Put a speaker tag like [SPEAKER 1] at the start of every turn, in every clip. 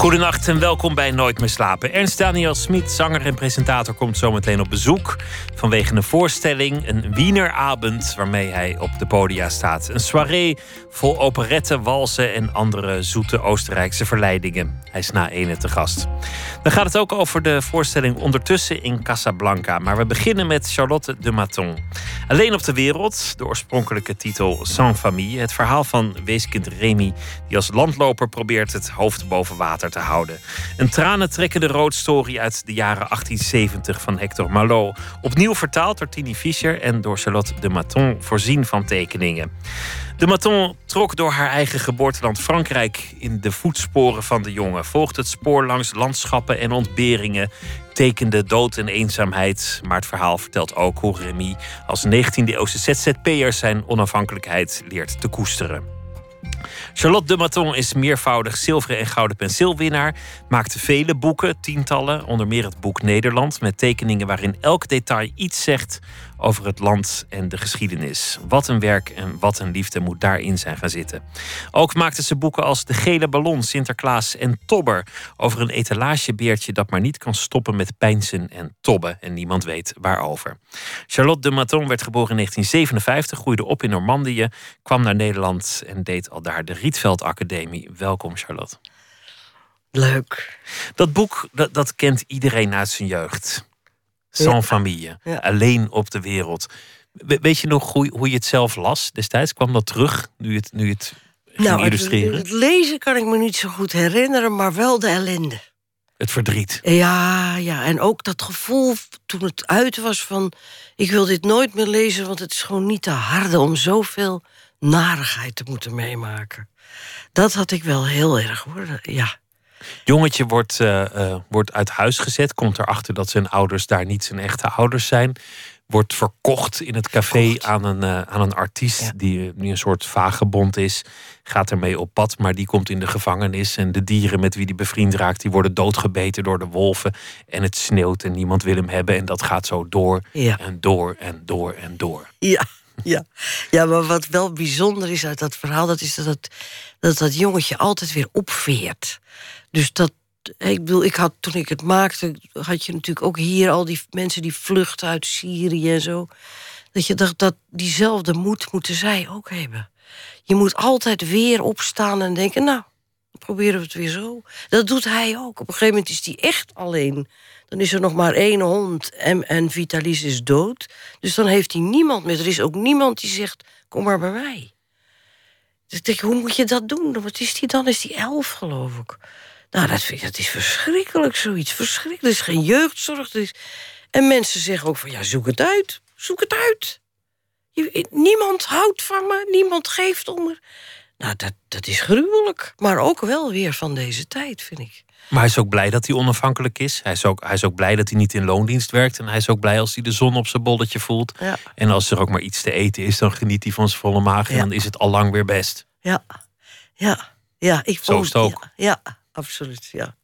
[SPEAKER 1] Goedenacht en welkom bij Nooit meer slapen. Ernst Daniel Smit, zanger en presentator, komt zometeen op bezoek. Vanwege een voorstelling, een Wienerabend, waarmee hij op de podia staat. Een soirée vol operetten, walsen en andere zoete Oostenrijkse verleidingen. Hij is na ene te gast. Dan gaat het ook over de voorstelling Ondertussen in Casablanca. Maar we beginnen met Charlotte de Maton. Alleen op de wereld, de oorspronkelijke titel Sans Famille. Het verhaal van weeskind Remy, die als landloper probeert het hoofd boven water te houden. Een tranentrekkende roadstory uit de jaren 1870 van Hector Malot. Opnieuw vertaald door Tini Fischer en door Charlotte de Maton voorzien van tekeningen. De Maton trok door haar eigen geboorteland Frankrijk in de voetsporen van de jongen. Volgde het spoor langs landschappen en ontberingen. Tekende dood en eenzaamheid. Maar het verhaal vertelt ook hoe Remy als 19e-eeuwse ZZP'er zijn onafhankelijkheid leert te koesteren. Charlotte de Maton is meervoudig zilveren en gouden penseelwinnaar. Maakte vele boeken, tientallen, onder meer het boek Nederland, met tekeningen waarin elk detail iets zegt over het land en de geschiedenis. Wat een werk en wat een liefde moet daarin zijn gaan zitten. Ook maakte ze boeken als De Gele Ballon, Sinterklaas en Tobber. Over een etalagebeertje dat maar niet kan stoppen met pijnsen en tobben. En niemand weet waarover. Charlotte de Maton werd geboren in 1957, groeide op in Normandië, kwam naar Nederland en deed al daar de Rietveld Academie. Welkom, Charlotte.
[SPEAKER 2] Leuk.
[SPEAKER 1] Dat boek, dat, dat kent iedereen uit zijn jeugd. Sans familie. Alleen op de wereld. weet je nog hoe, hoe, je het zelf las destijds? Kwam dat terug nu het, nu het ging nou, illustreren?
[SPEAKER 2] Het, het lezen kan ik me niet zo goed herinneren, maar wel de ellende.
[SPEAKER 1] Het verdriet.
[SPEAKER 2] Ja, ja, en ook dat gevoel toen het uit was van... ik wil dit nooit meer lezen, want het is gewoon niet te harde... om zoveel narigheid te moeten meemaken. Dat had ik wel heel erg, hoor. Ja.
[SPEAKER 1] Jongetje wordt, uh, wordt uit huis gezet, komt erachter dat zijn ouders daar niet zijn echte ouders zijn. Wordt verkocht in het café aan een, uh, aan een artiest die, die een soort vagebond is. Gaat ermee op pad, maar die komt in de gevangenis. En de dieren met wie die bevriend raakt, die worden doodgebeten door de wolven. En het sneeuwt en niemand wil hem hebben. En dat gaat zo door en door en door en door.
[SPEAKER 2] Ja. Ja. ja, maar wat wel bijzonder is uit dat verhaal, dat is dat het, dat, dat jongetje altijd weer opveert. Dus dat, ik bedoel, ik had toen ik het maakte, had je natuurlijk ook hier al die mensen die vluchten uit Syrië en zo. Dat je dacht dat diezelfde moed moeten zij ook hebben. Je moet altijd weer opstaan en denken, nou, proberen we het weer zo. Dat doet hij ook. Op een gegeven moment is hij echt alleen. Dan is er nog maar één hond en, en Vitalis is dood. Dus dan heeft hij niemand meer. Er is ook niemand die zegt, kom maar bij mij. Dus ik denk, hoe moet je dat doen? Wat is die dan? Is die elf, geloof ik. Nou, dat, vind ik, dat is verschrikkelijk, zoiets. Verschrikkelijk. Er is geen jeugdzorg. Er is... En mensen zeggen ook van, ja, zoek het uit. Zoek het uit. Je, niemand houdt van me, niemand geeft om me. Nou, dat, dat is gruwelijk. Maar ook wel weer van deze tijd, vind ik.
[SPEAKER 1] Maar hij is ook blij dat hij onafhankelijk is. Hij is ook, hij is ook blij dat hij niet in loondienst werkt. En hij is ook blij als hij de zon op zijn bolletje voelt. Ja. En als er ook maar iets te eten is, dan geniet hij van zijn volle maag. En dan is het al lang weer best.
[SPEAKER 2] Ja, ja, ja. Ik
[SPEAKER 1] Zo is het ook.
[SPEAKER 2] Ja, absoluut, ja.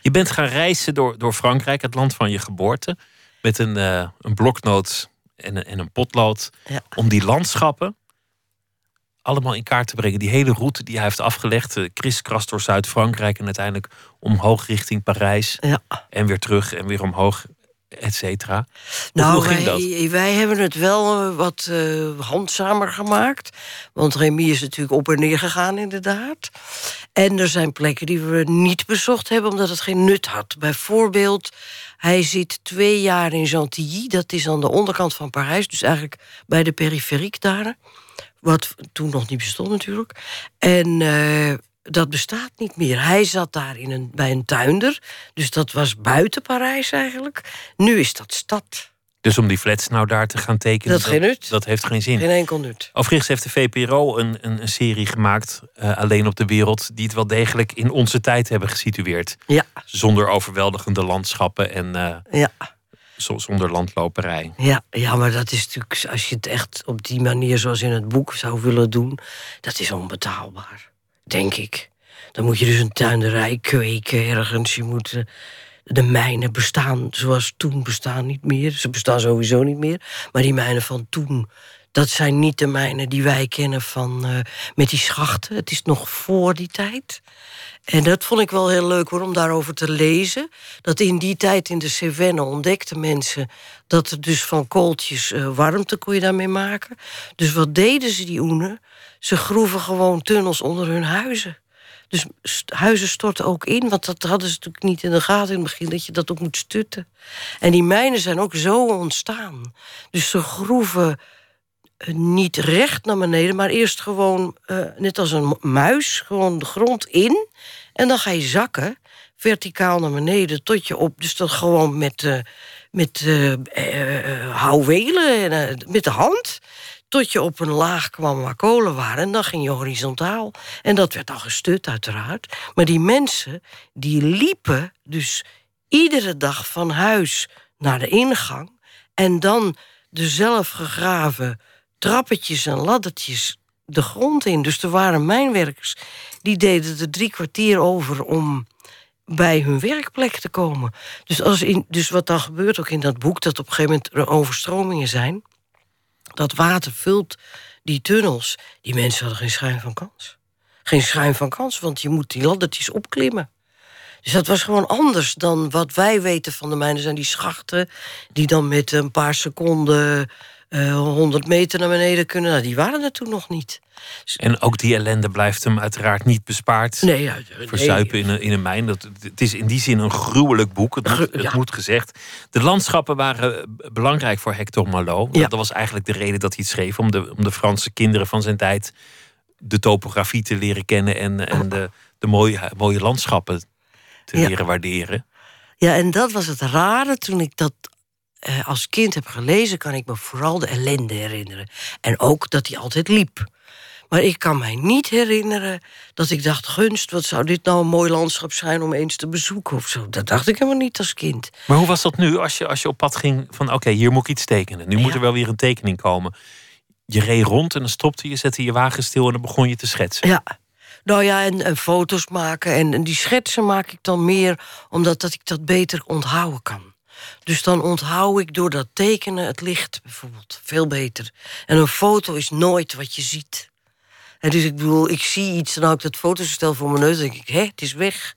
[SPEAKER 1] Je bent gaan reizen door, door Frankrijk, het land van je geboorte. Met een, uh, een bloknoot en, en een potlood. Om die landschappen allemaal in kaart te brengen. Die hele route die hij heeft afgelegd, uh, kriskras door Zuid-Frankrijk en uiteindelijk omhoog richting Parijs. Ja. En weer terug en weer omhoog, et cetera.
[SPEAKER 2] Nou, ging wij, dat? wij hebben het wel eh, wat uh, handzamer gemaakt. Want Remy is natuurlijk op en neer gegaan, inderdaad. En er zijn plekken die we niet bezocht hebben omdat het geen nut had. Bijvoorbeeld, hij zit twee jaar in Gentilly. Dat is aan de onderkant van Parijs, dus eigenlijk bij de periferiek daar. Wat toen nog niet bestond natuurlijk. En uh, dat bestaat niet meer. Hij zat daar in een, bij een tuinder. Dus dat was buiten Parijs eigenlijk. Nu is dat stad.
[SPEAKER 1] Dus om die flats nou daar te gaan tekenen...
[SPEAKER 2] Dat, nut.
[SPEAKER 1] dat heeft geen zin.
[SPEAKER 2] Geen enkel nut.
[SPEAKER 1] Overigens heeft de VPRO een, een, een serie gemaakt... Uh, alleen op de wereld... die het wel degelijk in onze tijd hebben gesitueerd.
[SPEAKER 2] Ja.
[SPEAKER 1] Zonder overweldigende landschappen en... Uh, ja zonder landloperij.
[SPEAKER 2] Ja, ja, maar dat is natuurlijk, als je het echt op die manier zoals in het boek zou willen doen, dat is onbetaalbaar, denk ik. Dan moet je dus een tuinderij kweken ergens. Je moet... eh, de mijnen bestaan zoals toen bestaan niet meer. Ze bestaan sowieso niet meer. Maar die mijnen van toen, dat zijn niet de mijnen die wij kennen van eh, met die schachten. Het is nog voor die tijd. En dat vond ik wel heel leuk hoor, om daarover te lezen. Dat in die tijd in de Cévenne ontdekten mensen... dat er dus van kooltjes eh, warmte kon je daarmee maken. Dus wat deden ze, die oenen? Ze groeven gewoon tunnels onder hun huizen. Dus huizen storten ook in, want dat hadden ze natuurlijk niet in de gaten in het begin... dat je dat ook moet stutten. En die mijnen zijn ook zo ontstaan. Dus ze groeven eh, niet recht naar beneden, maar eerst gewoon, eh, net als een muis, gewoon de grond in. En dan ga je zakken, verticaal naar beneden, tot je op. Dus dat gewoon met, eh, met eh, houwelen, en, met de hand. Tot je op een laag kwam waar kolen waren. En dan ging je horizontaal. En dat werd dan gestut, uiteraard. Maar die mensen, die liepen dus iedere dag van huis naar de ingang. En dan de zelf gegraven trappetjes en laddertjes de grond in. Dus er waren mijnwerkers die deden er drie kwartier over om bij hun werkplek te komen. Dus, als in, dus wat dan gebeurt ook in dat boek, dat op een gegeven moment er overstromingen zijn, dat water vult die tunnels. Die mensen hadden geen schijn van kans. Geen schijn van kans, want je moet die laddertjes opklimmen. Dus dat was gewoon anders dan wat wij weten van de mijnen. zijn die schachten die dan met een paar seconden eh 100 meter naar beneden kunnen. Nou, die waren er toen nog niet.
[SPEAKER 1] En ook die ellende blijft hem uiteraard niet bespaard.
[SPEAKER 2] Nee, ja, nee.
[SPEAKER 1] Verzuipen in een, in een mijn. Dat, het is in die zin een gruwelijk boek. Het moet, het
[SPEAKER 2] ja.
[SPEAKER 1] moet gezegd. De landschappen waren belangrijk voor Hector Malot.
[SPEAKER 2] Ja.
[SPEAKER 1] Dat was eigenlijk de reden dat hij het schreef. Om de, om de Franse kinderen van zijn tijd de topografie te leren kennen. En, en de, de mooie, mooie landschappen te leren waarderen.
[SPEAKER 2] Ja, en dat was het rare. Toen ik dat eh, als kind heb gelezen, kan ik me vooral de ellende herinneren. En ook dat hij altijd liep. Maar ik kan mij niet herinneren dat ik dacht... gunst, wat zou dit nou een mooi landschap zijn om eens te bezoeken of zo. Dat dacht ik helemaal niet als kind.
[SPEAKER 1] Maar hoe was dat nu als je, als je op pad ging van oké, hier moet ik iets tekenen. Nu moet er wel weer een tekening komen. Je reed rond en dan stopte je, zette je wagen stil en dan begon je te schetsen.
[SPEAKER 2] Ja. Nou ja, en, en foto's maken. En, en die schetsen maak ik dan meer omdat dat ik dat beter onthouden kan. Dus dan onthoud ik door dat tekenen het licht bijvoorbeeld veel beter. En een foto is nooit wat je ziet. En dus ik bedoel, ik zie iets, dan hou ik dat fotostel voor mijn neus... dan denk ik, hé, het is weg.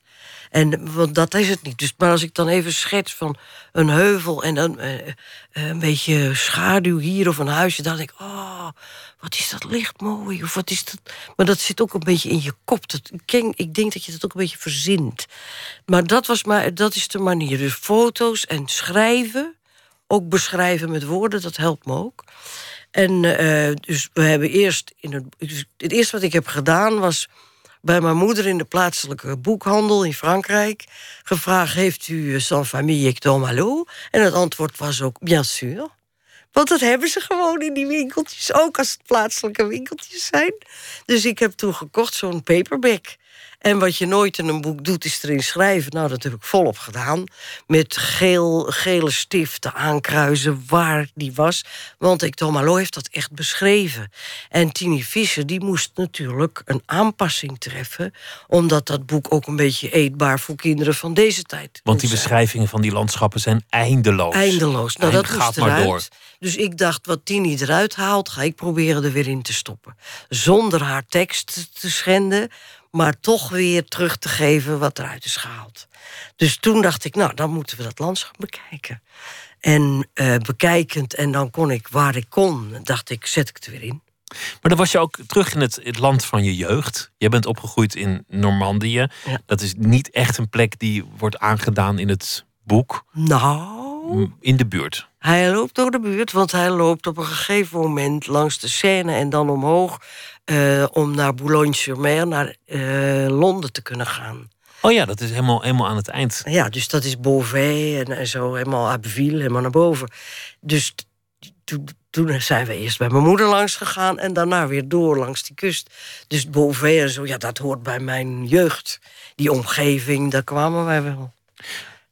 [SPEAKER 2] En want dat is het niet. Dus, maar als ik dan even schets van een heuvel... en dan eh, eh, een beetje schaduw hier of een huisje... dan denk ik, oh, wat is dat licht mooi. Of wat is dat... Maar dat zit ook een beetje in je kop. Ik denk dat je dat ook een beetje verzint. Maar dat, was maar dat is de manier. Dus foto's en schrijven... ook beschrijven met woorden, dat helpt me ook. En eh, dus we hebben eerst in het, dus het eerste wat ik heb gedaan was bij mijn moeder in de plaatselijke boekhandel in Frankrijk gevraagd: Heeft u sans famille Hector? En het antwoord was ook: Bien sûr. Want dat hebben ze gewoon in die winkeltjes, ook als het plaatselijke winkeltjes zijn. Dus ik heb toen gekocht zo'n paperback. En wat je nooit in een boek doet, is erin schrijven. Nou, dat heb ik volop gedaan. Met geel, gele stiften aankruisen waar die was. Want Hector Malot heeft dat echt beschreven. En Tini Fischer, die moest natuurlijk een aanpassing treffen. Omdat dat boek ook een beetje eetbaar voor kinderen van deze tijd
[SPEAKER 1] Want die
[SPEAKER 2] zijn.
[SPEAKER 1] beschrijvingen van die landschappen zijn eindeloos.
[SPEAKER 2] Eindeloos. Nou, dat
[SPEAKER 1] Eind- gaat maar
[SPEAKER 2] eruit.
[SPEAKER 1] door.
[SPEAKER 2] Dus ik dacht, wat Tini eruit haalt, ga ik proberen er weer in te stoppen. Zonder haar tekst te schenden, maar toch weer terug te geven wat eruit is gehaald. Dus toen dacht ik, nou, dan moeten we dat landschap bekijken. En eh, bekijkend, en dan kon ik waar ik kon, dacht ik, zet ik het er weer in.
[SPEAKER 1] Maar dan was je ook terug in het, het land van je jeugd. Je bent opgegroeid in Normandië.
[SPEAKER 2] Ja.
[SPEAKER 1] Dat is niet echt een plek die wordt aangedaan in het boek.
[SPEAKER 2] Nou,
[SPEAKER 1] In de buurt.
[SPEAKER 2] Hij loopt door de buurt, want hij loopt op een gegeven moment langs de Seine en dan omhoog eh, om naar Boulogne-sur-Mer, naar eh, Londen te kunnen gaan.
[SPEAKER 1] Oh ja, dat is helemaal, helemaal aan het eind.
[SPEAKER 2] Ja, dus dat is Beauvais en, en zo, helemaal Abbeville, helemaal naar boven. Dus toen zijn we eerst bij mijn moeder langs gegaan en daarna weer door langs die kust. Dus Beauvais en zo, ja, dat hoort bij mijn jeugd. Die omgeving, daar kwamen wij wel.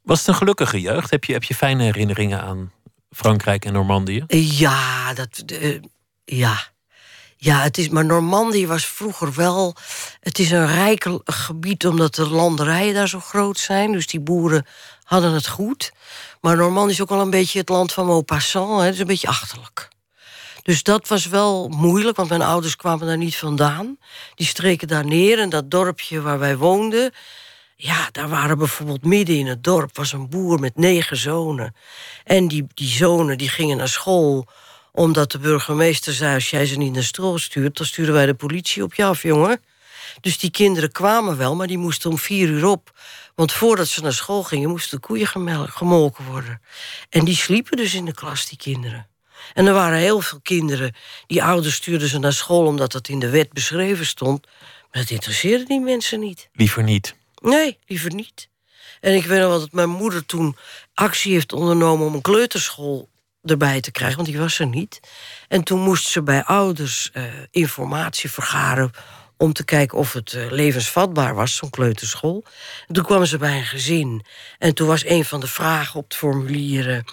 [SPEAKER 1] Was het een gelukkige jeugd? Heb je, heb je fijne herinneringen aan Frankrijk en Normandië?
[SPEAKER 2] Ja, dat. eh, ja. Ja, het is, maar Normandië was vroeger wel. Het is een rijk gebied omdat de landerijen daar zo groot zijn. Dus die boeren hadden het goed. Maar Normandië is ook wel een beetje het land van Maupassant. Het is een beetje achterlijk. Dus dat was wel moeilijk, want mijn ouders kwamen daar niet vandaan. Die streken daar neer en dat dorpje waar wij woonden... Ja, daar waren bijvoorbeeld midden in het dorp was een boer met negen zonen. En die, die zonen die gingen naar school omdat de burgemeester zei... als jij ze niet naar school stuurt, dan sturen wij de politie op je af, jongen. Dus die kinderen kwamen wel, maar die moesten om vier uur op. Want voordat ze naar school gingen, moesten de koeien gemolken worden. En die sliepen dus in de klas, die kinderen. En er waren heel veel kinderen, die ouders stuurden ze naar school... omdat dat in de wet beschreven stond. Maar dat interesseerde die mensen niet.
[SPEAKER 1] Liever niet?
[SPEAKER 2] Nee, liever niet. En ik weet nog wel dat mijn moeder toen actie heeft ondernomen... om een kleuterschool erbij te krijgen, want die was er niet. En toen moest ze bij ouders uh, informatie vergaren om te kijken of het uh, levensvatbaar was, zo'n kleuterschool. En toen kwamen ze bij een gezin. En toen was een van de vragen op het formulier...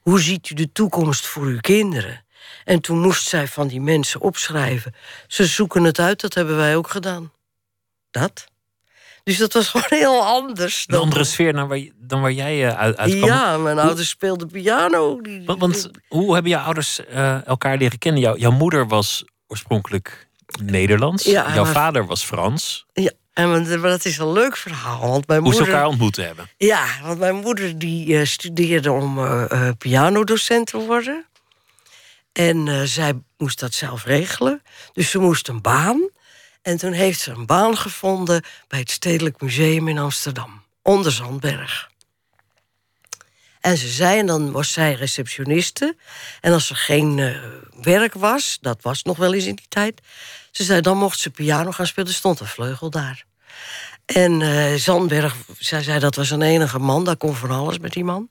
[SPEAKER 2] hoe ziet u de toekomst voor uw kinderen? En toen moest zij van die mensen opschrijven. Ze zoeken het uit, dat hebben wij ook gedaan. Dat. Dus dat was gewoon heel anders.
[SPEAKER 1] Dan... Een andere sfeer dan waar, dan waar jij uh, uit, uitkwam.
[SPEAKER 2] Ja, mijn ouders speelden piano.
[SPEAKER 1] Want, want, hoe hebben jouw ouders uh, elkaar leren kennen? Jouw, jouw moeder was oorspronkelijk Nederlands. Ja, jouw vader was Frans.
[SPEAKER 2] Ja, en dat is een leuk verhaal. Want mijn
[SPEAKER 1] Hoe
[SPEAKER 2] moeder,
[SPEAKER 1] ze elkaar ontmoeten hebben.
[SPEAKER 2] Ja, want mijn moeder die uh, studeerde om uh, pianodocent te worden. En uh, zij moest dat zelf regelen. Dus ze moest een baan. En toen heeft ze een baan gevonden bij het Stedelijk Museum in Amsterdam. Onder Zandberg. En ze zei, en dan was zij receptioniste. En als er geen uh, werk was, dat was nog wel eens in die tijd... ze zei, dan mocht ze piano gaan spelen. Er stond een vleugel daar. En uh, Zandberg, zij zei, dat was een enige man. Daar kon van alles met die man.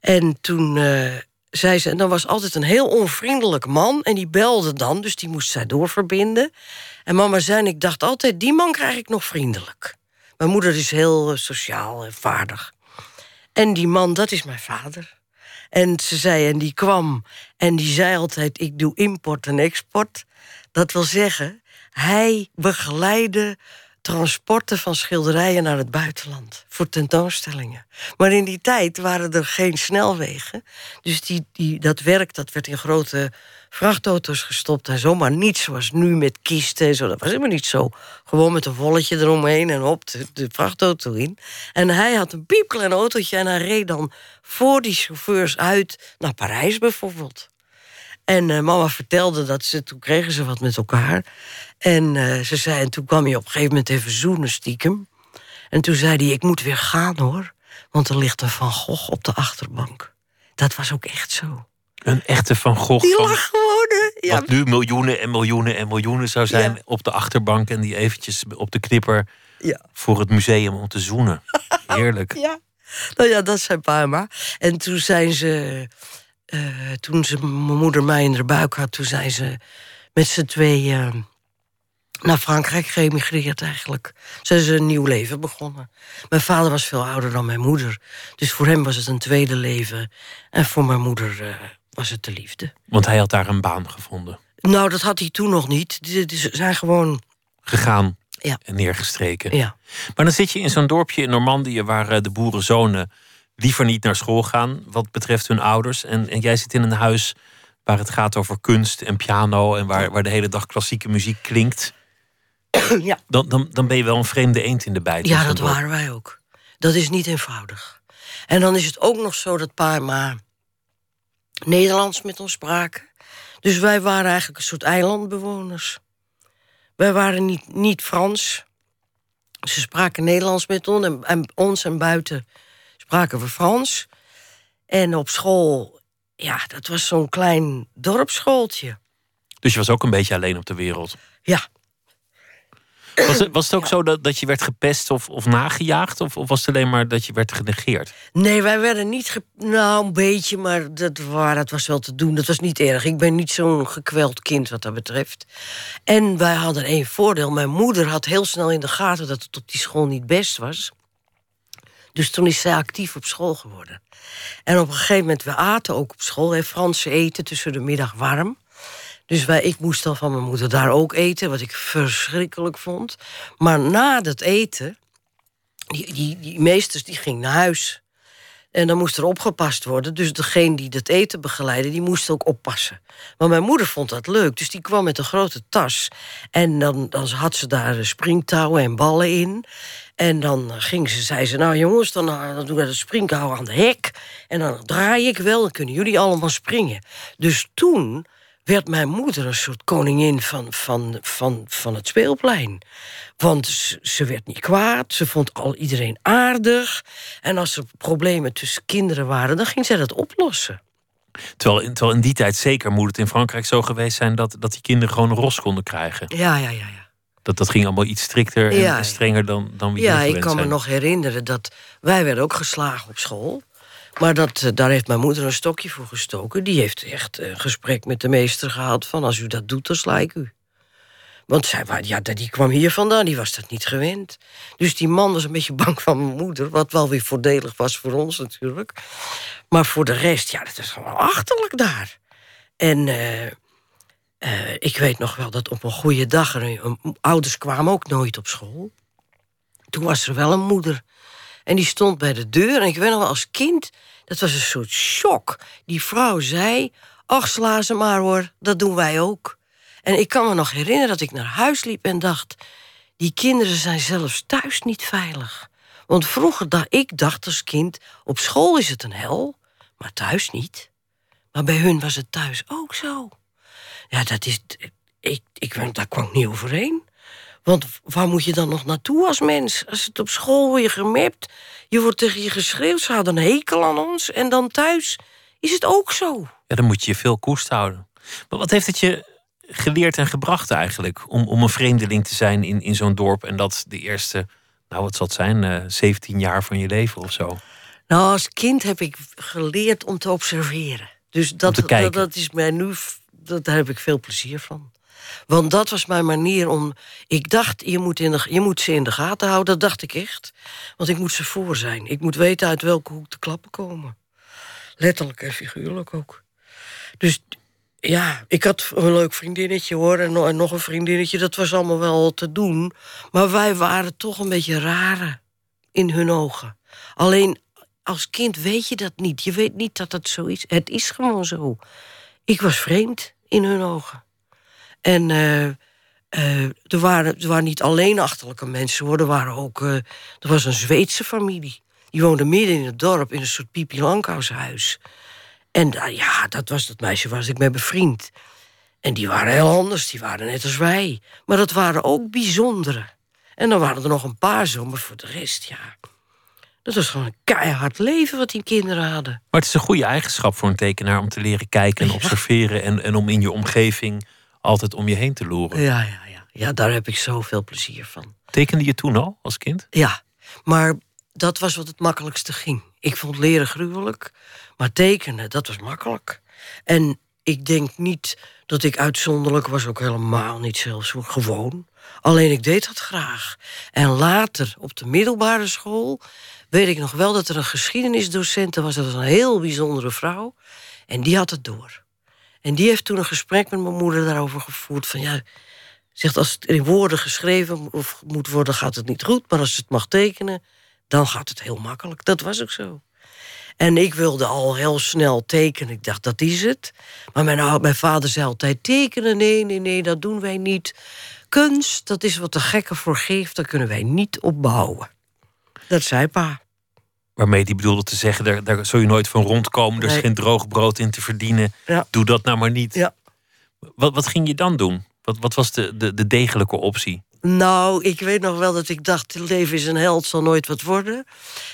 [SPEAKER 2] En toen uh, zei ze, en dan was altijd een heel onvriendelijk man... en die belde dan, dus die moest zij doorverbinden. En mama zei, ik dacht altijd, die man krijg ik nog vriendelijk. Mijn moeder is heel sociaal en vaardig. En die man, dat is mijn vader. En ze zei, en die kwam en die zei altijd: Ik doe import en export. Dat wil zeggen, hij begeleidde transporten van schilderijen naar het buitenland voor tentoonstellingen. Maar in die tijd waren er geen snelwegen. Dus die, die, dat werk dat werd in grote vrachtauto's gestopt en zo. Maar niet zoals nu met kisten en zo. Dat was helemaal niet zo. Gewoon met een volletje eromheen en op de, de vrachtauto in. En hij had een piepklein autootje en hij reed dan voor die chauffeurs uit naar Parijs bijvoorbeeld. En uh, mama vertelde dat ze, toen kregen ze wat met elkaar. En uh, ze zei, en toen kwam hij op een gegeven moment even zoenen stiekem. En toen zei hij, ik moet weer gaan hoor. Want er ligt een Van Gogh op de achterbank. Dat was ook echt zo.
[SPEAKER 1] Een echte Van Gogh.
[SPEAKER 2] Die
[SPEAKER 1] van,
[SPEAKER 2] lag gewoon. Ja.
[SPEAKER 1] Wat nu miljoenen en miljoenen en miljoenen zou zijn ja. op de achterbank. En die eventjes op de knipper
[SPEAKER 2] ja.
[SPEAKER 1] voor het museum om te zoenen. Heerlijk.
[SPEAKER 2] ja. Nou ja, dat zijn pa maar. En toen zijn ze... Uh, toen ze mijn moeder mij in de buik had... toen zijn ze met z'n tweeën uh, naar Frankrijk geëmigreerd eigenlijk. Zijn ze een nieuw leven begonnen. Mijn vader was veel ouder dan mijn moeder. Dus voor hem was het een tweede leven. En voor mijn moeder... Uh, was het de liefde.
[SPEAKER 1] Want hij had daar een baan gevonden?
[SPEAKER 2] Nou, dat had hij toen nog niet. Ze zijn gewoon...
[SPEAKER 1] Gegaan
[SPEAKER 2] ja.
[SPEAKER 1] en neergestreken.
[SPEAKER 2] Ja.
[SPEAKER 1] Maar dan zit je in zo'n dorpje in Normandië... waar de boerenzonen liever niet naar school gaan... wat betreft hun ouders. En, en jij zit in een huis waar het gaat over kunst en piano... en waar, waar de hele dag klassieke muziek klinkt.
[SPEAKER 2] Ja.
[SPEAKER 1] Dan, dan, dan ben je wel een vreemde eend in de bijt.
[SPEAKER 2] Ja, dat waren wij ook. Dat is niet eenvoudig. En dan is het ook nog zo dat pa en ma Nederlands met ons spraken. Dus wij waren eigenlijk een soort eilandbewoners. Wij waren niet, niet Frans. Ze spraken Nederlands met ons en, en ons en buiten spraken we Frans. En op school, ja, dat was zo'n klein dorpsschooltje.
[SPEAKER 1] Dus je was ook een beetje alleen op de wereld?
[SPEAKER 2] Ja.
[SPEAKER 1] Was het, was het ook zo dat, dat je werd gepest of, of nagejaagd? Of, of was het alleen maar dat je werd genegeerd?
[SPEAKER 2] Nee, wij werden niet... Ge... Nou, een beetje, maar dat, waar, dat was wel te doen. Dat was niet erg. Ik ben niet zo'n gekweld kind wat dat betreft. En wij hadden één voordeel. Mijn moeder had heel snel in de gaten dat het op die school niet best was. Dus toen is zij actief op school geworden. En op een gegeven moment, we aten ook op school. Hè, Franse eten tussen de middag warm. Dus wij, ik moest dan van mijn moeder daar ook eten, wat ik verschrikkelijk vond. Maar na dat eten, die, die, meesters die ging naar huis. En dan moest er opgepast worden. Dus degene die het eten begeleidde, die moest ook oppassen. Maar mijn moeder vond dat leuk, dus die kwam met een grote tas. En dan, dan had ze daar springtouwen en ballen in. En dan ging ze, zei ze, nou jongens, dan, eh, dan doen we de springtouw aan de hek. En dan draai ik wel, dan kunnen jullie allemaal springen. Dus toen werd mijn moeder een soort koningin van, van, van, van het speelplein. Want ze, werd niet kwaad, ze vond al iedereen aardig. En als er problemen tussen kinderen waren, dan ging zij dat oplossen.
[SPEAKER 1] Terwijl, terwijl in die tijd zeker moet het in Frankrijk zo geweest zijn dat, dat die kinderen gewoon een ros konden krijgen.
[SPEAKER 2] Ja, ja, ja. ja.
[SPEAKER 1] Dat, dat ging allemaal iets strikter en, strenger dan, dan wie
[SPEAKER 2] Ja, ik kan me nog herinneren dat wij werden ook geslagen op school. Maar dat, eh, daar heeft mijn moeder een stokje voor gestoken. Die heeft echt een gesprek met de meester gehad van... als u dat doet, dan sla ik u. Want zij, ja, die kwam hier vandaan, die was dat niet gewend. Dus die man was een beetje bang van mijn moeder... wat wel weer voordelig was voor ons natuurlijk. Maar voor de rest, ja, dat is gewoon achterlijk daar. En uh, uh, ik weet nog wel dat op een goede dag... ouders kwamen ook nooit op school. Toen was er wel een moeder en die stond bij de deur. En ik weet nog wel, als kind, dat was een soort shock. Die vrouw zei, ach, sla ze maar hoor, dat doen wij ook. En ik kan me nog herinneren dat ik naar huis liep en dacht... die kinderen zijn zelfs thuis niet veilig. Want vroeger dacht ik dacht als kind, op school is het een hel, maar thuis niet. Maar bij hun was het thuis ook zo. Ja, dat is... Ik, ik, daar kwam ik niet overheen. Want waar moet je dan nog naartoe als mens? Als het op school word je gemapt, je wordt tegen je geschreeuwd, ze hadden een hekel aan ons. En dan thuis is het ook zo.
[SPEAKER 1] Ja, dan moet je je veel koest houden. Maar wat heeft het je geleerd en gebracht eigenlijk? Om, om een vreemdeling te zijn in, in zo'n dorp en dat de eerste, nou wat zal het zijn, uh, eh, 17 jaar van je leven of zo?
[SPEAKER 2] Nou, als kind heb ik geleerd om te observeren. Dus dat, dat, dat, is mij nu, dat, daar heb ik veel plezier van. Want dat was mijn manier om. Ik dacht, je moet, in de, je moet ze in de gaten houden. Dat dacht ik echt. Want ik moet ze voor zijn. Ik moet weten uit welke hoek de klappen komen. Letterlijk en figuurlijk ook. Dus ja, ik had een leuk vriendinnetje hoor. En nog een vriendinnetje. Dat was allemaal wel te doen. Maar wij waren toch een beetje rare in hun ogen. Alleen als kind weet je dat niet. Je weet niet dat dat zo is. Het is gewoon zo. Ik was vreemd in hun ogen. En uh, uh, er, waren, er waren niet alleen achterlijke mensen hoor. Er, waren ook, uh, er was een Zweedse familie. Die woonde midden in het dorp in een soort Pipi Lankhuishuis. En ja, dat was dat meisje waar ik mee bevriend. En die waren heel anders, die waren net als wij. Maar dat waren ook bijzondere. En dan waren er nog een paar zo, maar voor de rest, ja. Dat was gewoon een keihard leven wat die kinderen hadden.
[SPEAKER 1] Maar het is een goede eigenschap voor een tekenaar om te leren kijken en observeren. En, en om in je omgeving altijd om je heen te loeren.
[SPEAKER 2] Ja, ja, ja. ja, daar heb ik zoveel plezier van.
[SPEAKER 1] Tekende je toen al als kind?
[SPEAKER 2] Ja, maar dat was wat het makkelijkste ging. Ik vond leren gruwelijk, maar tekenen, dat was makkelijk. En ik denk niet dat ik uitzonderlijk was, ook helemaal niet zelfs gewoon. Alleen ik deed dat graag. En later, op de middelbare school, weet ik nog wel dat er een geschiedenisdocent was. Dat was een heel bijzondere vrouw. En die had het door. En die heeft toen een gesprek met mijn moeder daarover gevoerd. Van ja, zegt als het in woorden geschreven of moet worden, gaat het niet goed. Maar als het mag tekenen, dan gaat het heel makkelijk. Dat was ook zo. En ik wilde al heel snel tekenen. Ik dacht, dat is het. Maar mijn, vader zei altijd, tekenen, nee, nee, nee, dat doen wij niet. Kunst, dat is wat de gekke voor geeft, daar kunnen wij niet opbouwen. Dat zei pa.
[SPEAKER 1] Waarmee die bedoelde te zeggen, daar, daar zul je nooit van rondkomen. Er is geen droog brood in te verdienen. Doe dat nou maar niet.
[SPEAKER 2] Ja.
[SPEAKER 1] Wat, wat ging je dan doen? Wat, wat was de, de, de degelijke optie?
[SPEAKER 2] Nou, ik weet nog wel dat ik dacht... het leven is een held, zal nooit wat worden.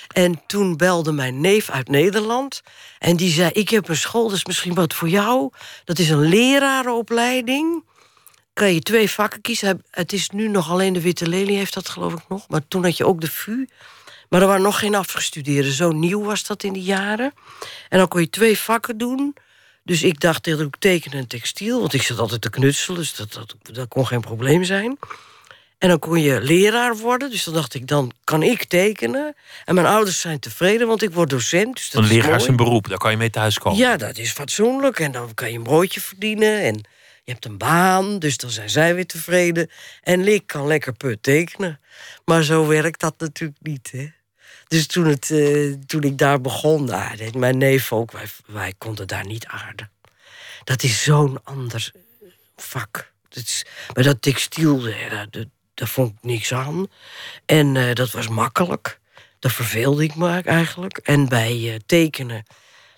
[SPEAKER 2] En toen belde mijn neef uit Nederland. En die zei, ik heb een school, dat is misschien wat voor jou. Dat is een lerarenopleiding. Kan je twee vakken kiezen. Het is nu nog alleen de Witte Lelie heeft dat geloof ik nog. Maar toen had je ook de VU. Maar er waren nog geen afgestudeerden. Zo nieuw was dat in die jaren. En dan kon je twee vakken doen. Dus ik dacht, dat ik tekenen en textiel. Want ik zat altijd te knutselen, dus dat, dat, dat kon geen probleem zijn. En dan kon je leraar worden. Dus dan dacht ik, dan kan ik tekenen. En mijn ouders zijn tevreden, want ik word docent. Dus dat
[SPEAKER 1] een leraar is een beroep, daar kan je mee thuiskomen.
[SPEAKER 2] Ja, dat is fatsoenlijk. En dan kan je een broodje verdienen. En Je hebt een baan, dus dan zijn zij weer tevreden. En ik kan lekker put tekenen. Maar zo werkt dat natuurlijk niet, hè. Dus toen, het, eh, toen ik daar begon, nou, mijn neef ook, wij, wij konden daar niet aarden. Dat is zo'n ander vak. Dat is, maar dat textiel, dat, daar vond ik niks aan. En uh, dat was makkelijk. Daar verveelde ik me eigenlijk. En bij uh, tekenen,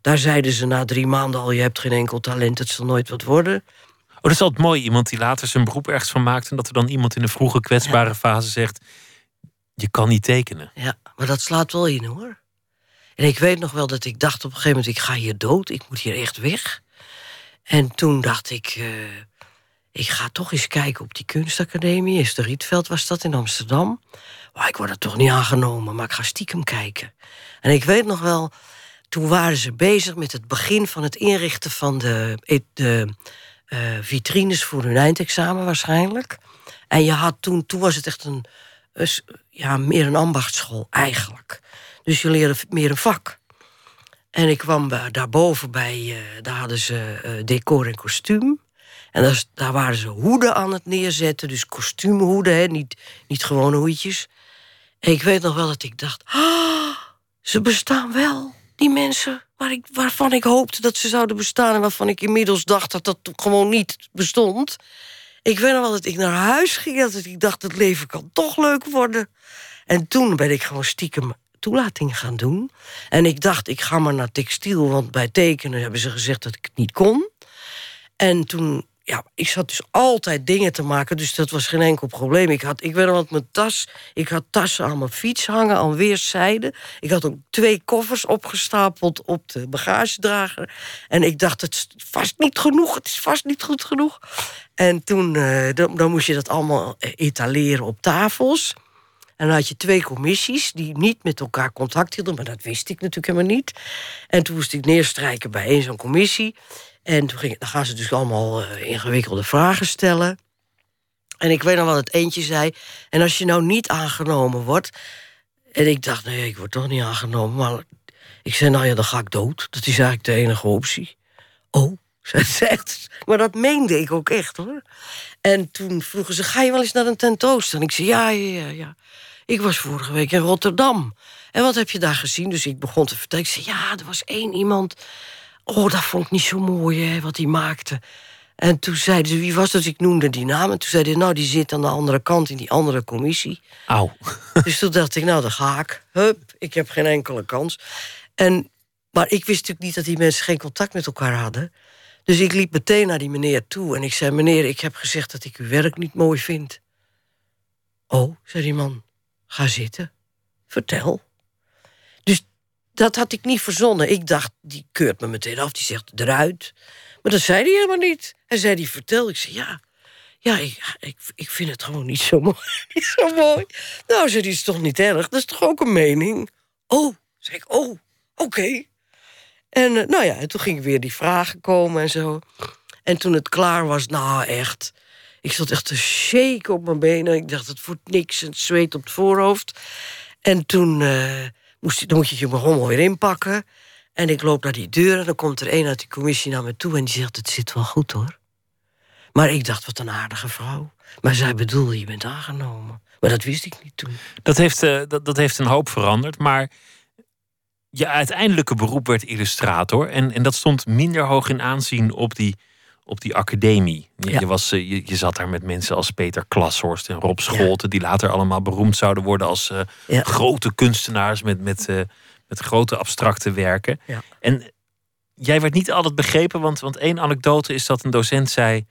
[SPEAKER 2] daar zeiden ze na drie maanden al... je hebt geen enkel talent, het zal nooit wat worden.
[SPEAKER 1] Oh, dat is altijd mooi. Iemand die later zijn beroep ergens van maakt... en dat er dan iemand in een vroege kwetsbare fase zegt... je kan niet tekenen.
[SPEAKER 2] Ja, maar dat slaat wel in, hoor. En ik weet nog wel dat ik dacht op een gegeven moment... ik ga hier dood, ik moet hier echt weg. En toen dacht ik... Uh, ik ga toch eens kijken op die kunstacademie. Is de Rietveld was dat in Amsterdam. Oh, ik word er toch niet aangenomen, maar ik ga stiekem kijken. En ik weet nog wel, toen waren ze bezig met het begin van het inrichten van de, de uh, vitrines voor hun eindexamen waarschijnlijk. En je had toen, toen was het echt een, ja, meer een ambachtsschool eigenlijk. Dus je leerde meer een vak. En ik kwam daarboven bij, uh, daar hadden ze uh, decor en kostuum. En daar, waren ze hoeden aan het neerzetten, dus kostuumhoeden, hè, niet, niet gewone hoedjes. En ik weet nog wel dat ik dacht, ah, ze bestaan wel, die mensen ik, waarvan ik hoopte dat ze zouden bestaan... en waarvan ik inmiddels dacht dat dat gewoon niet bestond. Ik weet nog wel dat ik naar huis ging, dat ik dacht, het leven kan toch leuk worden. En toen ben ik gewoon stiekem toelating gaan doen. En ik dacht, ik ga maar naar textiel, want bij tekenen hebben ze gezegd dat ik het niet kon. En toen ja, ik zat dus altijd dingen te maken, dus dat was geen enkel probleem. Ik had, ik weet wat, mijn tas, ik had tassen aan mijn fiets hangen aan weerszijden. Ik had ook twee koffers opgestapeld op de bagagedrager. En ik dacht, het is vast niet genoeg, het is vast niet goed genoeg. En toen uh, dan, moest je dat allemaal etaleren op tafels. En dan had je twee commissies die niet met elkaar contact hielden, maar dat wist ik natuurlijk helemaal niet. En toen moest ik neerstrijken bij één zo'n commissie. En toen gaan ze dus allemaal uh, ingewikkelde vragen stellen. En ik weet nog wat het eentje zei. En als je nou niet aangenomen wordt. En ik dacht, nee, ik word toch niet aangenomen. Maar ik zei, nou ja, dan ga ik dood. Dat is eigenlijk de enige optie. Oh, ze zegt. Maar dat meende ik ook echt hoor. En toen vroegen ze: Ga je wel eens naar een tentoonstelling? Ik zei: ja, ja. ja. Ik was vorige week in Rotterdam. En wat heb je daar gezien? Dus ik begon te vertellen. Ik zei: Ja, er was één iemand Oh, dat vond ik niet zo mooi, hè, wat hij maakte. En toen zeiden ze, wie was dat? Ik noemde die naam. En toen zeiden ze, nou, die zit aan de andere kant in die andere commissie.
[SPEAKER 1] Auw.
[SPEAKER 2] Dus toen dacht ik, nou, dan ga ik. Hup, ik heb geen enkele kans. En, maar ik wist natuurlijk niet dat die mensen geen contact met elkaar hadden. Dus ik liep meteen naar die meneer toe. En ik zei, meneer, ik heb gezegd dat ik uw werk niet mooi vind. Oh, zei die man, ga zitten. Vertel dat had ik niet verzonnen. Ik dacht, die keurt me meteen af, die zegt eruit. Maar dat zei hij helemaal niet. Hij zei, die vertel. Ik zei, ja, ja ik, ik, ik vind het gewoon niet zo mooi. niet zo mooi. Nou, zei die is toch niet erg? Dat is toch ook een mening? Oh, zei ik, oh, oké. En uh, nou ja, en toen gingen weer die vragen komen en zo. En toen het klaar was, nou echt... Ik zat echt te shaken op mijn benen. Ik dacht, het wordt niks. En het zweet op het voorhoofd. En toen... Uh, moest, dan moet je je rommel weer inpakken. En ik loop naar die deur en dan komt er een uit die commissie naar me toe... en die zegt, het zit wel goed hoor. Maar ik dacht, wat een aardige vrouw. Maar zij bedoelde, je bent aangenomen. Maar dat wist ik niet toen.
[SPEAKER 1] Dat heeft, uh, dat, dat heeft een hoop veranderd, maar... Je uiteindelijke beroep werd illustrator. En, en dat stond minder hoog in aanzien op die op die academie. Je, was, eh, je, je, zat daar met mensen als Peter Klashorst en Rob Scholten, die later allemaal beroemd zouden worden als uh, grote kunstenaars met, met, uh, met grote abstracte werken. En jij werd niet altijd begrepen, want, want één anekdote is dat een docent zei: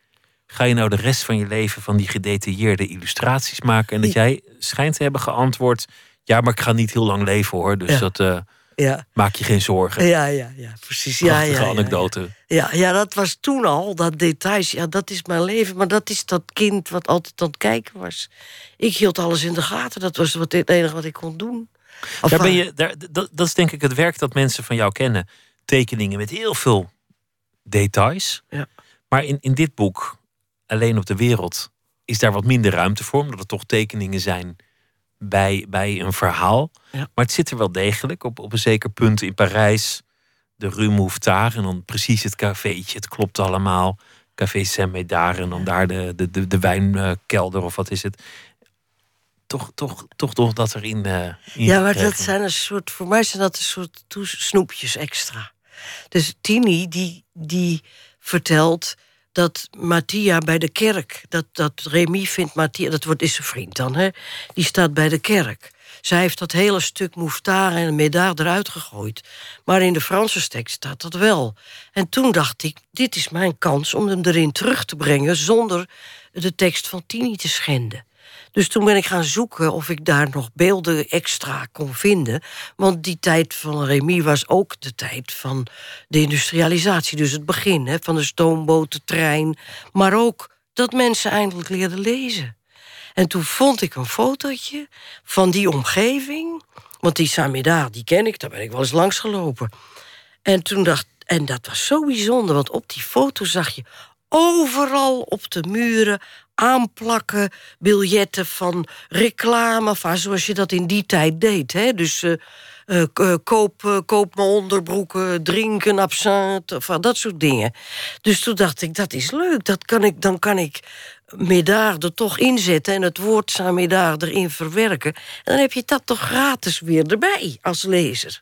[SPEAKER 1] Ga je nou de rest van je leven van die gedetailleerde illustraties maken? En dat jij schijnt te hebben geantwoord: Ja, maar ik ga niet heel lang leven hoor. Dus dat ja. Maak je geen zorgen.
[SPEAKER 2] Ja, ja, ja, precies. Ja, ja,
[SPEAKER 1] ja, anekdote.
[SPEAKER 2] Ja, ja, dat was toen al, dat details. Ja, dat is mijn leven. Maar dat is dat kind wat altijd aan het kijken was. Ik hield alles in de gaten. Dat was wat, het enige wat ik kon doen.
[SPEAKER 1] daar ben je, daar, dat, dat is denk ik het werk dat mensen van jou kennen. Tekeningen met heel veel details.
[SPEAKER 2] Ja.
[SPEAKER 1] Maar in, in dit boek, Alleen op de Wereld, is daar wat minder ruimte voor. Omdat het toch tekeningen zijn bij, bij een verhaal.
[SPEAKER 2] Ja.
[SPEAKER 1] Maar het zit er wel degelijk op, op een zeker punt in Parijs. De Rue Mouffetard en dan precies het cafeetje. Het klopt allemaal. Café Saint-Médard en dan daar de, de, de, de wijnkelder of wat is het. Toch, toch, toch, toch dat erin. Uh, in
[SPEAKER 2] ja, maar dat zijn een soort, voor mij zijn dat een soort snoepjes extra. Dus Tini, die, die vertelt dat Mattia bij de kerk, dat, dat Remy vindt Mattia, dat wordt, is zijn vriend dan, hè, die staat bij de kerk. Zij heeft dat hele stuk Mouffetard en Médard eruit gegooid. Maar in de Franse tekst staat dat wel. En toen dacht ik, dit is mijn kans om hem erin terug te brengen... zonder de tekst van Tini te schenden. Dus toen ben ik gaan zoeken of ik daar nog beelden extra kon vinden. Want die tijd van Remy was ook de tijd van de industrialisatie. Dus het begin hè, van de stoomboot, de trein. Maar ook dat mensen eindelijk leerden lezen. En toen vond ik een fotootje van die omgeving. Want die Samida, die ken ik, daar ben ik wel eens langs gelopen. En toen dacht en dat was zo bijzonder, want op die foto zag je overal op de muren aanplakken biljetten van reclame, van, zoals je dat in die tijd deed. Hè? Dus uh, uh, koop, koop mijn onderbroeken, drinken, absint, of dat soort dingen. Dus toen dacht ik, dat is leuk, dat kan ik, dan kan ik er toch inzetten en het woord Samedaar erin verwerken. En dan heb je dat toch gratis weer erbij als lezer.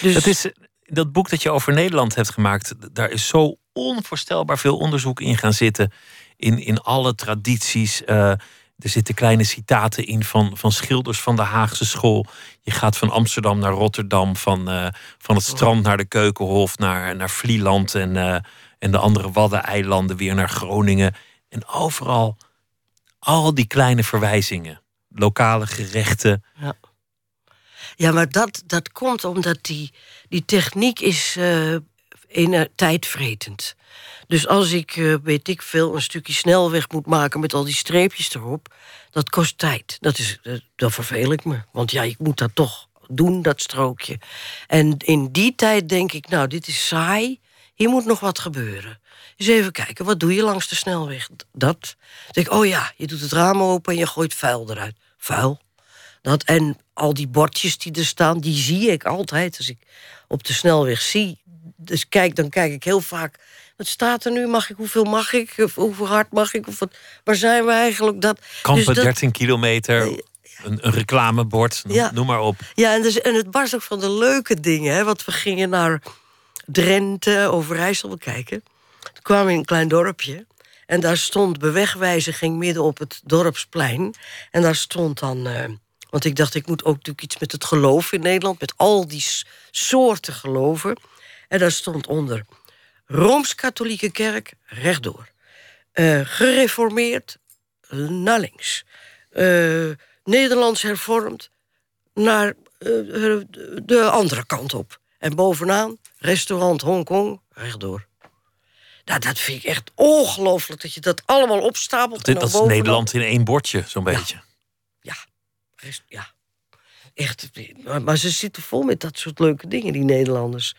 [SPEAKER 1] Dus... Dat, is, dat boek dat je over Nederland hebt gemaakt, daar is zo onvoorstelbaar veel onderzoek in gaan zitten. In, in alle tradities. Uh, er zitten kleine citaten in van, van schilders van de Haagse school. Je gaat van Amsterdam naar Rotterdam, van, uh, van het strand naar de Keukenhof, naar, naar Vlieland en, uh, en de andere Waddeneilanden weer naar Groningen. En overal al die kleine verwijzingen, lokale gerechten.
[SPEAKER 2] Ja, ja maar dat, dat komt omdat die, die techniek is uh, in, tijdvretend. Dus als ik, uh, weet ik veel, een stukje snelweg moet maken met al die streepjes erop, dat kost tijd. Dat, is, uh, dat verveel ik me. Want ja, ik moet dat toch doen, dat strookje. En in die tijd denk ik, nou, dit is saai. Hier moet nog wat gebeuren. Eens even kijken, wat doe je langs de snelweg? Dat. Dan denk ik, oh ja, je doet het raam open en je gooit vuil eruit. Vuil. Dat, en al die bordjes die er staan, die zie ik altijd als ik op de snelweg zie. Dus kijk, dan kijk ik heel vaak. Wat staat er nu? Mag ik? Hoeveel mag ik? Of hoeveel hard mag ik? Of wat, waar zijn we eigenlijk? Dat,
[SPEAKER 1] Kampen dus dat, 13 kilometer. Een, een, reclamebord, noem, ja, noem maar op.
[SPEAKER 2] Ja, en, dus, en het was ook van de leuke dingen. Hè, want we gingen naar Drenthe, Overijssel bekijken. Toen kwamen we in een klein dorpje. En daar stond bewegwijziging midden op het dorpsplein. En daar stond dan. Uh, want ik dacht, ik moet ook natuurlijk iets met het geloof in Nederland. Met al die soorten geloven. En daar stond onder. Rooms-Katholieke Kerk, rechtdoor. Uh, gereformeerd, naar links. Uh, Nederlands hervormd, naar uh, de andere kant op. En bovenaan, restaurant Hongkong, rechtdoor. Nou, dat vind ik echt ongelooflijk dat je dat allemaal opstapelt.
[SPEAKER 1] Dat, dat is Nederland in één bordje, zo'n beetje.
[SPEAKER 2] Ja, ja. Echt, maar ze zitten vol met dat soort leuke dingen, die Nederlanders.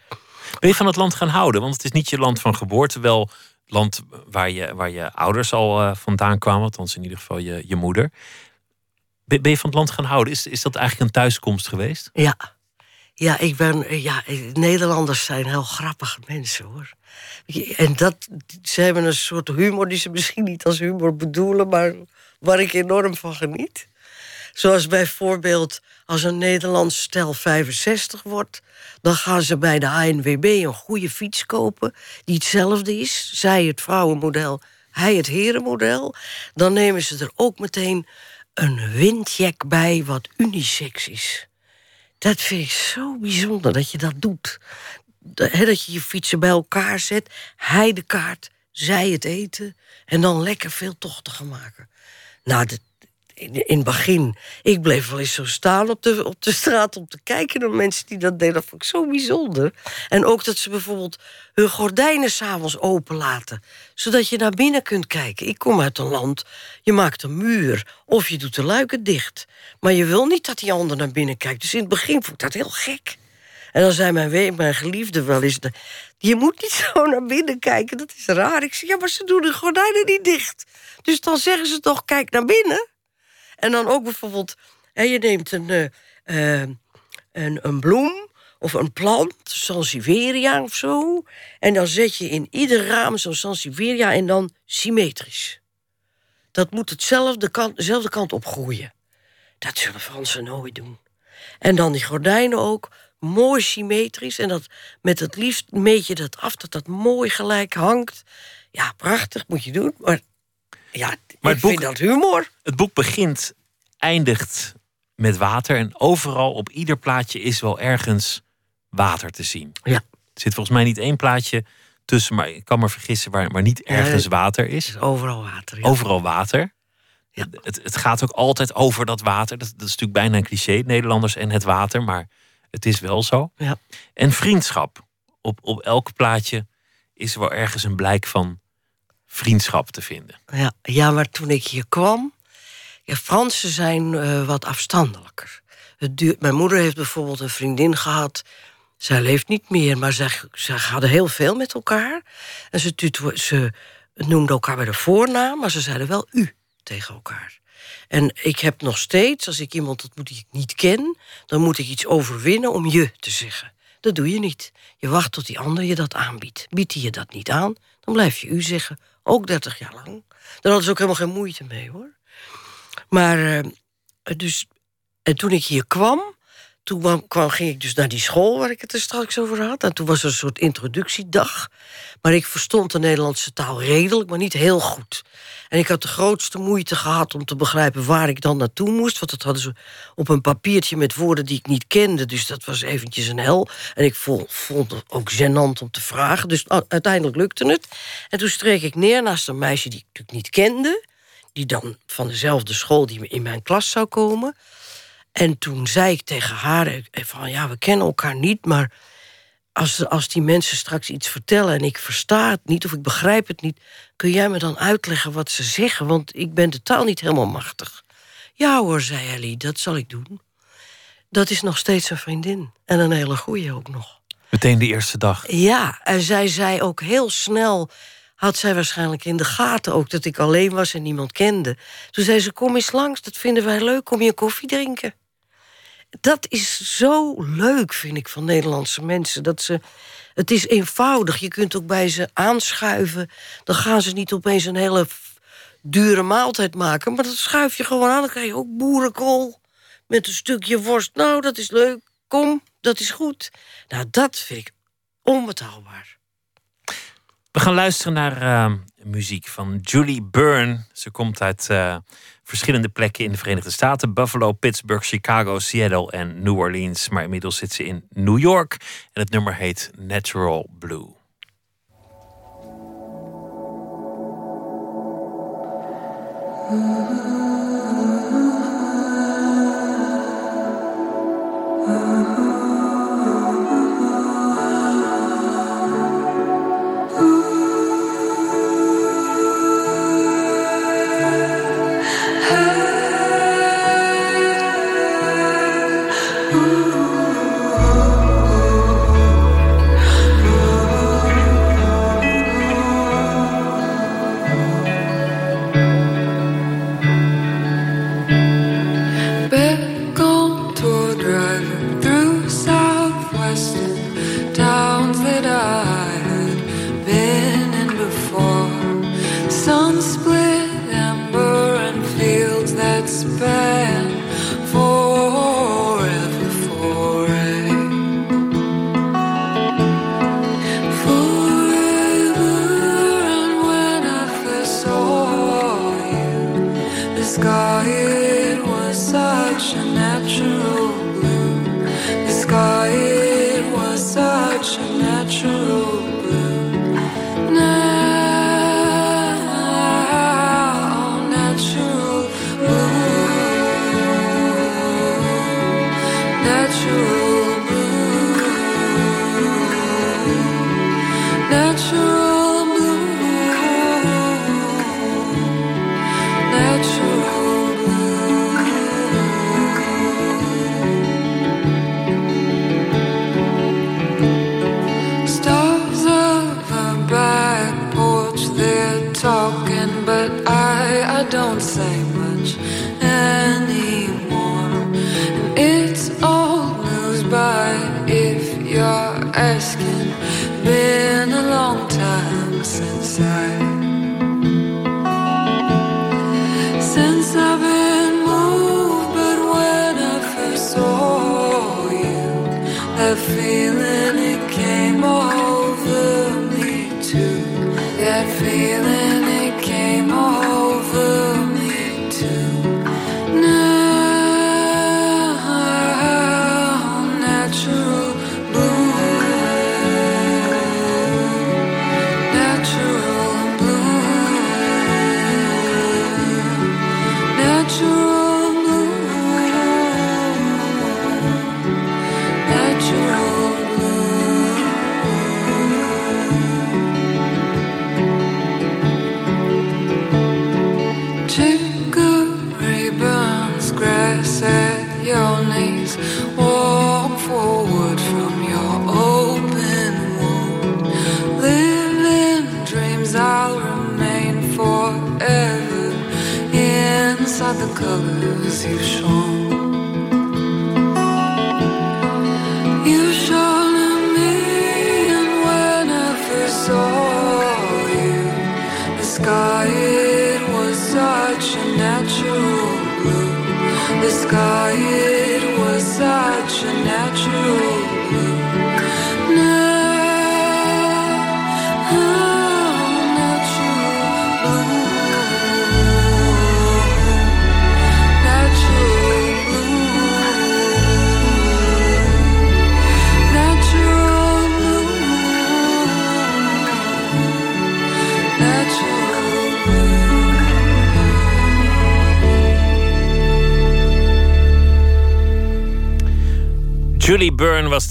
[SPEAKER 1] Ben je van het land gaan houden? Want het is niet je land van geboorte, wel het land waar je, waar je ouders al uh, vandaan kwamen, althans in ieder geval je, je moeder. Ben, ben je van het land gaan houden? Is, is dat eigenlijk een thuiskomst geweest?
[SPEAKER 2] Ja, ja, ik ben, ja, Nederlanders zijn heel grappige mensen hoor. En dat, ze hebben een soort humor die ze misschien niet als humor bedoelen, maar waar ik enorm van geniet. Zoals bijvoorbeeld als een Nederlands stel 65 wordt, dan gaan ze bij de ANWB een goede fiets kopen die hetzelfde is. Zij het vrouwenmodel, hij het herenmodel. Dan nemen ze er ook meteen een windjack bij wat unisex is. Dat vind ik zo bijzonder dat je dat doet. dat je je fietsen bij elkaar zet, hij de kaart, zij het eten... en dan lekker veel tochten maken. Nou, in, het begin, ik bleef wel eens zo staan op de, op de straat om te kijken naar mensen die dat deden. Dat vond ik zo bijzonder. En ook dat ze bijvoorbeeld hun gordijnen s'avonds openlaten, zodat je naar binnen kunt kijken. Ik kom uit een land, je maakt een muur of je doet de luiken dicht. Maar je wil niet dat die ander naar binnen kijkt. Dus in het begin vond ik dat heel gek. En dan zei mijn, mijn geliefde wel eens... je moet niet zo naar binnen kijken, dat is raar. Ik zeg, ja, maar ze doen de gordijnen niet dicht. Dus dan zeggen ze toch, kijk naar binnen. En dan ook bijvoorbeeld, hè, je neemt een, uh, een, een bloem of een plant, Sansevieria of zo. En dan zet je in ieder raam zo'n Sansevieria en dan symmetrisch. Dat moet hetzelfde kant, dezelfde kant op groeien. Dat zullen Fransen nooit doen. En dan die gordijnen ook, mooi symmetrisch. En dat met het liefst meet je dat af, dat dat mooi gelijk hangt. Ja, prachtig, moet je doen. Maar ja, maar ik het boek, vind dat humor.
[SPEAKER 1] Het boek begint, eindigt met water. En overal op ieder plaatje is wel ergens water te zien.
[SPEAKER 2] Ja.
[SPEAKER 1] Er zit volgens mij niet één plaatje tussen, maar ik kan me vergissen waar, waar niet ergens water is. is
[SPEAKER 2] overal water. Ja.
[SPEAKER 1] Overal water. Ja. Het, het gaat ook altijd over dat water. Dat, dat is natuurlijk bijna een cliché, Nederlanders en het water, maar het is wel zo.
[SPEAKER 2] Ja.
[SPEAKER 1] En vriendschap. Op, op elk plaatje is er wel ergens een blijk van vriendschap te vinden.
[SPEAKER 2] Ja, ja maar toen ik hier kwam, ja, Fransen zijn uh, wat afstandelijker. Het duurt, mijn moeder heeft bijvoorbeeld een vriendin gehad. Zij leeft niet meer, maar zij, zij hadden heel veel met elkaar. En ze, ze noemden elkaar bij de voornaam, maar ze zeiden wel u tegen elkaar. En ik heb nog steeds, als ik iemand ontmoet die ik niet ken, dan moet ik iets overwinnen om je te zeggen. Dat doe je niet. Je wacht tot die ander je dat aanbiedt. Biedt hij je dat niet aan, dan blijf je u zeggen. Ook 30 jaar lang. Daar hadden ze ook helemaal geen moeite mee hoor. Maar uh, dus, en toen ik hier kwam, toen kwam, ging ik dus naar die school waar ik het er straks over had. En toen was er een soort introductiedag. Maar ik verstond de Nederlandse taal redelijk, maar niet heel goed. En ik had de grootste moeite gehad om te begrijpen waar ik dan naartoe moest. Want dat hadden ze op een papiertje met woorden die ik niet kende. Dus dat was eventjes een hel. En ik vond, het ook gênant om te vragen. Dus uiteindelijk lukte het. En toen streek ik neer naast een meisje die ik natuurlijk niet kende. Die dan van dezelfde school die in mijn klas zou komen. En toen zei ik tegen haar eh, van ja, we kennen elkaar niet, maar als, als die mensen straks iets vertellen en ik versta het niet of ik begrijp het niet, kun jij me dan uitleggen wat ze zeggen? Want ik ben de taal niet helemaal machtig. Ja hoor, zei Ellie, dat zal ik doen. Dat is nog steeds een vriendin. En een hele goeie ook nog.
[SPEAKER 1] Meteen de eerste dag.
[SPEAKER 2] Ja, en zij zei ook heel snel had zij waarschijnlijk in de gaten ook dat ik alleen was en niemand kende. Toen zei ze: Kom eens langs, dat vinden wij leuk, kom je koffie drinken dat is zo leuk, vind ik, van Nederlandse mensen. Dat ze, het is eenvoudig. Je kunt ook bij ze aanschuiven. Dan gaan ze niet opeens een hele dure maaltijd maken. Maar dat schuif je gewoon aan. Dan krijg je ook boerenkool met een stukje worst. Nou, dat is leuk. Kom, dat is goed. Nou, dat vind ik onbetaalbaar.
[SPEAKER 1] We gaan luisteren naar uh, muziek van Julie Byrne. Ze komt uit uh, verschillende plekken in de Verenigde Staten: Buffalo, Pittsburgh, Chicago, Seattle en New Orleans. Maar inmiddels zit ze in New York en het nummer heet Natural Blue.
[SPEAKER 3] such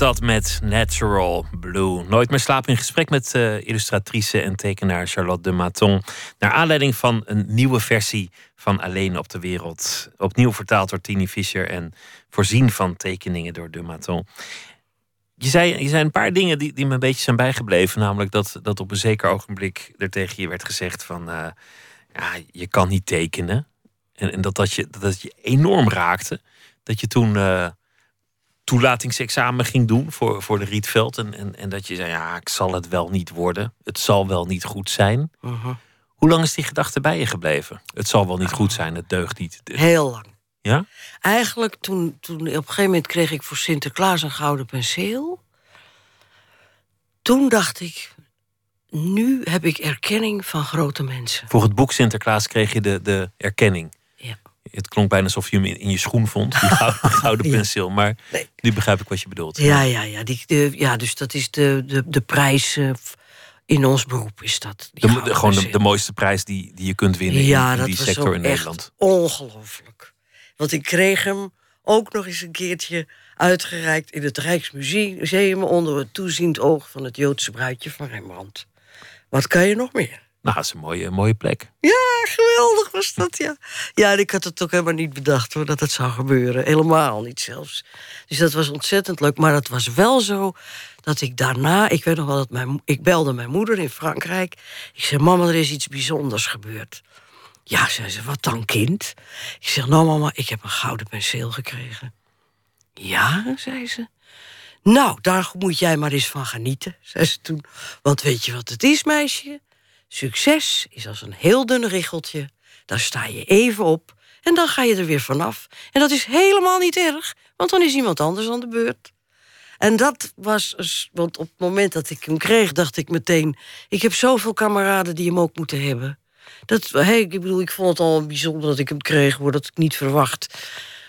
[SPEAKER 1] dat met Natural Blue. Nooit meer slapen in gesprek met uh, illustratrice en tekenaar Charlotte de Maton. Naar aanleiding van een nieuwe versie van Alleen op de Wereld. Opnieuw vertaald door Tini Fischer en voorzien van tekeningen door de Maton. Je zei, je zei een paar dingen die, die me een beetje zijn bijgebleven. Namelijk dat, dat op een zeker ogenblik er tegen je werd gezegd van... Uh, ja, je kan niet tekenen. En, en dat, dat, je, dat je enorm raakte. Dat je toen... Uh, toelatingsexamen ging doen voor, voor de Rietveld. En, en, en dat je zei, ja, ik zal het wel niet worden. Het zal wel niet goed zijn. Uh-huh. Hoe lang is die gedachte bij je gebleven? Het zal wel niet goed zijn, het deugt niet.
[SPEAKER 2] Heel lang.
[SPEAKER 1] Ja?
[SPEAKER 2] Eigenlijk, toen, toen op een gegeven moment kreeg ik voor Sinterklaas een gouden penseel. Toen dacht ik, nu heb ik erkenning van grote mensen.
[SPEAKER 1] Voor het boek Sinterklaas kreeg je de, de erkenning het klonk bijna alsof je hem in, je schoen vond, die gouden, penseel. Maar nu begrijp ik wat je bedoelt.
[SPEAKER 2] Ja, ja, ja. Die, de, ja dus dat is de, de, de prijs uh, in ons beroep, is dat.
[SPEAKER 1] De, gewoon de, de, mooiste prijs die, die je kunt winnen ja, in, in die sector in Nederland.
[SPEAKER 2] Ongelooflijk. Want ik kreeg hem ook nog eens een keertje uitgereikt in het Rijksmuseum onder het toeziend oog van het Joodse bruidje van Rembrandt. Wat kan je nog meer?
[SPEAKER 1] Nou, dat is een mooie, mooie plek.
[SPEAKER 2] Ja, geweldig was dat, ja. Ja, en ik had het ook helemaal niet bedacht hoor, dat het zou gebeuren. Helemaal niet zelfs. Dus dat was ontzettend leuk. Maar het was wel zo dat ik daarna... Ik weet nog wel dat mijn, ik belde mijn moeder in Frankrijk. Ik zei, mama, er is iets bijzonders gebeurd. Ja, zei ze, wat dan, kind? Ik zeg, nou mama, ik heb een gouden penseel gekregen. Ja, zei ze. Nou, daar moet jij maar eens van genieten, zei ze toen. Want weet je wat het is, meisje? Succes is als een heel dun richeltje. Daar sta je even op en dan ga je er weer vanaf. En dat is helemaal niet erg, want dan is iemand anders aan de beurt. En dat was, want op het moment dat ik hem kreeg, dacht ik meteen: ik heb zoveel kameraden die hem ook moeten hebben. Dat, hey, ik bedoel, ik vond het al bijzonder dat ik hem kreeg, hoor, dat ik niet verwacht.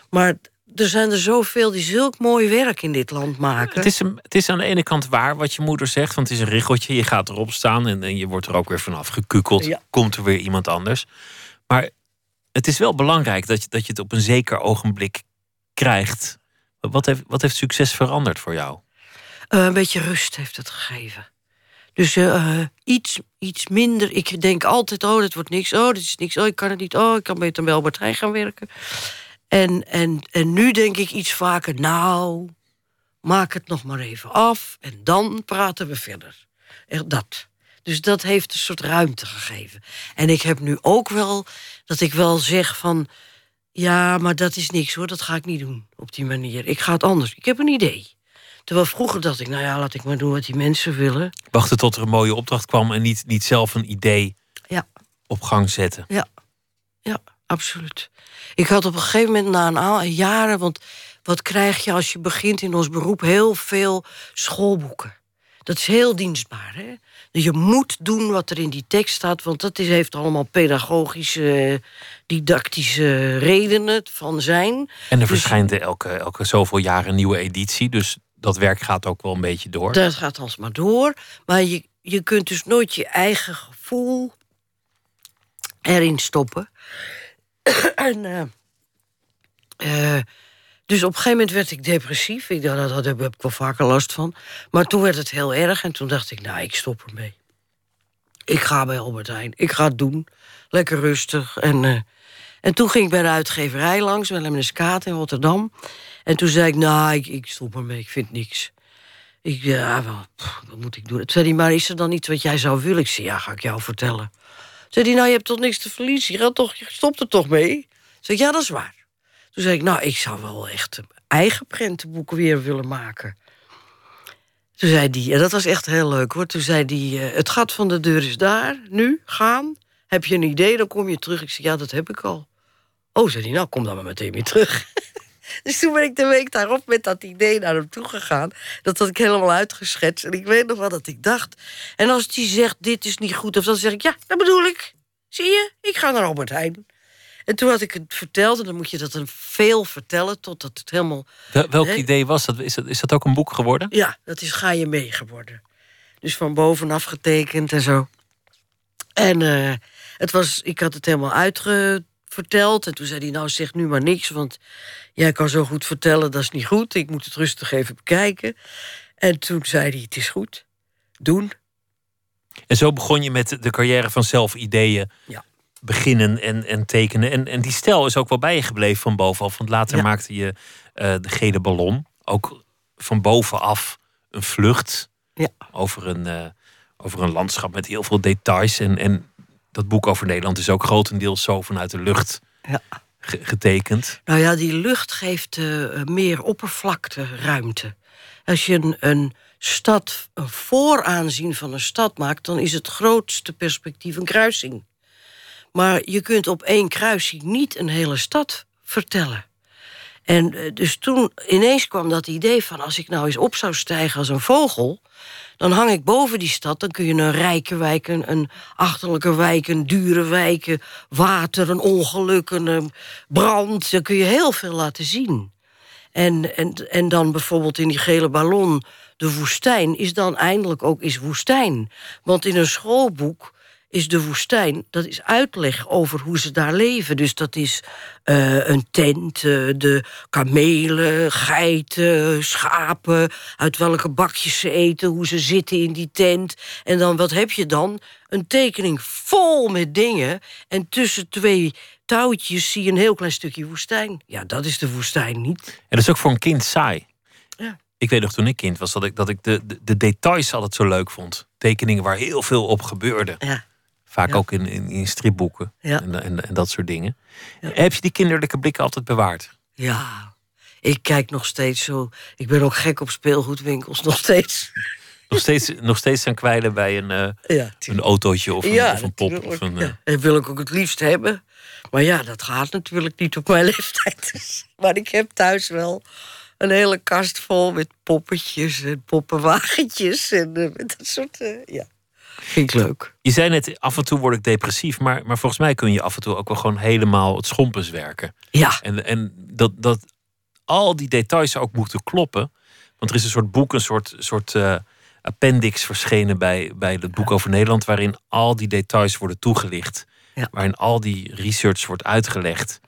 [SPEAKER 2] Maar er zijn er zoveel die zulk mooi werk in dit land maken.
[SPEAKER 1] Het is, een, het is aan de ene kant waar wat je moeder zegt, want het is een richeltje. Je gaat erop staan en, en je wordt er ook weer vanaf gekukeld. Komt er weer iemand anders. Maar het is wel belangrijk dat je, dat je het op een zeker ogenblik krijgt. Wat heeft, wat heeft succes veranderd voor jou?
[SPEAKER 2] Uh, een beetje rust heeft het gegeven. Dus uh, iets, iets minder. Ik denk altijd: oh, dat wordt niks. Oh, dit is niks. Oh, ik kan het niet. Oh, ik kan beter bij Albert Heijn gaan werken. En, en, en nu denk ik iets vaker, nou, maak het nog maar even af en dan praten we verder. Echt dat. Dus dat heeft een soort ruimte gegeven. En ik heb nu ook wel dat ik wel zeg van, ja, maar dat is niks hoor, dat ga ik niet doen op die manier. Ik ga het anders. Ik heb een idee. Terwijl vroeger dacht ik, nou ja, laat ik maar doen wat die mensen willen.
[SPEAKER 1] Wachten tot er een mooie opdracht kwam en niet, niet zelf een idee ja. op gang zetten.
[SPEAKER 2] Ja, ja, absoluut. Ik had op een gegeven moment na een aantal jaren, want wat krijg je als je begint in ons beroep? Heel veel schoolboeken. Dat is heel dienstbaar. Hè? Je moet doen wat er in die tekst staat, want dat is, heeft allemaal pedagogische, didactische redenen van zijn.
[SPEAKER 1] En er dus, verschijnt elke, elke zoveel jaar een nieuwe editie, dus dat werk gaat ook wel een beetje door.
[SPEAKER 2] Dat gaat alsmaar door, maar je, je kunt dus nooit je eigen gevoel erin stoppen. en, uh, dus op een gegeven moment werd ik depressief. Ik dacht, daar heb ik wel vaker last van. Maar toen werd het heel erg en toen dacht ik, nou, ik stop ermee. Ik ga bij Albert Heijn. Ik ga het doen. Lekker rustig. En, uh, en toen ging ik bij de uitgeverij langs, bij Lemnes Kaat in Rotterdam. En toen zei ik, nou, ik, ik stop ermee. Ik vind niks. Ik, ja, wat moet ik doen? Toen zei hij, maar is er dan iets wat jij zou willen? Ik zei, ja, ga ik jou vertellen. Zei hij, nou, je hebt toch niks te verliezen? Je, toch, je stopt er toch mee? Zei, ja, dat is waar. Toen zei ik, nou, ik zou wel echt eigen prentenboeken weer willen maken. Toen zei die, en dat was echt heel leuk hoor. Toen zei die, uh, het gat van de deur is daar, nu, gaan. Heb je een idee, dan kom je terug. Ik zei, ja, dat heb ik al. Oh, zei hij, nou, kom dan maar meteen weer terug. dus toen ben ik de week daarop met dat idee naar hem toe gegaan. Dat had ik helemaal uitgeschetst. En ik weet nog wel dat ik dacht. En als die zegt, dit is niet goed, of dan zeg ik, ja, dat bedoel ik. Zie je, ik ga naar Albert Heijn. En toen had ik het verteld, en dan moet je dat dan veel vertellen totdat het helemaal.
[SPEAKER 1] welk idee was dat? Is, dat? is dat ook een boek geworden?
[SPEAKER 2] Ja, dat is Ga je mee geworden. Dus van bovenaf getekend en zo. En uh, het was, ik had het helemaal uitverteld. En toen zei hij: Nou, zeg nu maar niks, want jij kan zo goed vertellen, dat is niet goed. Ik moet het rustig even bekijken. En toen zei hij: Het is goed, doen.
[SPEAKER 1] En zo begon je met de carrière van zelfideeën.
[SPEAKER 2] Ja
[SPEAKER 1] beginnen en, en tekenen. En, en die stijl is ook wel bij je gebleven van bovenaf. Want later maakte je uh, de gele ballon. Ook van bovenaf een vlucht.
[SPEAKER 2] Ja.
[SPEAKER 1] Over, een, uh, over een landschap met heel veel details. En, en dat boek over Nederland is ook grotendeels zo vanuit de lucht
[SPEAKER 2] ja.
[SPEAKER 1] getekend.
[SPEAKER 2] Nou ja, die lucht geeft uh, meer oppervlakte, ruimte. Als je een, een stad, een vooraanzien van een stad maakt, dan is het grootste perspectief een kruising. Maar je kunt op één kruising niet een hele stad vertellen. En eh, dus toen ineens kwam dat idee van... als ik nou eens op zou stijgen als een vogel... dan hang ik boven die stad. Dan kun je een rijke wijk, een, achterlijke wijk... een dure wijk, water, een ongeluk, een brand. Dan kun je heel veel laten zien. En, en, en dan bijvoorbeeld in die gele ballon... de woestijn is dan eindelijk ook is woestijn. Want in een schoolboek is de woestijn, dat is uitleg over hoe ze daar leven. Dus dat is uh, een tent, uh, de kamelen, geiten, schapen... uit welke bakjes ze eten, hoe ze zitten in die tent. En dan, wat heb je dan? Een tekening vol met dingen. En tussen twee touwtjes zie je een heel klein stukje woestijn. Ja, dat is de woestijn niet. En
[SPEAKER 1] dat is ook voor een kind saai.
[SPEAKER 2] Ja.
[SPEAKER 1] Ik weet nog toen ik kind was dat ik, dat ik de, de, de details altijd zo leuk vond. Tekeningen waar heel veel op gebeurde.
[SPEAKER 2] Ja.
[SPEAKER 1] Vaak ook in, in, in stripboeken
[SPEAKER 2] ja.
[SPEAKER 1] en, en, en, dat soort dingen. Heb je die kinderlijke blikken altijd bewaard?
[SPEAKER 2] Ja, ik kijk nog steeds zo. Ik ben ook gek op speelgoedwinkels, nog steeds.
[SPEAKER 1] Nog steeds, nog steeds zijn kwijlen bij een, uh, ja, een autootje of een, of een pop. Of een,
[SPEAKER 2] uh... Dat wil ik ook het liefst hebben. Maar ja, dat gaat natuurlijk niet op mijn leeftijd. maar ik heb thuis wel een hele kast vol met poppetjes en poppenwagentjes. En uh, dat soort. ja. Vind ik leuk.
[SPEAKER 1] Je zei net, af en toe word ik depressief. Maar, maar volgens mij kun je af en toe ook wel gewoon helemaal het schompens werken.
[SPEAKER 2] Ja.
[SPEAKER 1] En, en dat, dat al die details ook moeten kloppen. Want er is een soort boek, een soort, soort uh, appendix verschenen bij, bij het boek over Nederland. Waarin al die details worden toegelicht.
[SPEAKER 2] Ja.
[SPEAKER 1] Waarin al die research wordt uitgelegd.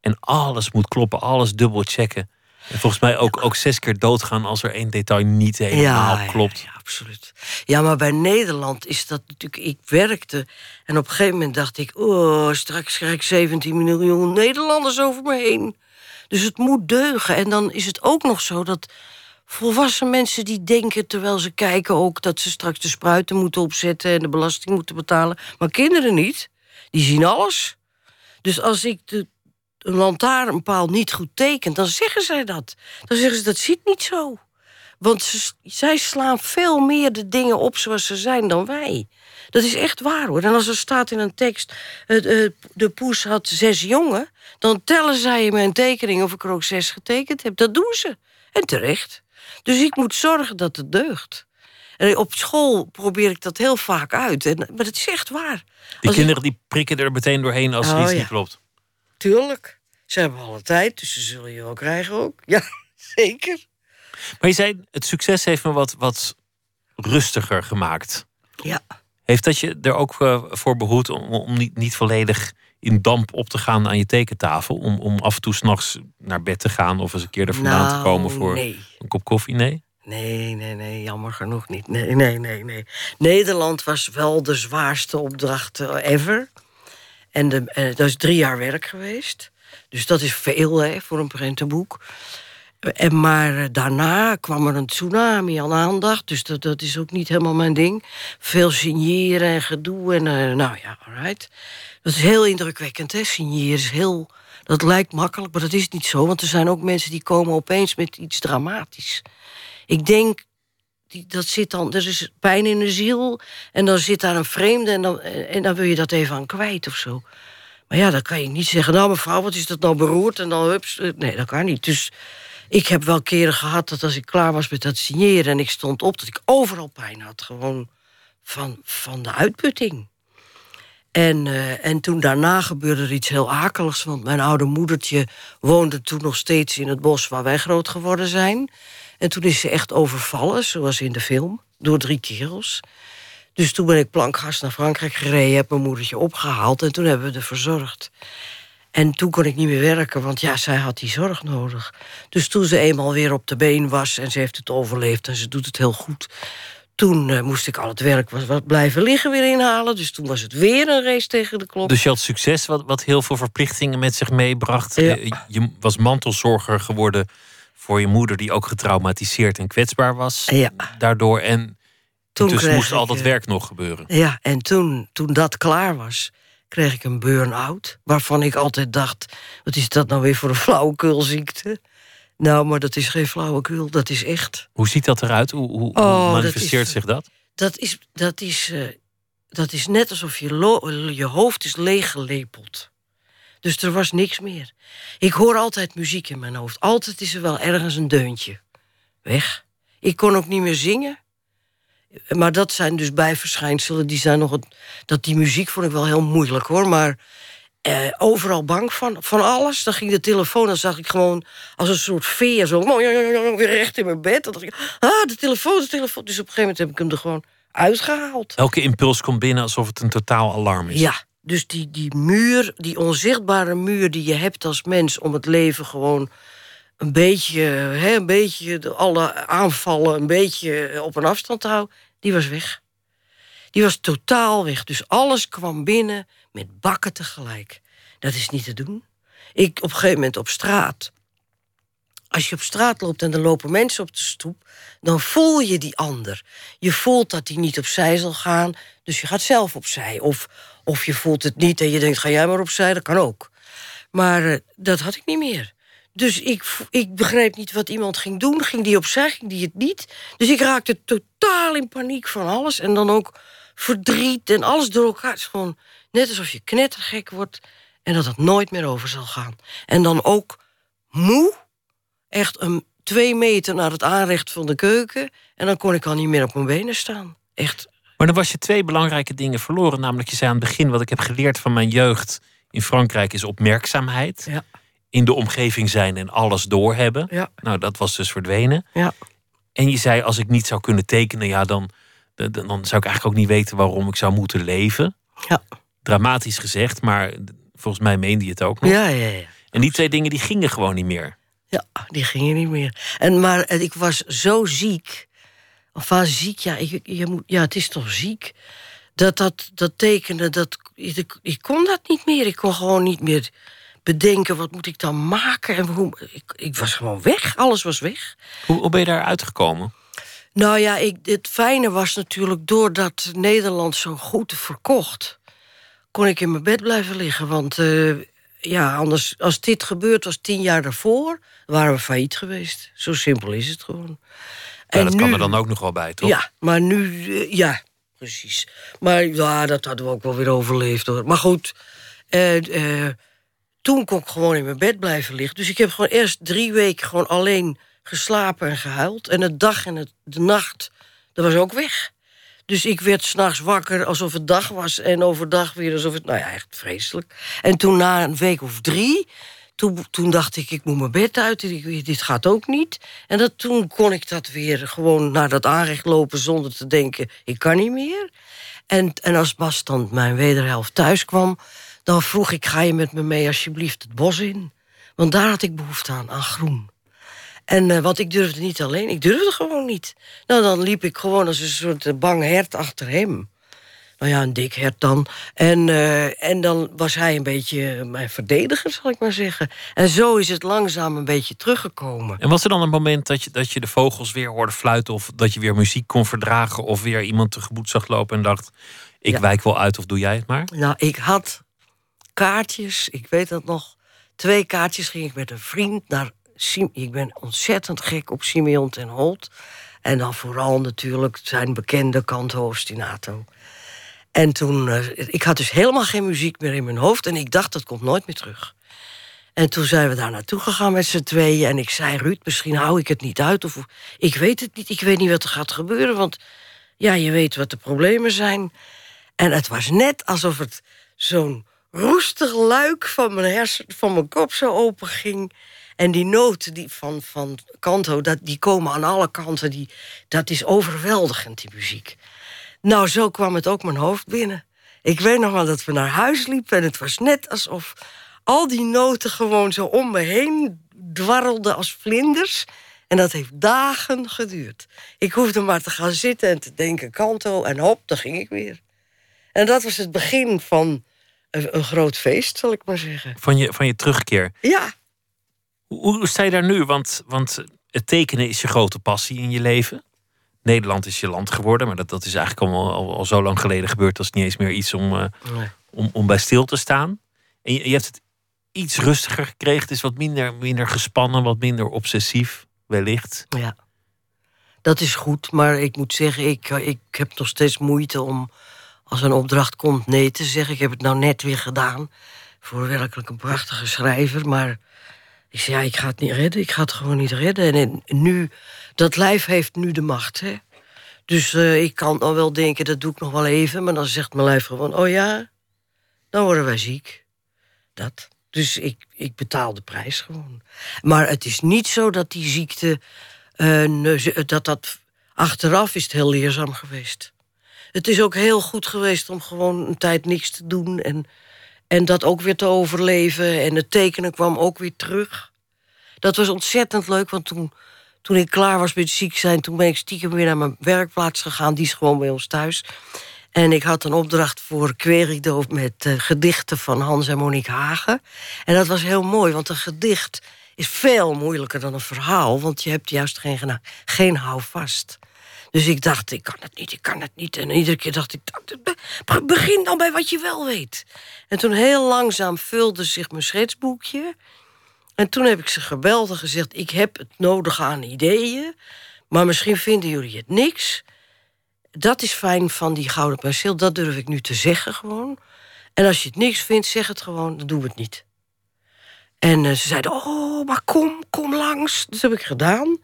[SPEAKER 1] En alles moet kloppen, alles dubbel checken. En volgens mij ook, ook zes keer doodgaan als er één detail niet helemaal klopt.
[SPEAKER 2] Ja, absoluut. Ja, maar bij Nederland is dat natuurlijk. Ik werkte en op een gegeven moment dacht ik: oh, straks krijg ik 17 miljoen Nederlanders over me heen. Dus het moet deugen. En dan is het ook nog zo dat volwassen mensen die denken terwijl ze kijken ook dat ze straks de spruiten moeten opzetten en de belasting moeten betalen. Maar kinderen niet. Die zien alles. Dus als ik de een lantaarnpaal niet goed tekent, dan zeggen zij dat. Dan zeggen ze dat ziet niet zo. Want ze, zij slaan veel meer de dingen op zoals ze zijn dan wij. Dat is echt waar hoor. En als er staat in een tekst, de poes had zes jongen... dan tellen zij in mijn tekening of ik er ook zes getekend heb. Dat doen ze. En terecht. Dus ik moet zorgen dat het deugt. En op school probeer ik dat heel vaak uit. En, maar het is echt waar.
[SPEAKER 1] Die kinderen die prikken er meteen doorheen als er oh, iets niet klopt.
[SPEAKER 2] Tuurlijk. Ze hebben alle tijd, dus ze zullen je wel krijgen ook. Ja, zeker.
[SPEAKER 1] Maar je zei, het succes heeft me wat, wat rustiger gemaakt.
[SPEAKER 2] Ja.
[SPEAKER 1] Heeft dat je er ook uh, voor behoed om, om niet, niet volledig in damp op te gaan aan je tekentafel? Om, om af en toe s'nachts naar bed te gaan of eens een keer er vandaan te komen
[SPEAKER 2] nou,
[SPEAKER 1] voor een kop koffie? Nee?
[SPEAKER 2] Nee, nee, nee, jammer genoeg niet. Nee, nee, nee, nee. Nederland was wel de zwaarste opdracht eh, ever. En de, uh, dat is drie jaar werk geweest. Dus dat is veel hè, voor een prentenboek. En maar eh, daarna kwam er een tsunami aan aandacht. Dus dat, dat is ook niet helemaal mijn ding. Veel signeren en gedoe. En uh, nou ja, alright. Dat is heel indrukwekkend, hè. Signeren is heel... Dat lijkt makkelijk, maar dat is niet zo. Want er zijn ook mensen die komen opeens met iets dramatisch. Ik denk, die, dat zit dan... Er is pijn in de ziel en dan zit daar een vreemde... en dan, en dan wil je dat even aan kwijt of zo. Maar ja, dan kan je niet zeggen... nou mevrouw, wat is dat nou beroerd? En dan hups... Nee, dat kan niet. Dus ik heb wel keren gehad dat als ik klaar was met dat signeren... en ik stond op, dat ik overal pijn had. Gewoon van, van de uitputting. En, uh, en toen daarna gebeurde er iets heel akeligs... want mijn oude moedertje woonde toen nog steeds in het bos... waar wij groot geworden zijn. En toen is ze echt overvallen, zoals in de film, door drie kerels. Dus toen ben ik plankgas naar Frankrijk gereden... heb mijn moedertje opgehaald en toen hebben we haar verzorgd. En toen kon ik niet meer werken, want ja, zij had die zorg nodig. Dus toen ze eenmaal weer op de been was en ze heeft het overleefd en ze doet het heel goed. Toen uh, moest ik al het werk was, wat blijven liggen weer inhalen. Dus toen was het weer een race tegen de klok.
[SPEAKER 1] Dus je had succes, wat, wat heel veel verplichtingen met zich meebracht. Je, je, was mantelzorger geworden voor je moeder, die ook getraumatiseerd en kwetsbaar was.
[SPEAKER 2] Ja.
[SPEAKER 1] Daardoor. En toen dus moest al dat werk nog gebeuren.
[SPEAKER 2] Ja, en toen, toen dat klaar was, kreeg ik een burn-out. Waarvan ik altijd dacht: wat is dat nou weer voor een flauwekulziekte? Nou, maar dat is geen flauwekul, dat is echt.
[SPEAKER 1] Hoe ziet dat eruit? Hoe, hoe, oh, manifesteert zich dat?
[SPEAKER 2] Dat is, dat, is, uh, dat is net alsof je, je hoofd is leeggelepeld. Dus er was niks meer. Ik hoor altijd muziek in mijn hoofd. Altijd is er wel ergens een deuntje. Weg. Ik kon ook niet meer zingen. Maar dat zijn dus bijverschijnselen. Die zijn nog het, dat die muziek vond ik wel heel moeilijk hoor. Maar eh, overal bang van. Van alles. Dan ging de telefoon. Dan zag ik gewoon als een soort veer. Zo weer recht in mijn bed. Dan dacht ik, ah, de telefoon, de telefoon. Dus op een gegeven moment heb ik hem er gewoon uitgehaald.
[SPEAKER 1] Elke impuls komt binnen alsof het een totaal alarm is.
[SPEAKER 2] Ja, dus die, die muur, die onzichtbare muur die je hebt als mens om het leven gewoon een beetje, hè, een beetje alle aanvallen een beetje op een afstand houden, die was weg. Die was totaal weg. Dus alles kwam binnen met bakken tegelijk. Dat is niet te doen. Ik op een gegeven moment op straat. Als je op straat loopt en er lopen mensen op de stoep, dan voel je die ander. Je voelt dat die niet opzij zal gaan, dus je gaat zelf opzij. Of, of je voelt het niet en je denkt, ga jij maar opzij, dat kan ook. Maar uh, dat had ik niet meer. Dus ik, ik begreep niet wat iemand ging doen. Ging die opzij, ging die het niet. Dus ik raakte totaal in paniek van alles. En dan ook verdriet en alles door elkaar. Het is gewoon net alsof je knettergek wordt... en dat het nooit meer over zal gaan. En dan ook moe, echt een twee meter naar het aanrecht van de keuken... en dan kon ik al niet meer op mijn benen staan. Echt
[SPEAKER 1] maar dan was je twee belangrijke dingen verloren. Namelijk, je zei aan het begin, wat ik heb geleerd van mijn jeugd in Frankrijk is opmerkzaamheid.
[SPEAKER 2] Ja.
[SPEAKER 1] In de omgeving zijn en alles doorhebben.
[SPEAKER 2] Ja.
[SPEAKER 1] Nou, dat was dus verdwenen.
[SPEAKER 2] Ja.
[SPEAKER 1] En je zei, als ik niet zou kunnen tekenen, ja, dan, dan, dan zou ik eigenlijk ook niet weten waarom ik zou moeten leven.
[SPEAKER 2] Ja.
[SPEAKER 1] Dramatisch gezegd, maar volgens mij meende je het ook nog.
[SPEAKER 2] Ja, ja, ja.
[SPEAKER 1] En die twee dingen die gingen gewoon niet meer.
[SPEAKER 2] Ja, die gingen niet meer. En, maar ik was zo ziek of van ziek, ja, je, je moet, ja, het is toch ziek. Dat, dat, dat tekenen, dat, ik, ik kon dat niet meer. Ik kon gewoon niet meer bedenken, wat moet ik dan maken? En hoe, ik, ik was gewoon weg, alles was weg.
[SPEAKER 1] Hoe, hoe ben je daar uitgekomen?
[SPEAKER 2] Nou ja, ik, het fijne was natuurlijk, doordat Nederland zo goed verkocht... kon ik in mijn bed blijven liggen, want... Uh, ja, anders, als dit gebeurd was tien jaar daarvoor, waren we failliet geweest. Zo simpel is het gewoon.
[SPEAKER 1] Ja, dat nu, kan er dan ook nog wel bij, toch?
[SPEAKER 2] Ja, maar nu, eh, ja, precies. Maar ja, dat hadden we ook wel weer overleefd hoor. Maar goed, eh, eh, toen kon ik gewoon in mijn bed blijven liggen. Dus ik heb gewoon eerst drie weken gewoon alleen geslapen en gehuild. En de dag en het, de nacht, dat was ook weg. Dus ik werd s'nachts wakker alsof het dag was. En overdag weer alsof het... Nou ja, echt vreselijk. En toen na een week of drie... Toen, toen dacht ik, ik moet mijn bed uit. Dit gaat ook niet. En dat, toen kon ik dat weer gewoon naar dat aanrecht lopen... zonder te denken, ik kan niet meer. En, en als Bas dan mijn wederhelft thuis kwam... dan vroeg ik, ga je met me mee alsjeblieft het bos in? Want daar had ik behoefte aan, aan groen. En uh, want ik durfde niet alleen, ik durfde gewoon niet. Nou, dan liep ik gewoon als een soort eh, bang hert achter hem. Nou ja, een dik hert dan. En, uh, en dan was hij een beetje mijn verdediger, zal ik maar zeggen. En zo is het langzaam een beetje teruggekomen.
[SPEAKER 1] En was er dan een moment dat je, dat je de vogels weer hoorde fluiten... of dat je weer muziek kon verdragen... of weer iemand tegemoet zag lopen en dacht... ik ja. wijk wel uit of doe jij het maar?
[SPEAKER 2] Nou, ik had kaartjes, ik weet dat nog... Twee kaartjes ging ik met een vriend naar ik ben ontzettend gek op Simeon ten Holt. En dan vooral natuurlijk zijn bekende Canto Ostinato. En toen, uh, ik had dus helemaal geen muziek meer in mijn hoofd... en ik dacht, dat komt nooit meer terug. En toen zijn we daar naartoe gegaan met z'n tweeën... en ik zei, Ruud, misschien hou ik het niet uit... of ik weet het niet, ik weet niet wat er gaat gebeuren... want ja, je weet wat de problemen zijn. En het was net alsof het zo'n roestig luik van mijn, hersen, van mijn kop zo open ging... En die noten die van, van Kanto, dat, die komen aan alle kanten. Die, dat is overweldigend, die muziek. Nou, zo kwam het ook mijn hoofd binnen. Ik weet nog wel dat we naar huis liepen... en het was net alsof al die noten gewoon zo om me heen dwarrelden als vlinders. En dat heeft dagen geduurd. Ik hoefde maar te gaan zitten en te denken kanto... en hop, daar ging ik weer. En dat was het begin van een, groot feest, zal ik maar zeggen.
[SPEAKER 1] Van je, van je terugkeer?
[SPEAKER 2] Ja.
[SPEAKER 1] Hoe sta je daar nu? Want, want het tekenen is je grote passie in je leven. Nederland is je land geworden, maar dat, dat is eigenlijk al, al, al zo lang geleden gebeurd. Dat is niet eens meer iets om, uh, nee. om, om bij stil te staan. En je, je, hebt het iets rustiger gekregen. Het is wat minder, minder gespannen, wat minder obsessief, wellicht.
[SPEAKER 2] Ja, dat is goed. Maar ik moet zeggen, ik, ik heb nog steeds moeite om als een opdracht komt nee te zeggen. Ik heb het nou net weer gedaan voor werkelijk een prachtige schrijver. Maar ik zei, ja, ik ga het niet redden. Ik ga het gewoon niet redden. En, nu, dat lijf heeft nu de macht, hè. Dus uh, ik kan dan wel denken, dat doe ik nog wel even. Maar dan zegt mijn lijf gewoon, oh ja, dan worden wij ziek. Dat. Dus ik, ik betaal de prijs gewoon. Maar het is niet zo dat die ziekte... Uh, dat dat achteraf is het heel leerzaam geweest. Het is ook heel goed geweest om gewoon een tijd niks te doen... en en dat ook weer te overleven. En het tekenen kwam ook weer terug. Dat was ontzettend leuk, want toen, toen ik klaar was met ziek zijn... toen ben ik stiekem weer naar mijn werkplaats gegaan. Die is gewoon bij ons thuis. En ik had een opdracht voor Querido met uh, gedichten van Hans en Monique Hagen. En dat was heel mooi, want een gedicht is veel moeilijker dan een verhaal... want je hebt juist geen, geen houvast. Dus ik dacht, ik kan het niet, ik kan het niet. En iedere keer dacht ik, begin dan bij wat je wel weet. En toen heel langzaam vulde zich mijn schetsboekje. En toen heb ik ze gebeld en gezegd, ik heb het nodig aan ideeën. Maar misschien vinden jullie het niks. Dat is fijn van die gouden penseel, dat durf ik nu te zeggen gewoon. En als je het niks vindt, zeg het gewoon, dan doen we het niet. En uh, ze zeiden, oh, maar kom, kom langs. Dat heb ik gedaan.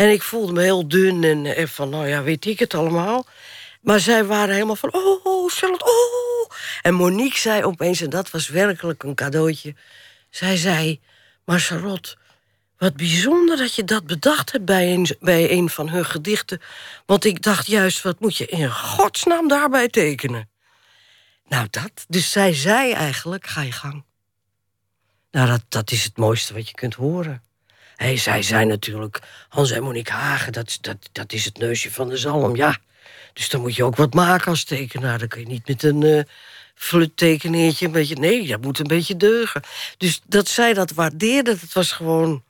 [SPEAKER 2] En ik voelde me heel dun en, en van, nou ja, weet ik het allemaal. Maar zij waren helemaal van, oh, Charlotte, oh. En Monique zei opeens, en dat was werkelijk een cadeautje... zij zei, maar Charlotte, wat bijzonder dat je dat bedacht hebt bij een, bij een van hun gedichten. Want ik dacht juist, wat moet je in godsnaam daarbij tekenen? Nou, dat. Dus zij zei eigenlijk, ga je gang. Nou, dat, dat is het mooiste wat je kunt horen. Hey, zij zijn natuurlijk Hans en Monique Hagen, dat, dat, dat is het neusje van de zalm, ja. Dus dan moet je ook wat maken als tekenaar. Dan kun je niet met een uh, fluttekeneertje een beetje... Nee, dat moet een beetje deugen. Dus dat zij dat waardeerde, dat was gewoon...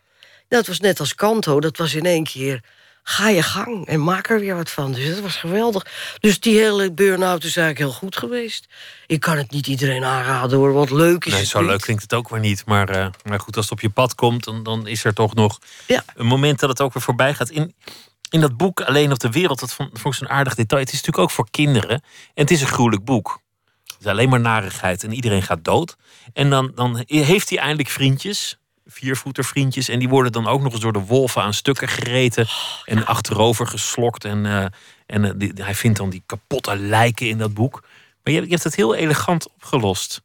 [SPEAKER 2] Dat was net als Kanto, dat was in één keer ga je gang en maak er weer wat van. Dus dat was geweldig. Dus die hele burn-out is eigenlijk heel goed geweest. Ik kan het niet iedereen aanraden hoor, want leuk is
[SPEAKER 1] nee,
[SPEAKER 2] het
[SPEAKER 1] zo leuk klinkt het ook weer niet. Maar, uh, maar goed, als het op je pad komt, dan, dan is er toch nog ja. een moment dat het ook weer voorbij gaat. In, in dat boek Alleen op de Wereld, dat vond, vond ik zo'n aardig detail. Het is natuurlijk ook voor kinderen. En het is een gruwelijk boek. Het is alleen maar narigheid en iedereen gaat dood. En dan, dan heeft hij eindelijk vriendjes, viervoetervriendjes. En die worden dan ook nog eens door de wolven aan stukken gereten. En achterover geslokt. En, uh, en uh, die, hij vindt dan die kapotte lijken in dat boek. Maar je, je hebt het heel elegant opgelost.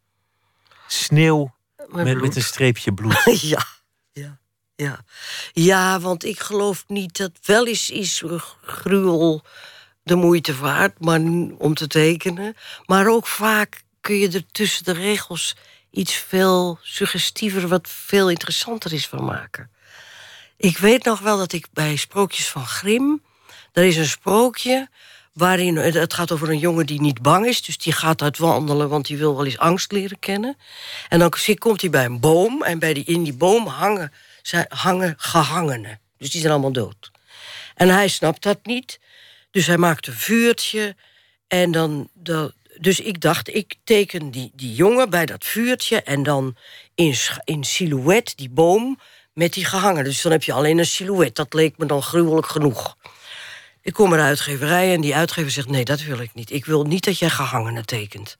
[SPEAKER 1] Sneeuw met, met, een streepje bloed.
[SPEAKER 2] ja, ja, ja. Ja, want ik geloof niet dat wel eens is gruwel de moeite waard maar, om te tekenen. Maar ook vaak kun je er tussen de regels iets veel suggestiever, wat veel interessanter is van maken. Ik weet nog wel dat ik bij Sprookjes van Grim. Er is een sprookje waarin het gaat over een jongen die niet bang is. Dus die gaat uit wandelen, want die wil wel eens angst leren kennen. En dan komt hij bij een boom. En bij die, in die boom hangen, hangen gehangenen. Dus die zijn allemaal dood. En hij snapt dat niet. Dus hij maakt een vuurtje. En dan, dan dus ik dacht, ik teken die, die jongen bij dat vuurtje... en dan in, in silhouet die boom met die gehangen. Dus dan heb je alleen een silhouet. Dat leek me dan gruwelijk genoeg. Ik kom naar de uitgeverij en die uitgever zegt... nee, dat wil ik niet. Ik wil niet dat jij gehangenen tekent.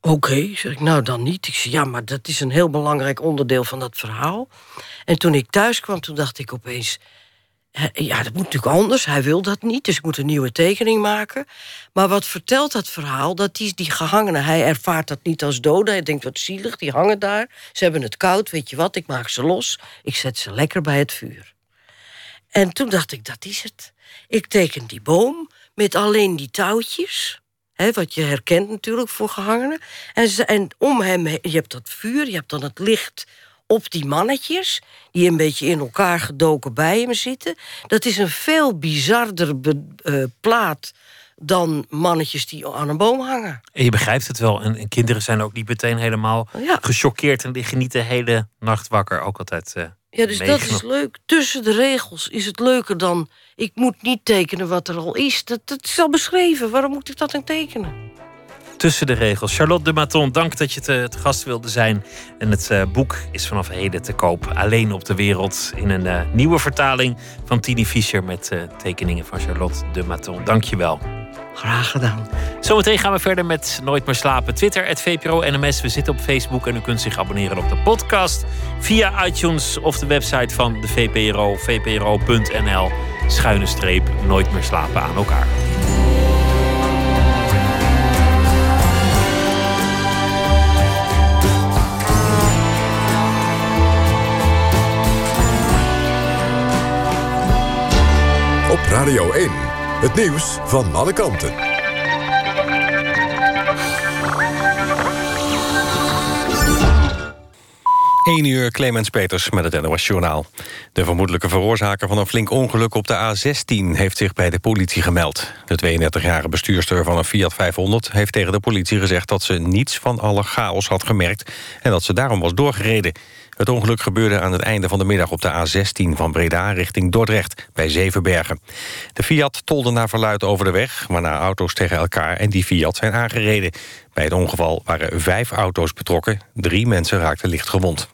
[SPEAKER 2] Oké, zeg ik, nou dan niet. Ik zeg, ja, maar dat is een heel belangrijk onderdeel van dat verhaal. En toen ik thuis kwam, toen dacht ik opeens... Ja, dat moet natuurlijk anders. Hij wil dat niet, dus ik moet een nieuwe tekening maken. Maar wat vertelt dat verhaal? Dat die, die gehangenen, hij ervaart dat niet als doden. Hij denkt, wat zielig, die hangen daar. Ze hebben het koud, weet je wat, ik maak ze los. Ik zet ze lekker bij het vuur. En toen dacht ik, dat is het. Ik teken die boom met alleen die touwtjes. Hè, wat je herkent natuurlijk voor gehangenen. En, en om hem, je hebt dat vuur, je hebt dan het licht op die mannetjes... die een beetje in elkaar gedoken bij hem zitten. Dat is een veel bizarder uh, plaat dan mannetjes die aan een boom hangen.
[SPEAKER 1] En je begrijpt het wel. En, kinderen zijn ook niet meteen helemaal ja. gechoqueerd... en liggen niet de hele nacht wakker. Ook altijd uh,
[SPEAKER 2] Ja, dus dat is leuk. Tussen de regels is het leuker dan... ik moet niet tekenen wat er al is. Dat, dat is al beschreven. Waarom moet ik dat dan tekenen?
[SPEAKER 1] Tussen de regels. Charlotte de Maton, dank dat je te, te gast wilde zijn. En het uh, boek is vanaf heden te koop. Alleen op de wereld. In een uh, nieuwe vertaling van Tini Fischer met uh, tekeningen van Charlotte de Maton. Dank je wel.
[SPEAKER 2] Graag gedaan.
[SPEAKER 1] Zometeen gaan we verder met Nooit meer slapen. Twitter, het VPRO NMS. We zitten op Facebook en u kunt zich abonneren op de podcast. Via iTunes of de website van de VPRO. vpro.nl. Schuine streep. Nooit meer slapen aan elkaar.
[SPEAKER 3] Radio 1, het nieuws van alle kanten.
[SPEAKER 4] 1 uur Clemens Peters met het NOS Journaal. De vermoedelijke veroorzaker van een flink ongeluk op de A16... heeft zich bij de politie gemeld. De 32-jarige bestuurster van een Fiat 500 heeft tegen de politie gezegd... dat ze niets van alle chaos had gemerkt en dat ze daarom was doorgereden. Het ongeluk gebeurde aan het einde van de middag op de A16 van Breda richting Dordrecht bij Zevenbergen. De Fiat tolde naar verluid over de weg, waarna auto's tegen elkaar en die Fiat zijn aangereden. Bij het ongeval waren vijf auto's betrokken, drie mensen raakten licht gewond.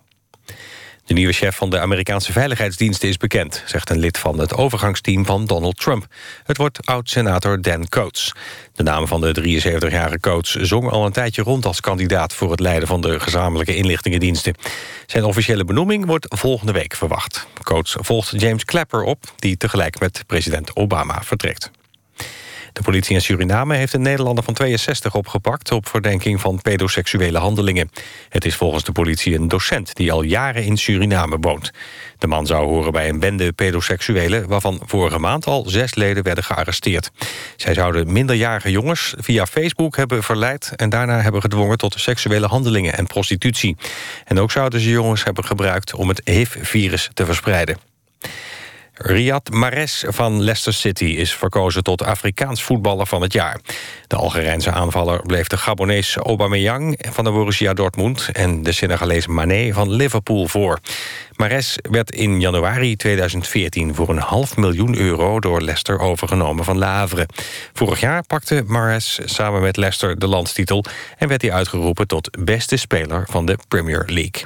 [SPEAKER 4] De nieuwe chef van de Amerikaanse veiligheidsdiensten is bekend... zegt een lid van het overgangsteam van Donald Trump. Het wordt oud-senator Dan Coates. De naam van de 73-jarige Coates zong al een tijdje rond... als kandidaat voor het leiden van de gezamenlijke inlichtingendiensten. Zijn officiële benoeming wordt volgende week verwacht. Coates volgt James Clapper op... die tegelijk met president Obama vertrekt. De politie in Suriname heeft een Nederlander van 62 opgepakt... op verdenking van pedoseksuele handelingen. Het is volgens de politie een docent die al jaren in Suriname woont. De man zou horen bij een bende pedoseksuelen... waarvan vorige maand al zes leden werden gearresteerd. Zij zouden minderjarige jongens via Facebook hebben verleid... en daarna hebben gedwongen tot seksuele handelingen en prostitutie. En ook zouden ze jongens hebben gebruikt om het HIV-virus te verspreiden. Riyad Mahrez van Leicester City is verkozen tot Afrikaans voetballer van het jaar. De Algerijnse aanvaller bleef de Gabonese Aubameyang van de Borussia Dortmund... en de Senegalees Mané van Liverpool voor. Mahrez werd in januari 2014 voor een half miljoen euro... door Leicester overgenomen van Le Havre. Vorig jaar pakte Mahrez samen met Leicester de landstitel... en werd hij uitgeroepen tot beste speler van de Premier League.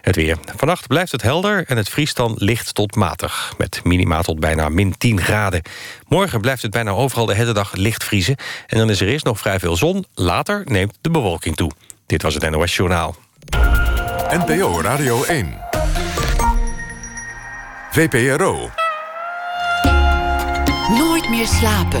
[SPEAKER 4] Het weer. Vannacht blijft het helder en het vriest dan licht tot matig. Met minima tot bijna min 10 graden. Morgen blijft het bijna overal de hele dag licht vriezen. En dan is er eerst nog vrij veel zon. Later neemt de bewolking toe. Dit was het NOS Journaal.
[SPEAKER 3] NPO Radio 1. VPRO.
[SPEAKER 5] Nooit meer slapen.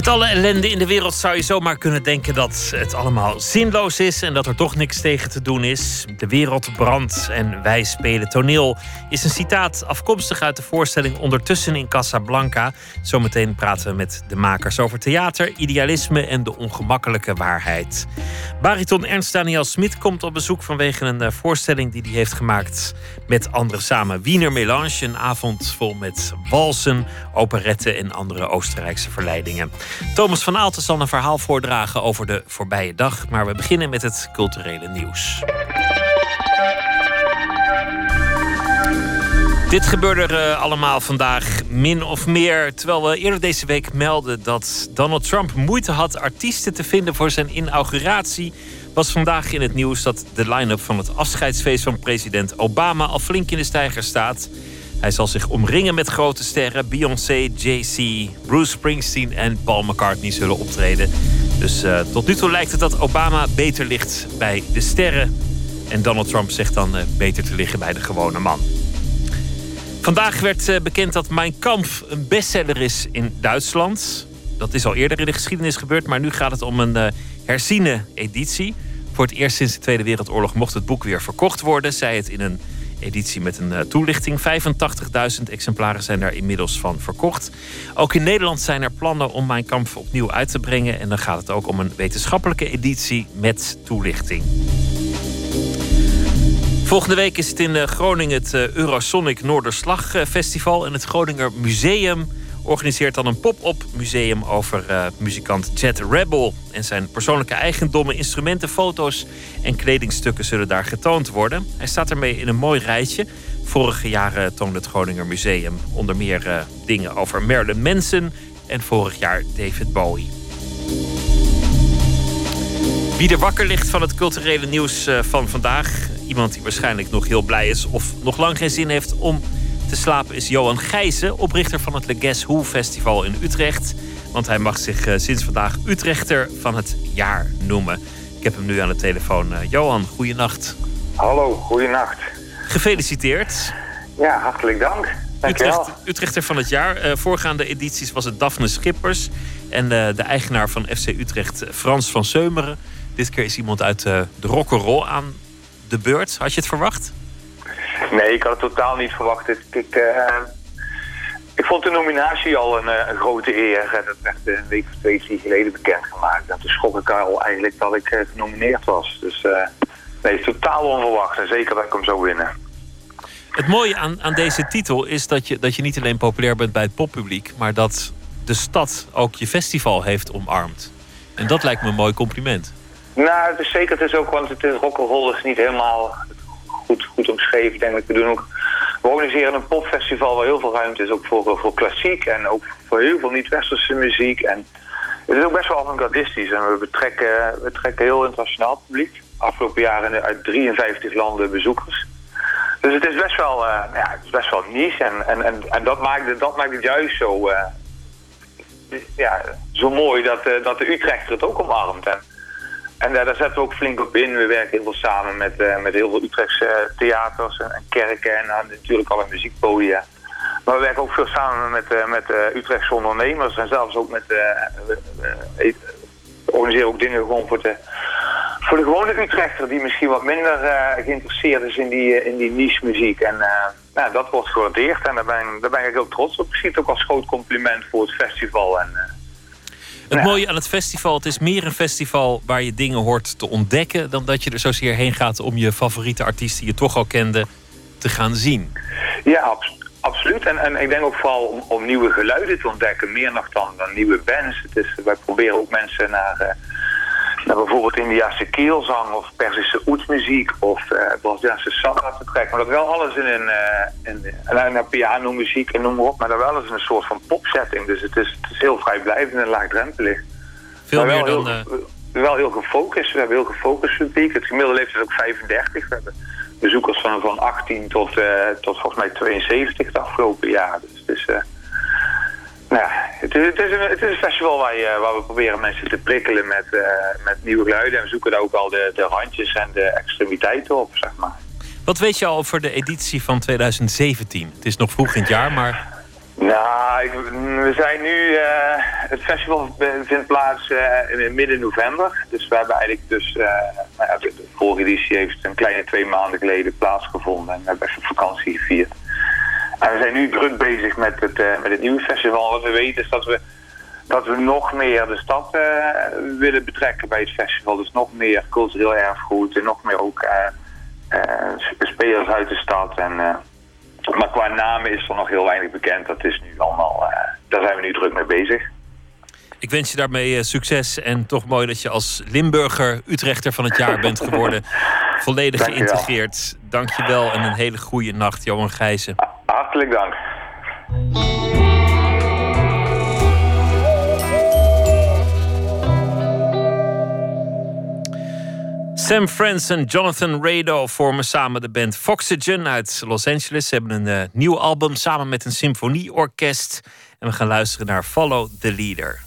[SPEAKER 1] Met alle ellende in de wereld zou je zomaar kunnen denken dat het allemaal zinloos is en dat er toch niks tegen te doen is. De wereld brandt en wij spelen toneel is een citaat afkomstig uit de voorstelling Ondertussen in Casablanca. Zometeen praten we met de makers over theater, idealisme en de ongemakkelijke waarheid. Bariton Ernst Daniel Smit komt op bezoek vanwege een eh, voorstelling die hij heeft gemaakt met anderen samen. Wiener Melange, een avond vol met walsen, operetten en andere Oostenrijkse verleidingen. Thomas van Aalten zal een verhaal voordragen over de voorbije dag. Maar we beginnen met het culturele nieuws. Dit gebeurde uh, allemaal vandaag min of meer. Terwijl we eerder deze week melden dat Donald Trump moeite had artiesten te vinden voor zijn inauguratie. Was vandaag in het nieuws dat de line-up van het afscheidsfeest van president Obama al flink in de stijger staat. Hij zal zich omringen met grote sterren. Beyoncé, Jay-Z, Bruce Springsteen en Paul McCartney zullen optreden. Dus uh, tot nu toe lijkt het dat Obama beter ligt bij de sterren. En Donald Trump zegt dan uh, beter te liggen bij de gewone man. Vandaag werd uh, bekend dat Mein Kampf een bestseller is in Duitsland. Dat is al eerder in de geschiedenis gebeurd, maar nu gaat het om een herziene editie. Voor het eerst sinds de Tweede Wereldoorlog mocht het boek weer verkocht worden. Zij het in een editie met een uh, toelichting. 85.000 exemplaren zijn daar inmiddels van verkocht. Ook in Nederland zijn er plannen om Mijn Kamp opnieuw uit te brengen. En dan gaat het ook om een wetenschappelijke editie met toelichting. Volgende week is het in uh, Groningen het uh, Eurosonic Noorderslag Festival. En het Groninger Museum organiseert dan een pop-up museum over uh, muzikant Jet Rebel. En zijn persoonlijke eigendommen, instrumenten, foto's en kledingstukken zullen daar getoond worden. Hij staat ermee in een mooi rijtje. Vorige jaren toonde het Groninger Museum onder meer uh, dingen over Marilyn Manson en vorig jaar David Bowie. Wie er wakker ligt van het culturele nieuws uh, van vandaag, iemand die waarschijnlijk nog heel blij is of nog lang geen zin heeft om te slapen is Johan Gijzen, oprichter van het Le Guess Who Festival in Utrecht. Want hij mag zich uh, sinds vandaag Utrechter van het jaar noemen. Ik heb hem nu aan de telefoon. Uh, Johan, goeienacht.
[SPEAKER 6] Hallo, goeienacht.
[SPEAKER 1] Gefeliciteerd.
[SPEAKER 6] Ja, hartelijk dank.
[SPEAKER 1] Utrecht, Utrechter van het jaar. Uh, voorgaande edities was het Daphne Schippers. En de eigenaar van FC Utrecht, Frans van Seumeren. Dit keer is iemand uit de rock'n'roll aan de beurt. Had je het verwacht?
[SPEAKER 6] Nee, ik had het totaal niet verwacht. Ik, ik, uh, ik vond de nominatie al een, een, grote eer. En dat werd een week of twee, drie geleden bekendgemaakt. En toen schrok ik al eigenlijk dat ik uh, genomineerd was. Dus uh, nee, totaal onverwacht. En zeker dat ik hem zou winnen.
[SPEAKER 1] Het mooie aan, aan deze titel is dat je, dat je niet alleen populair bent bij het poppubliek... maar dat de stad ook je festival heeft omarmd. En dat lijkt me een mooi compliment.
[SPEAKER 6] Nou, het is zeker. Het is ook, want het is rock'n'roll is niet helemaal goed, goed omschreven. Ik denk dat we doen ook... Organiseren een popfestival waar heel veel ruimte is, ook voor, voor klassiek en ook voor heel veel niet-westerse muziek. En het is ook best wel avant-gardistisch en we betrekken, we trekken heel internationaal publiek. Afgelopen jaren uit 53 landen bezoekers. Dus het is best wel, uh, ja, het is best wel niche en, en, en, en dat, maakt het, dat maakt het juist zo, uh, ja, zo mooi dat, dat de Utrechter het ook omarmt. En daar zetten we ook flink op in. We werken heel veel samen met, uh, met heel veel Utrechtse uh, theaters en, en, kerken en uh, natuurlijk alle muziekpodia. Maar we werken ook veel samen met, met Utrechtse ondernemers en zelfs ook met... we organiseren ook dingen gewoon voor de, voor de gewone Utrechter die misschien wat minder geïnteresseerd is in die, in die niche muziek. En nou, dat wordt gewaardeerd en daar ben, daar ben ik heel trots op. Ik zie ook als groot compliment voor het festival en...
[SPEAKER 1] Het mooie aan het festival, het is meer een festival waar je dingen hoort te ontdekken... dan dat je er zozeer heen gaat om je favoriete artiesten die je toch al kende te gaan zien.
[SPEAKER 6] Ja, abs absoluut. En, en ik denk ook vooral om, om, nieuwe geluiden te ontdekken. Meer nog dan, dan nieuwe bands. Het is, wij proberen ook mensen naar, uh, naar bijvoorbeeld Indiase keelzang of Persische oetsmuziek of uh, Braziliaanse salsa te trekken. Maar dat wel alles in een, uh, in, en naar pianomuziek en noem maar op, maar dan wel eens in een soort van popsetting. Dus het is, het is heel vrijblijvend en laagdrempelig.
[SPEAKER 7] Veel meer dan...
[SPEAKER 6] Heel, uh... Wel heel gefocust. We hebben heel gefocust publiek. Het gemiddelde leeftijd is ook 35. We hebben bezoekers van, van 18 tot, tot volgens mij 72 het afgelopen jaar. Dus het is... Nou, het is, het, is een, het is een festival waar, je, waar we proberen mensen te prikkelen met, uh, met nieuwe geluiden. En we zoeken daar ook al de, de randjes en de extremiteiten op, zeg maar.
[SPEAKER 7] Wat weet je al over de editie van 2017? Het is nog vroeg in het jaar, maar...
[SPEAKER 6] Nou, ik, we zijn nu... Uh, het festival vindt plaats uh, in midden november. Dus we hebben eigenlijk dus... nou de, vorige editie heeft een kleine twee maanden geleden plaatsgevonden. En we hebben even vakantie gevierd. En we zijn nu druk bezig met het, uh, met het nieuwe festival. Wat we weten is dat we, dat we nog meer de stad uh, willen betrekken bij het festival. Dus nog meer cultureel erfgoed en nog meer ook uh, spelers uit de stad. En, maar qua namen is er nog heel weinig bekend. Dat is nu allemaal, daar zijn we nu druk mee bezig.
[SPEAKER 7] Ik wens je daarmee succes en toch mooi dat je als Limburger Utrechter van het jaar bent geworden. Volledig
[SPEAKER 6] Dank
[SPEAKER 7] geïntegreerd. Dank je wel en een hele goede nacht, Johan Gijzen.
[SPEAKER 6] Hartelijk dank.
[SPEAKER 7] Sam Friends en Jonathan Rado vormen samen de band Foxygen uit Los Angeles. Ze hebben een uh, nieuw album samen met een symfonieorkest. En we gaan luisteren naar Follow the Leader.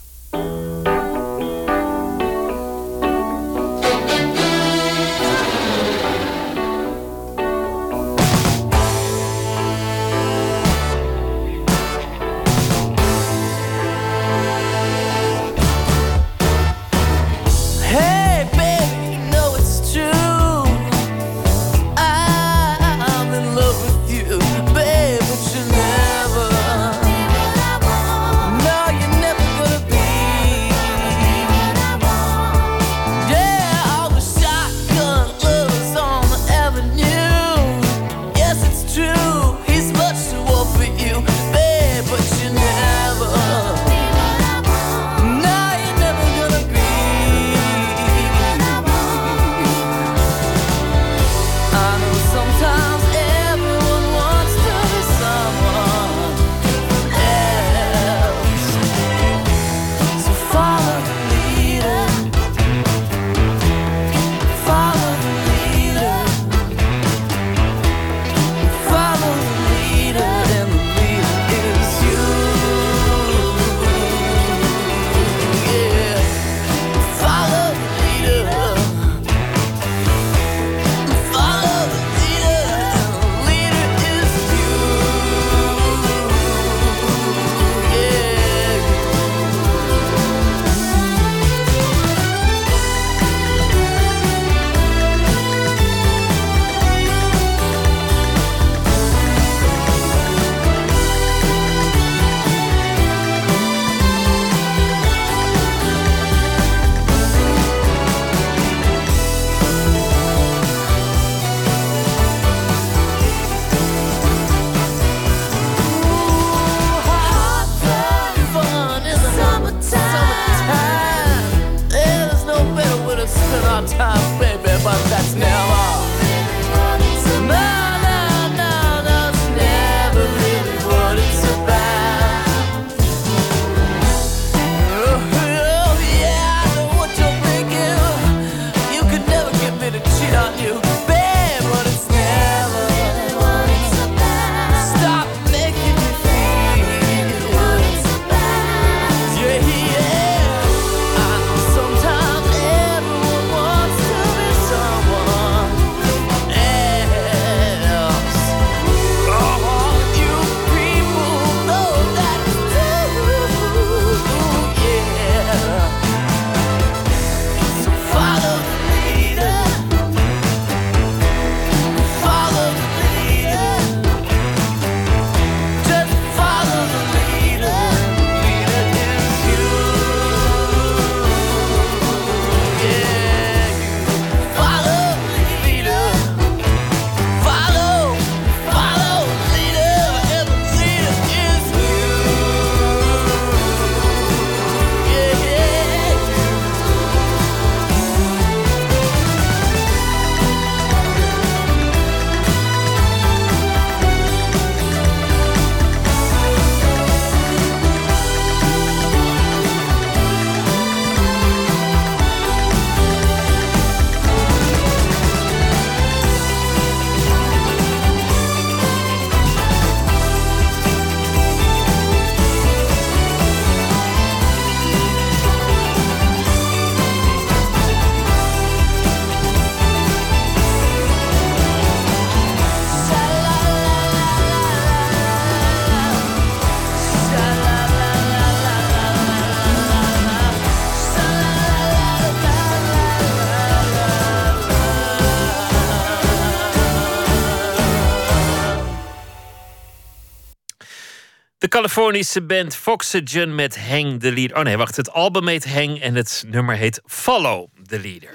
[SPEAKER 1] Californische band Foxygen met Hang the Leader. Oh nee, wacht. Het album heet Hang en het nummer heet Follow the Leader.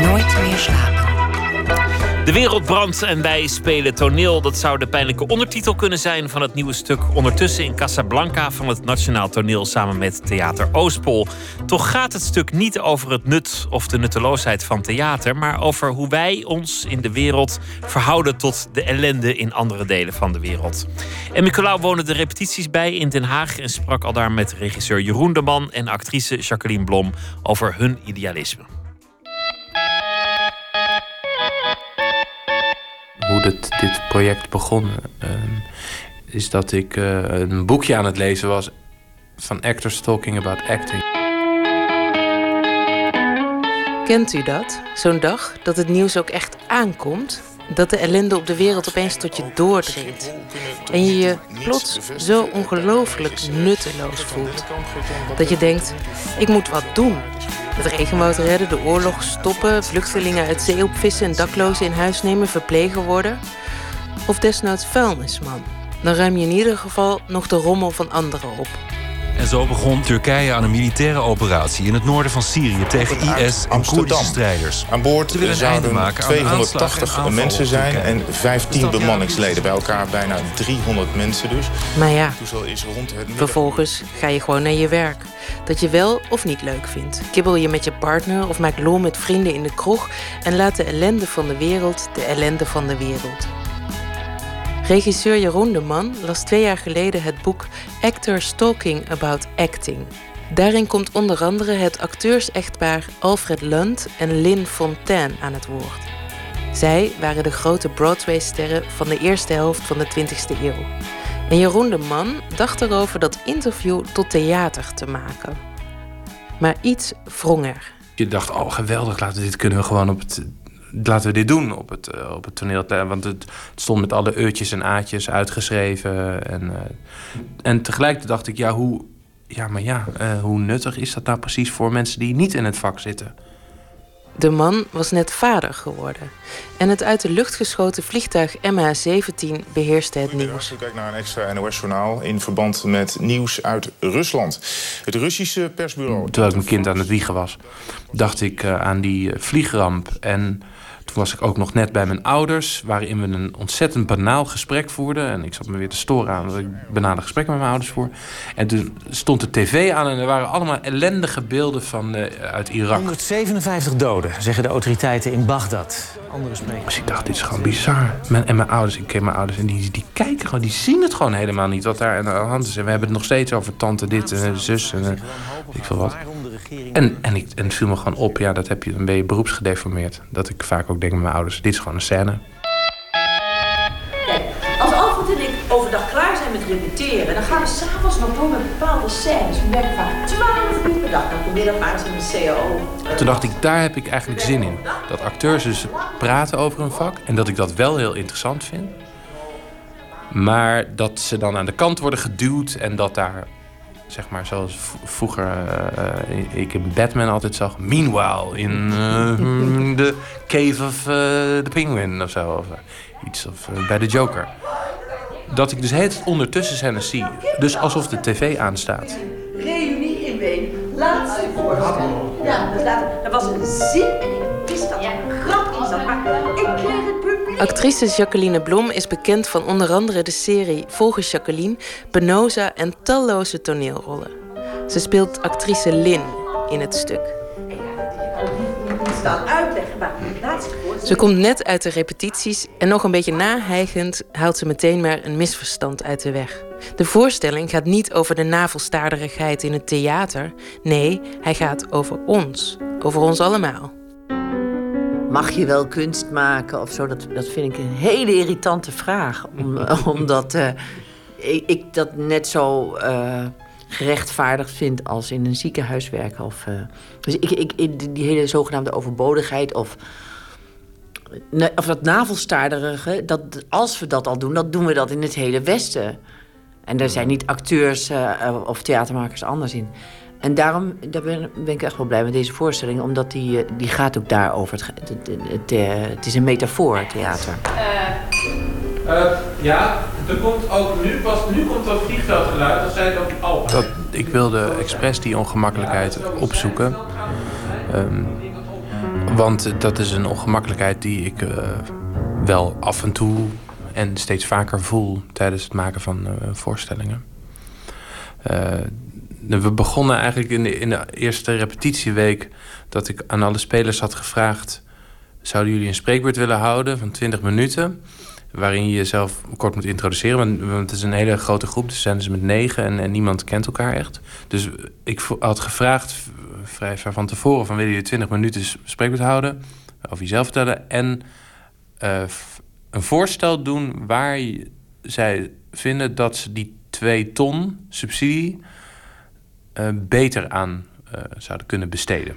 [SPEAKER 5] Nooit meer slapen.
[SPEAKER 1] De wereld brandt en wij spelen toneel. Dat zou de pijnlijke ondertitel kunnen zijn van het nieuwe stuk Ondertussen in Casablanca van het Nationaal Toneel samen met Theater Oostpol. Toch gaat het stuk niet over het nut of de nutteloosheid van theater, maar over hoe wij ons in de wereld verhouden tot de ellende in andere delen van de wereld. En Nicolaou woonde de repetities bij in Den Haag en sprak al daar met regisseur Jeroen de Man en actrice Jacqueline Blom over hun idealisme.
[SPEAKER 8] Hoe dit, project begon, uh, is dat ik uh, een boekje aan het lezen was van Actors Talking About Acting.
[SPEAKER 9] Kent u dat? Zo'n dag dat het nieuws ook echt aankomt? Dat de ellende op de wereld opeens tot je doordringt. En je je plots zo ongelooflijk nutteloos voelt. Dat je denkt, ik moet wat doen. Het regenwoud redden, de oorlog stoppen, vluchtelingen uit zee opvissen en daklozen in huis nemen, verplegen worden. Of desnoods vuilnisman. Dan ruim je in ieder geval nog de rommel van anderen op.
[SPEAKER 10] En zo begon Turkije aan een militaire operatie in het noorden van Syrië tegen IS en Koerdische strijders.
[SPEAKER 11] Aan boord zouden 280 mensen zijn en 15 bemanningsleden. Bij elkaar bijna 300 mensen dus.
[SPEAKER 9] Maar ja, vervolgens ga je gewoon naar je werk. Dat je wel of niet leuk vindt. Kibbel je met je partner of maak lol met vrienden in de kroeg... en laat de ellende van de wereld de ellende van de wereld. Regisseur Jeroen de Man las twee jaar geleden het boek Actors Talking About Acting. Daarin komt onder andere het acteursechtpaar Alfred Lund en Lynn Fontaine aan het woord. Zij waren de grote Broadway-sterren van de eerste helft van de 20e eeuw. En Jeroen de Man dacht erover dat interview tot theater te maken. Maar iets wrong er.
[SPEAKER 8] Je dacht, oh geweldig, laten we dit kunnen we gewoon op het laten we dit doen op het, uh, op het toneel. Want het, stond met alle eutjes en aatjes uitgeschreven. En, uh, en tegelijkertijd dacht ik, ja, hoe, ja, maar ja, uh, hoe nuttig is dat nou precies voor mensen die niet in het vak zitten?
[SPEAKER 9] De man was net vader geworden. En het uit de lucht geschoten vliegtuig MH17 beheerste het nieuws.
[SPEAKER 11] U kijkt naar een extra NOS-journaal in verband met nieuws uit Rusland. Het Russische persbureau...
[SPEAKER 8] Terwijl ik mijn kind aan het wiegen was, dacht ik aan die vliegramp... en toen was ik ook nog net bij mijn ouders, waarin we een ontzettend banaal gesprek voerden. En ik zat me weer te storen aan dat ik banale gesprekken met mijn ouders voer. En toen stond de tv aan en er waren allemaal ellendige beelden van, uh, uit Irak.
[SPEAKER 12] 157 doden, zeggen de autoriteiten in Bagdad. Andere sprekers.
[SPEAKER 8] Dus ik dacht, dit is gewoon bizar. Mijn, en mijn ouders, ik ken mijn ouders en die, die kijken gewoon, die zien het gewoon helemaal niet wat daar aan de hand is. En we hebben het nog steeds over tante dit en zus en uh, ik veel wat. En, en, ik, en het viel me gewoon op, ja, dat heb je, dan ben je beroepsgedeformeerd. Dat ik vaak ook denk met mijn ouders, dit is gewoon een scène.
[SPEAKER 13] Kijk, als Alfred en ik overdag klaar zijn met repeteren... dan gaan we s'avonds nog door met bepaalde scènes. We werken vaak 12 uur per dag. Dan probeer dat maar eens in de CAO.
[SPEAKER 8] Toen dacht ik, daar heb ik eigenlijk zin in. Dat acteurs dus praten over een vak. En dat ik dat wel heel interessant vind. Maar dat ze dan aan de kant worden geduwd en dat daar zeg maar zoals vroeger uh, ik in Batman altijd zag. Meanwhile, in de Cave of the Penguin of zo. Of iets of bij de Joker. Dat ik dus het ondertussen scènes zie. Dus alsof de tv aanstaat.
[SPEAKER 13] Reunie in Ween. Laatste voorstelling. Ja, dus er was een zin en ik wist dat er een grap in zat. Maar ik kreeg
[SPEAKER 9] Actrice Jacqueline Blom is bekend van onder andere de serie Volgens Jacqueline, Penosa en talloze toneelrollen. Ze speelt actrice Lin in het stuk. Ze komt net uit de repetities en nog een beetje nahijgend haalt ze meteen maar een misverstand uit de weg. De voorstelling gaat niet over de navelstaarderigheid in het theater. Nee, hij gaat over ons. Over ons allemaal
[SPEAKER 14] mag je wel kunst maken of zo? Dat, dat vind ik een hele irritante vraag. Om, omdat uh, ik, ik, dat net zo uh, gerechtvaardigd vind als in een ziekenhuis werken. Of, uh, dus ik, ik, die hele zogenaamde overbodigheid of, of dat navelstaarderige, dat, als we dat al doen, dan doen we dat in het hele Westen. En daar zijn niet acteurs of theatermakers anders in. En daarom daar ben, ben, ik echt wel blij met deze voorstelling, omdat die, eh, die gaat ook daarover. Het, het, het, het, eh, het is een metafoor, theater. Uh,
[SPEAKER 8] ja, er komt ook nu, pas nu komt dat vliegveldgeluid, dat zei ook al. Dat, ik wilde expres die ongemakkelijkheid opzoeken. Um, want dat is een ongemakkelijkheid die ik uh, wel af en toe en steeds vaker voel tijdens het maken van uh, voorstellingen. Uh, we begonnen eigenlijk in de, in de eerste repetitieweek dat ik aan alle spelers had gevraagd: zouden jullie een spreekbeurt willen houden van 20 minuten? Waarin je jezelf kort moet introduceren. Want het is een hele grote groep, dus zijn ze met negen en, niemand kent elkaar echt. Dus ik had gevraagd vrij ver van tevoren: van willen jullie 20 minuten spreekbeurt houden? Over jezelf vertellen. En uh, een voorstel doen waar zij vinden dat ze die twee ton subsidie uh, beter aan uh, zouden kunnen besteden.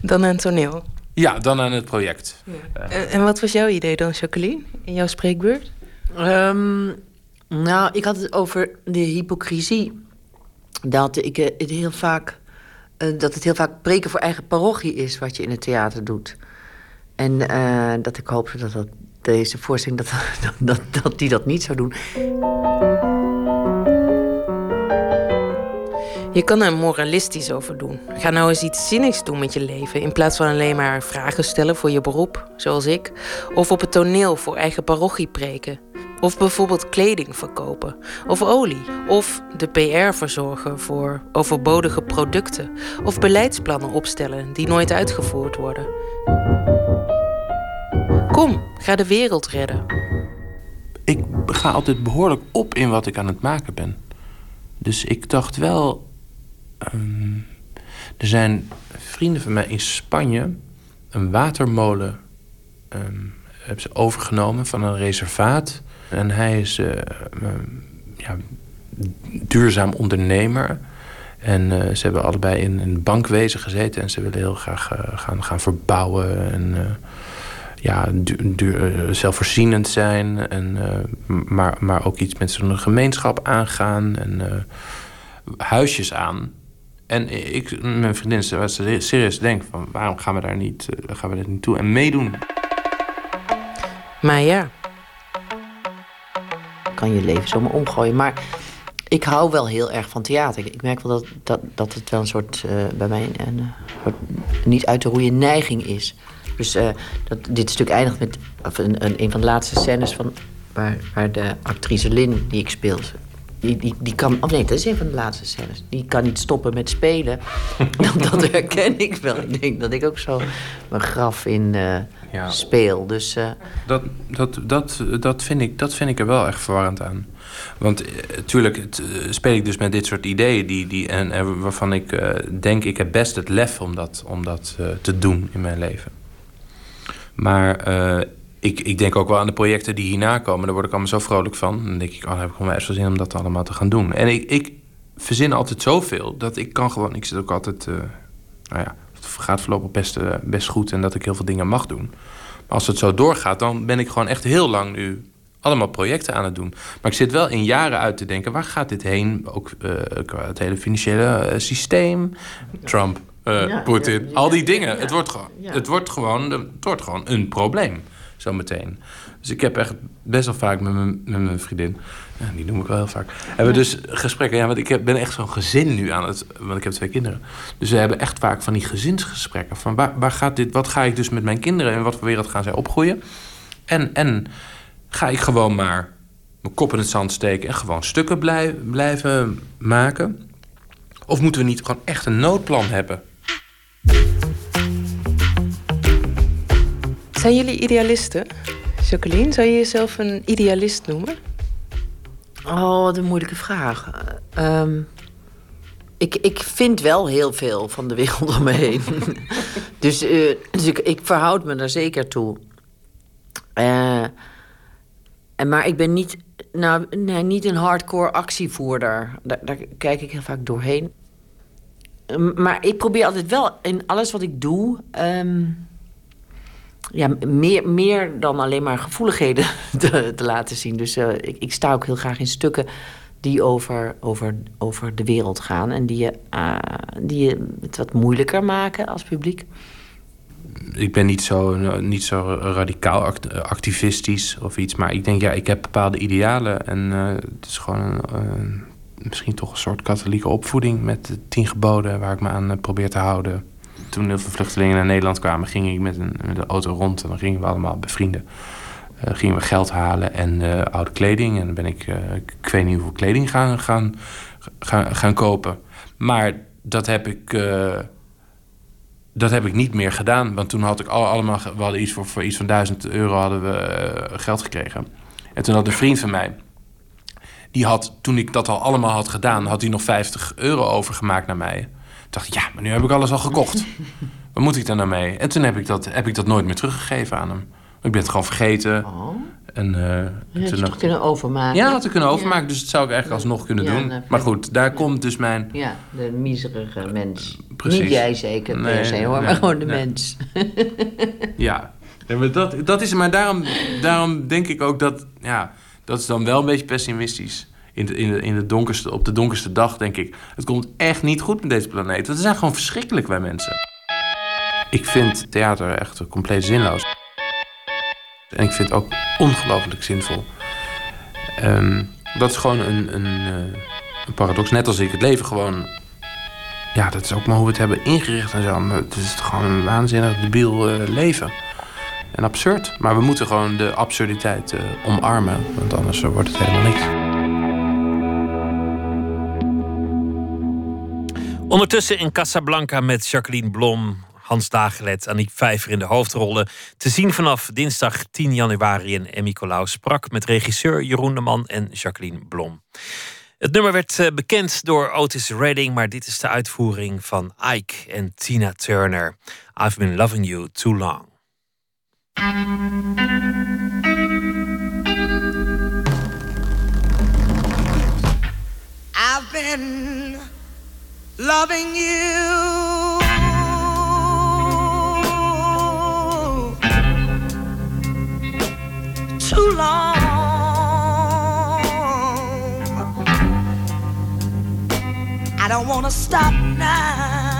[SPEAKER 9] Dan aan toneel?
[SPEAKER 8] Ja, dan aan het project.
[SPEAKER 9] Ja. Uh, en wat was jouw idee dan, Jacqueline, in jouw spreekbeurt?
[SPEAKER 14] Um, nou, ik had het over de hypocrisie. Dat ik het heel vaak. dat het heel vaak preken voor eigen parochie is wat je in het theater doet. En dat ik hoopte dat, dat deze voorstelling dat, dat, dat, dat die dat niet zou doen.
[SPEAKER 9] Je kan er moralistisch over doen. Ga nou eens iets zinnigs doen met je leven. In plaats van alleen maar vragen stellen voor je beroep, zoals ik. Of op het toneel voor eigen parochie preken. Of bijvoorbeeld kleding verkopen. Of olie. Of de PR verzorgen voor overbodige producten. Of beleidsplannen opstellen die nooit uitgevoerd worden. Kom, ga de wereld redden.
[SPEAKER 8] Ik ga altijd behoorlijk op in wat ik aan het maken ben. Dus ik dacht wel. Um, er zijn vrienden van mij in Spanje een watermolen um, hebben ze overgenomen van een reservaat. En hij is uh, ja, duurzaam ondernemer. En uh, ze hebben allebei in een bankwezen gezeten en ze willen heel graag uh, gaan, gaan verbouwen. En ja, zelfvoorzienend zijn. En, maar, maar ook iets met zo'n gemeenschap aangaan. En huisjes aan. En ik, mijn vriendin, was serieus denk van waarom gaan we daar niet, uh, gaan we dit niet toe en meedoen?
[SPEAKER 9] Maar ja.
[SPEAKER 14] Kan je leven zomaar omgooien. Maar ik hou wel heel erg van theater. Ik merk wel dat, dat, dat het wel een soort, uh, bij mij een, niet uit te roeien neiging is. Dus uh, dat, dit stuk eindigt met of een, een, een van de laatste scènes van, waar, waar de actrice Lin, die ik speel, die, die, die kan. Oh nee, dat is een van de laatste scènes. Die kan niet stoppen met spelen. dat, dat herken ik wel. Ik denk dat ik ook zo mijn graf in uh, ja. speel. Dus, uh...
[SPEAKER 8] dat, dat, dat, dat, vind ik, dat vind ik er wel echt verwarrend aan. Want natuurlijk uh, speel ik dus met dit soort ideeën... Die, die, en, en waarvan ik denk, ik heb best het lef om dat, om dat te doen in mijn leven. Maar ik, ik denk ook wel aan de projecten die hierna komen. Daar word ik allemaal zo vrolijk van. Dan denk ik, oh, dan heb ik gewoon wel zin om dat allemaal te gaan doen. En ik, ik verzin altijd zoveel dat ik kan gewoon... Ik zit ook altijd... Uh, nou ja, het gaat voorlopig best, uh, best goed en dat ik heel veel dingen mag doen. Maar als het zo doorgaat, dan ben ik gewoon echt heel lang nu allemaal projecten aan het doen. Maar ik zit wel in jaren uit te denken, waar gaat dit heen? Ook uh, het hele financiële systeem, Trump, ja, Poetin, ja, ja, al die dingen. Het, wordt gewoon, het, wordt gewoon, het wordt gewoon een probleem zometeen. Dus ik heb echt best wel vaak met mijn, met mijn vriendin, ja, die noem ik wel heel vaak, hebben we dus gesprekken. Ja, want ik heb, ben echt zo'n gezin nu aan het, want ik heb twee kinderen. Dus we hebben echt vaak van die gezinsgesprekken. Van waar, waar gaat dit, wat ga ik dus met mijn kinderen en wat voor wereld gaan zij opgroeien? En, en ga ik gewoon maar mijn kop in het zand steken en gewoon stukken blijven maken? Of moeten we niet gewoon echt een noodplan hebben?
[SPEAKER 9] Zijn jullie idealisten? Jacqueline, zou je jezelf een idealist noemen?
[SPEAKER 14] Oh, wat een moeilijke vraag. Um, ik, ik vind wel heel veel van de wereld om me heen. dus uh, dus ik, ik verhoud me daar zeker toe. Uh, en, maar ik ben niet, nou, nee, niet een hardcore actievoerder. Daar, daar kijk ik heel vaak doorheen. Maar ik probeer altijd wel in alles wat ik doe... Um, ja, meer, meer dan alleen maar gevoeligheden te, te laten zien. Dus uh, ik, ik, sta ook heel graag in stukken die over, over, over de wereld gaan. En die je, uh, die je het wat moeilijker maken als publiek.
[SPEAKER 8] ik ben niet zo, niet zo radicaal activistisch of iets. Maar ik denk, ja, ik heb bepaalde idealen. En uh, het is gewoon misschien toch een soort katholieke opvoeding met de tien geboden waar ik me aan probeer te houden. Toen heel veel vluchtelingen naar Nederland kwamen, ging ik met een, met een auto rond en dan gingen we allemaal bevrienden. Uh, gingen we geld halen en uh, oude kleding. En dan ben ik, ik weet niet hoeveel kleding gaan, gaan, gaan, gaan kopen. Maar dat heb ik dat heb ik niet meer gedaan. Want toen had ik al, allemaal... We hadden iets voor, voor iets van 1000 euro hadden we geld gekregen. En toen had een vriend van mij... Die had, toen ik dat al allemaal had gedaan... had hij nog 50 euro overgemaakt naar mij. Toen dacht ik, ja, maar nu heb ik alles al gekocht. Wat moet ik daar nou mee? En toen heb ik dat, heb ik dat nooit meer teruggegeven aan hem. Ik ben het gewoon vergeten.
[SPEAKER 14] Oh.
[SPEAKER 8] En,
[SPEAKER 14] uh, had je nog kunnen overmaken?
[SPEAKER 8] Ja, had ik kunnen overmaken. Dus dat zou ik eigenlijk alsnog kunnen doen. maar goed, daar komt dus mijn...
[SPEAKER 14] Ja, de miserige mens. Precies. Niet jij zeker nee, per se hoor, maar gewoon de mens.
[SPEAKER 8] ja, maar dat, dat is... Maar daarom, daarom denk ik ook dat... Ja, dat is dan wel een beetje pessimistisch. In de, in de, in de donkerste, op de donkerste dag denk ik... Het komt echt niet goed met deze planeet. We zijn gewoon verschrikkelijk, wij mensen. Ik vind theater echt compleet zinloos. En ik vind het ook ongelooflijk zinvol. Um, dat is gewoon een, een, uh, een, paradox. Net als ik het leven gewoon... Ja, dat is ook maar hoe we het hebben ingericht en zo. Het is gewoon een waanzinnig debiel uh, leven. En absurd. Maar we moeten gewoon de absurditeit uh, omarmen. Want anders wordt het helemaal niks.
[SPEAKER 1] Ondertussen in Casablanca met Jacqueline Blom Hans Dagelet, Aniek Vijver in de hoofdrollen. Te zien vanaf dinsdag 10 januari. En Emmy Colau sprak met regisseur Jeroen de Man en Jacqueline Blom. Het nummer werd eh, bekend door Otis Redding, maar dit is de uitvoering van Ike en Tina Turner. I've been loving you too long.
[SPEAKER 15] I've been loving you too long. I don't want to stop now.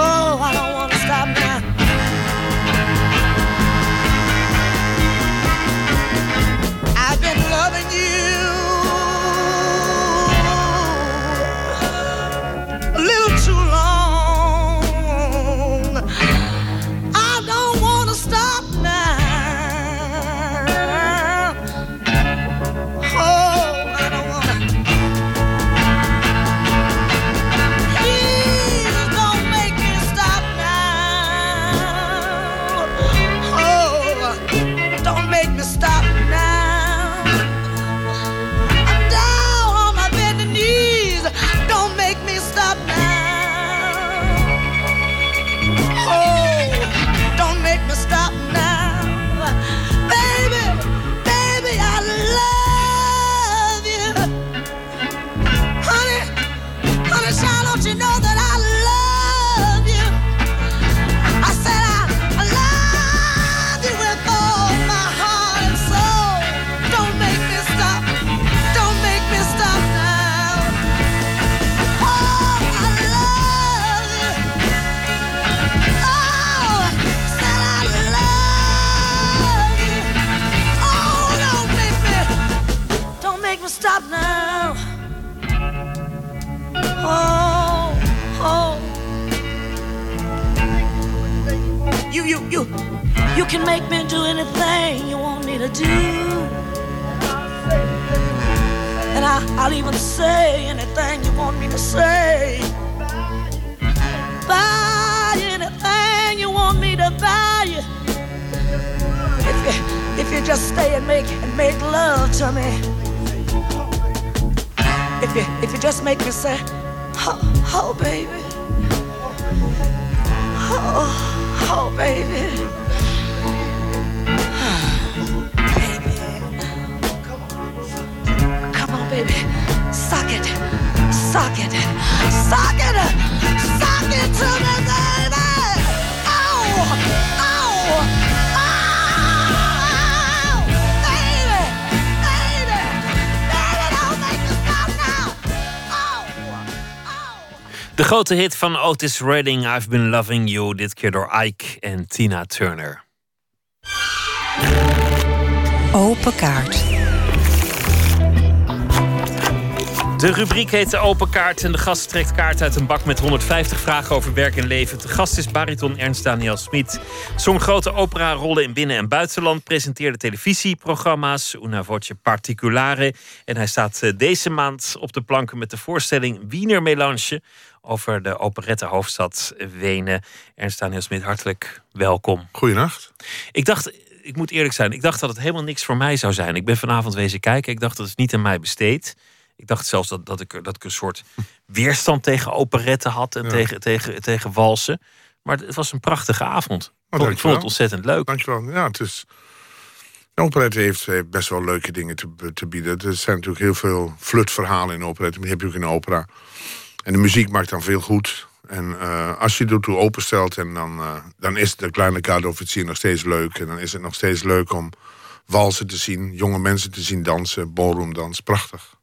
[SPEAKER 15] Oh, I don't want to stop now. Do. And I, I'll even say anything you want me to say. Buy anything you want me to buy you. If you, if you just stay and make and make love to me. If you if you just make me say, oh, oh baby. Oh, oh baby. Baby. Suck it. Suck it. Suck it. Suck it to me, baby. Baby, baby, baby, don't make me stop now.
[SPEAKER 1] De grote hit van Otis Redding, I've Been Loving You, dit keer door Ike en Tina Turner.
[SPEAKER 5] Open kaart.
[SPEAKER 1] De rubriek heet de Open Kaart en de gast trekt kaart uit een bak met 150 vragen over werk en leven. De gast is bariton Ernst Daniel Smit. Zong grote opera-rollen in binnen- en buitenland, presenteerde televisieprogramma's, Una Voce Particulare. En hij staat eh, deze maand op de planken met de voorstelling Wiener Melange over de operette hoofdstad Wenen. Ernst Daniel Smit, hartelijk welkom.
[SPEAKER 16] Goedenacht.
[SPEAKER 1] Ik dacht, ik moet eerlijk zijn, ik dacht dat het helemaal niks voor mij zou zijn. Ik ben vanavond wezen kijken, ik dacht dat is niet aan mij besteed. Ik dacht zelfs dat, dat, ik, dat ik een soort weerstand tegen operetten had en tegen, tegen, tegen walsen. Maar het was een prachtige avond. Oh, ik vond het ontzettend leuk.
[SPEAKER 16] Dankjewel. Ja, het is. De operette heeft, best wel leuke dingen te, te bieden. Er zijn natuurlijk heel veel flutverhalen in operette. Die heb je ook in de opera. En de muziek maakt dan veel goed. En uh, als je ertoe openstelt, en dan, uh, dan is de kleine garde-officier nog steeds leuk. En dan is het nog steeds leuk om walsen te zien, jonge mensen te zien dansen, ballroomdans. Prachtig.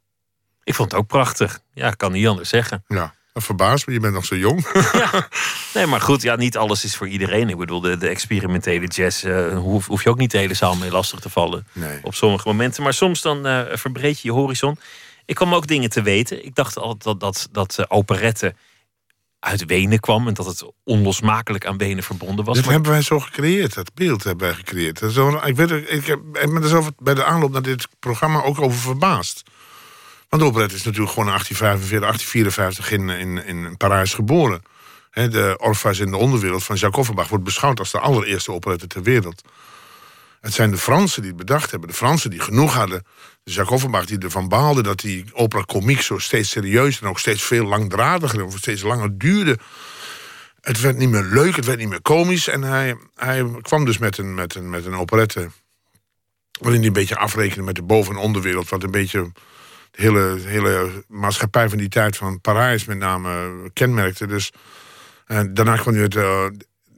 [SPEAKER 1] Ik vond het ook prachtig. Ja, ik kan niet anders zeggen.
[SPEAKER 16] Ja, me. Je bent nog zo jong.
[SPEAKER 1] ja. Nee, maar goed, ja, niet alles is voor iedereen. Ik bedoel, de, de experimentele jazz uh, hoef, hoef, je ook niet de hele zaal mee lastig te vallen.
[SPEAKER 16] Nee.
[SPEAKER 1] Op sommige momenten. Maar soms dan uh, verbreed je je horizon. Ik kwam ook dingen te weten. Ik dacht altijd dat, dat, dat uh, operette uit Wenen kwam en dat het onlosmakelijk aan Wenen verbonden was.
[SPEAKER 16] Dat maar... hebben wij zo gecreëerd, dat beeld hebben wij gecreëerd. Zo, ik, weet, ik, heb, ik ben er zo bij de aanloop naar dit programma ook over verbaasd. Want operette is natuurlijk gewoon in 1845, 1854 in, in, in Parijs geboren. De Orpheus in de onderwereld van Jacques Offenbach wordt beschouwd als de allereerste operette ter wereld. Het zijn de Fransen die het bedacht hebben. De Fransen die genoeg hadden. Jacques Offenbach die ervan baalde dat die opera comiek zo steeds serieus en ook steeds veel langdradiger en steeds langer duurde. Het werd niet meer leuk, het werd niet meer komisch. En hij, hij kwam dus met een, met, een, met een operette. waarin hij een beetje afrekende met de boven- en onderwereld. Wat een beetje de hele, hele maatschappij van die tijd van Parijs met name kenmerkte. Dus en daarna kwam hij uit uh,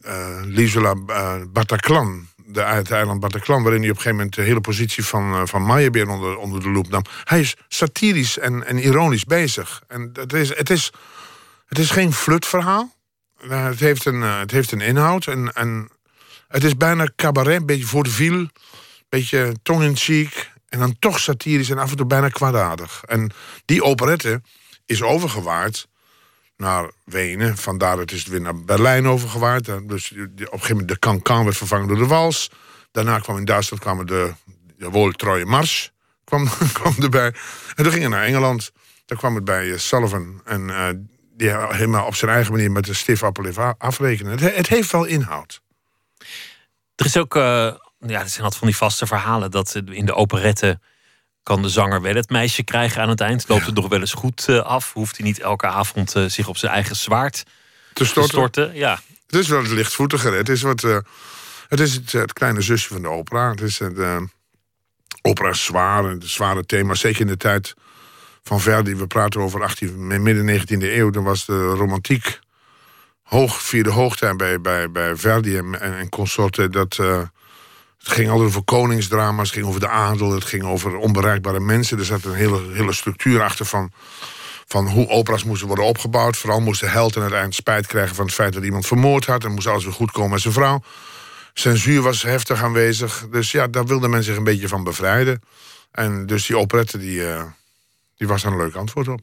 [SPEAKER 16] uh, uh, Bataclan, de, het eiland Bataclan, waarin hij op een gegeven moment de hele positie van, uh, van Meyerbeer onder, onder de loep nam. Hij is satirisch en, en ironisch bezig. En het is, het is, het is geen flutverhaal. Het heeft een, het heeft een inhoud. En, en het is bijna cabaret, een beetje voor de viel. Beetje tong in cheek. En dan toch satirisch en af en toe bijna kwaadaardig. En die operette is overgewaard naar Wenen. Vandaar dat is het weer naar Berlijn overgewaard. Dus op een gegeven moment de cancan werd vervangen door de wals. Daarna kwam in Duitsland kwamen de, de Woltroje Mars kwam, kwam erbij. En toen ging het naar Engeland. Daar kwam het bij Sullivan. En uh, die helemaal op zijn eigen manier met de stif appel afrekenen. Het, het, heeft wel inhoud.
[SPEAKER 1] Er is ook... Uh ja, er zijn altijd van die vaste verhalen dat in de operette kan de zanger wel het meisje krijgen aan het eind. Loopt het nog wel eens goed af? Hoeft hij niet elke avond zich op zijn eigen zwaard te storten? Te storten? Ja.
[SPEAKER 16] Het is wel het lichtvoetiger. Het is, wat, uh, het, is het, het, kleine zusje van de opera. Het is het, uh, opera is zwaar, het zware thema. Zeker in de tijd van Verdi. We praten over 18, midden 19e eeuw. Dan was de romantiek hoog, vierde hoogtij bij, bij, bij Verdi en, en, en consorten. Dat... Uh, het ging altijd over koningsdrama's, het ging over de adel, het ging over onbereikbare mensen. Er zat een hele, hele structuur achter van, van hoe opera's moesten worden opgebouwd. Vooral moest de held aan het eind spijt krijgen van het feit dat iemand vermoord had. En moest alles weer goed komen met zijn vrouw. Censuur was heftig aanwezig. Dus ja, daar wilde men zich een beetje van bevrijden. En dus die operette, die, uh, die was daar een leuk antwoord op.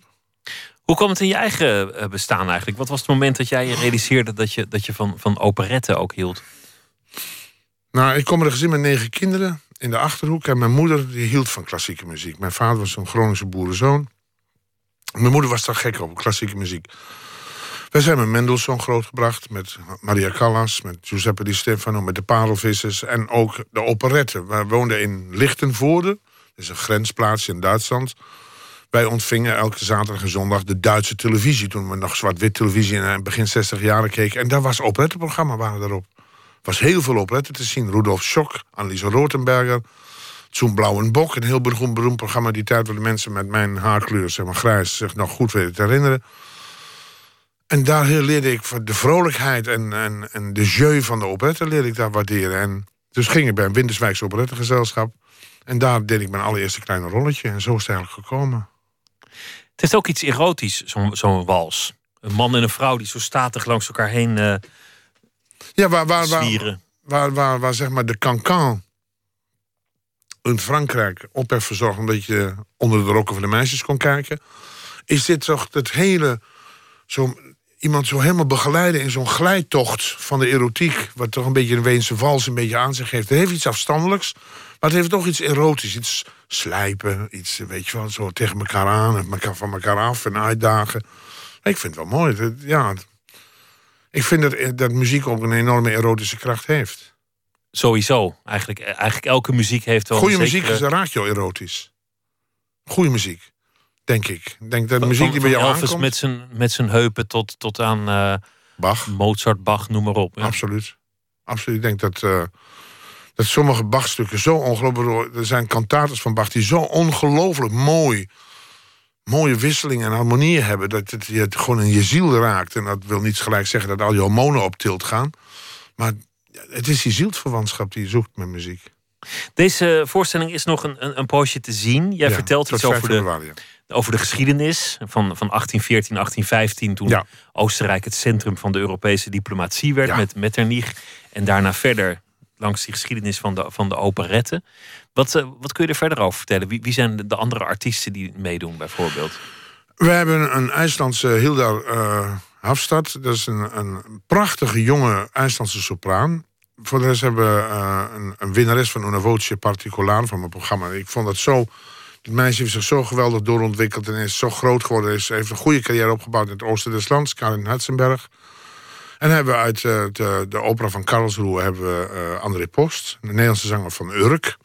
[SPEAKER 1] Hoe kwam het in je eigen bestaan eigenlijk? Wat was het moment dat jij realiseerde dat je, dat je van, van operetten ook hield?
[SPEAKER 16] Nou, ik kom uit een gezin met negen kinderen. in de Achterhoek. En mijn moeder die hield van klassieke muziek. Mijn vader was een Groningse boerenzoon. Mijn moeder was daar gek op, klassieke muziek. Wij zijn met Mendelssohn grootgebracht, met Maria Callas, met Giuseppe Di Stefano, met de Parelvissers en ook de operetten. We woonden in Lichtenvoorde, dat is een grensplaatsje in Duitsland. Wij ontvingen elke zaterdag en zondag de Duitse televisie. Toen we nog zwart-wit televisie in begin 60 jaren keken. En daar was operettenprogramma waren erop. Was heel veel operetten te zien. Rudolf Schock, Anneliese Rotenberger. Zo'n Blauwe Bok, een heel beroemd, beroemd programma. Die tijd waar de mensen met mijn haarkleur, zeg maar grijs, zich nog goed weten te herinneren. En daar leerde ik de vrolijkheid en, en, en de jeu van de operette leerde ik daar waarderen. En dus ging ik bij een Winterswijkse operettegezelschap. En daar deed ik mijn allereerste kleine rolletje. En zo is het eigenlijk gekomen.
[SPEAKER 1] Het heeft ook iets erotisch, zo'n wals. Een man en een vrouw die zo statig langs elkaar heen uh,
[SPEAKER 16] ja, waar, waar, waar, waar, waar, waar, zeg maar de cancan in Frankrijk op heeft verzorgd... omdat je onder de rokken van de meisjes kon kijken... is dit toch het hele... Zo, iemand zo helemaal begeleiden in zo'n glijtocht van de erotiek... wat toch een beetje een Weense vals een beetje aan zich heeft. Het heeft iets afstandelijks, maar het heeft toch iets erotisch. Iets slijpen, iets, weet je wel, zo tegen elkaar aan... elkaar van elkaar af en uitdagen. Ik vind het wel mooi. Ja, ik vind dat, dat muziek ook een enorme erotische kracht heeft.
[SPEAKER 1] Sowieso. Eigenlijk, eigenlijk elke muziek heeft wel.
[SPEAKER 16] Goede muziek is raakt jou erotisch. Goede muziek, denk ik. denk dat de muziek die bij jou
[SPEAKER 1] Elvis
[SPEAKER 16] aankomt...
[SPEAKER 1] met zijn, met zijn heupen tot, tot aan uh,
[SPEAKER 16] Bach.
[SPEAKER 1] Mozart, Bach, noem maar op.
[SPEAKER 16] Absoluut. Absoluut. Ik denk dat, uh, dat sommige Bach-stukken zo ongelooflijk... Er zijn kantates van Bach die zo ongelooflijk mooi... mooie wisselingen en harmonieën hebben... dat het je gewoon in je ziel raakt. En dat wil niet gelijk zeggen dat al je hormonen op tilt gaan. Maar het is die zielsverwantschap die je zoekt met muziek.
[SPEAKER 1] Deze voorstelling is nog een, een, een poosje te zien. Jij
[SPEAKER 16] Ja,
[SPEAKER 1] vertelt iets over
[SPEAKER 16] 5
[SPEAKER 1] de, over de geschiedenis van, van 1814, 1815... toen
[SPEAKER 16] Ja.
[SPEAKER 1] Oostenrijk het centrum van de Europese diplomatie werd
[SPEAKER 16] Ja.
[SPEAKER 1] met Metternich. En daarna verder langs die geschiedenis van de, van de operetten. Wat, eh, wat kun je er verder over vertellen? Wie, wie zijn de, de andere artiesten die meedoen bijvoorbeeld?
[SPEAKER 16] We hebben een IJslandse Hilda eh Hafstad. Dat is een, een prachtige jonge IJslandse sopraan. Voor de rest hebben we eh, een, een winnares van Una Voce Particolare van mijn programma. Ik vond dat zo... Het meisje heeft zich zo geweldig doorontwikkeld en is zo groot geworden. Is, heeft een goede carrière opgebouwd in het oosten des lands, Karin Hutzenberg. En hebben we uit eh, de, de opera van Karlsruhe hebben we eh, André Post, de Nederlandse zanger van Urk.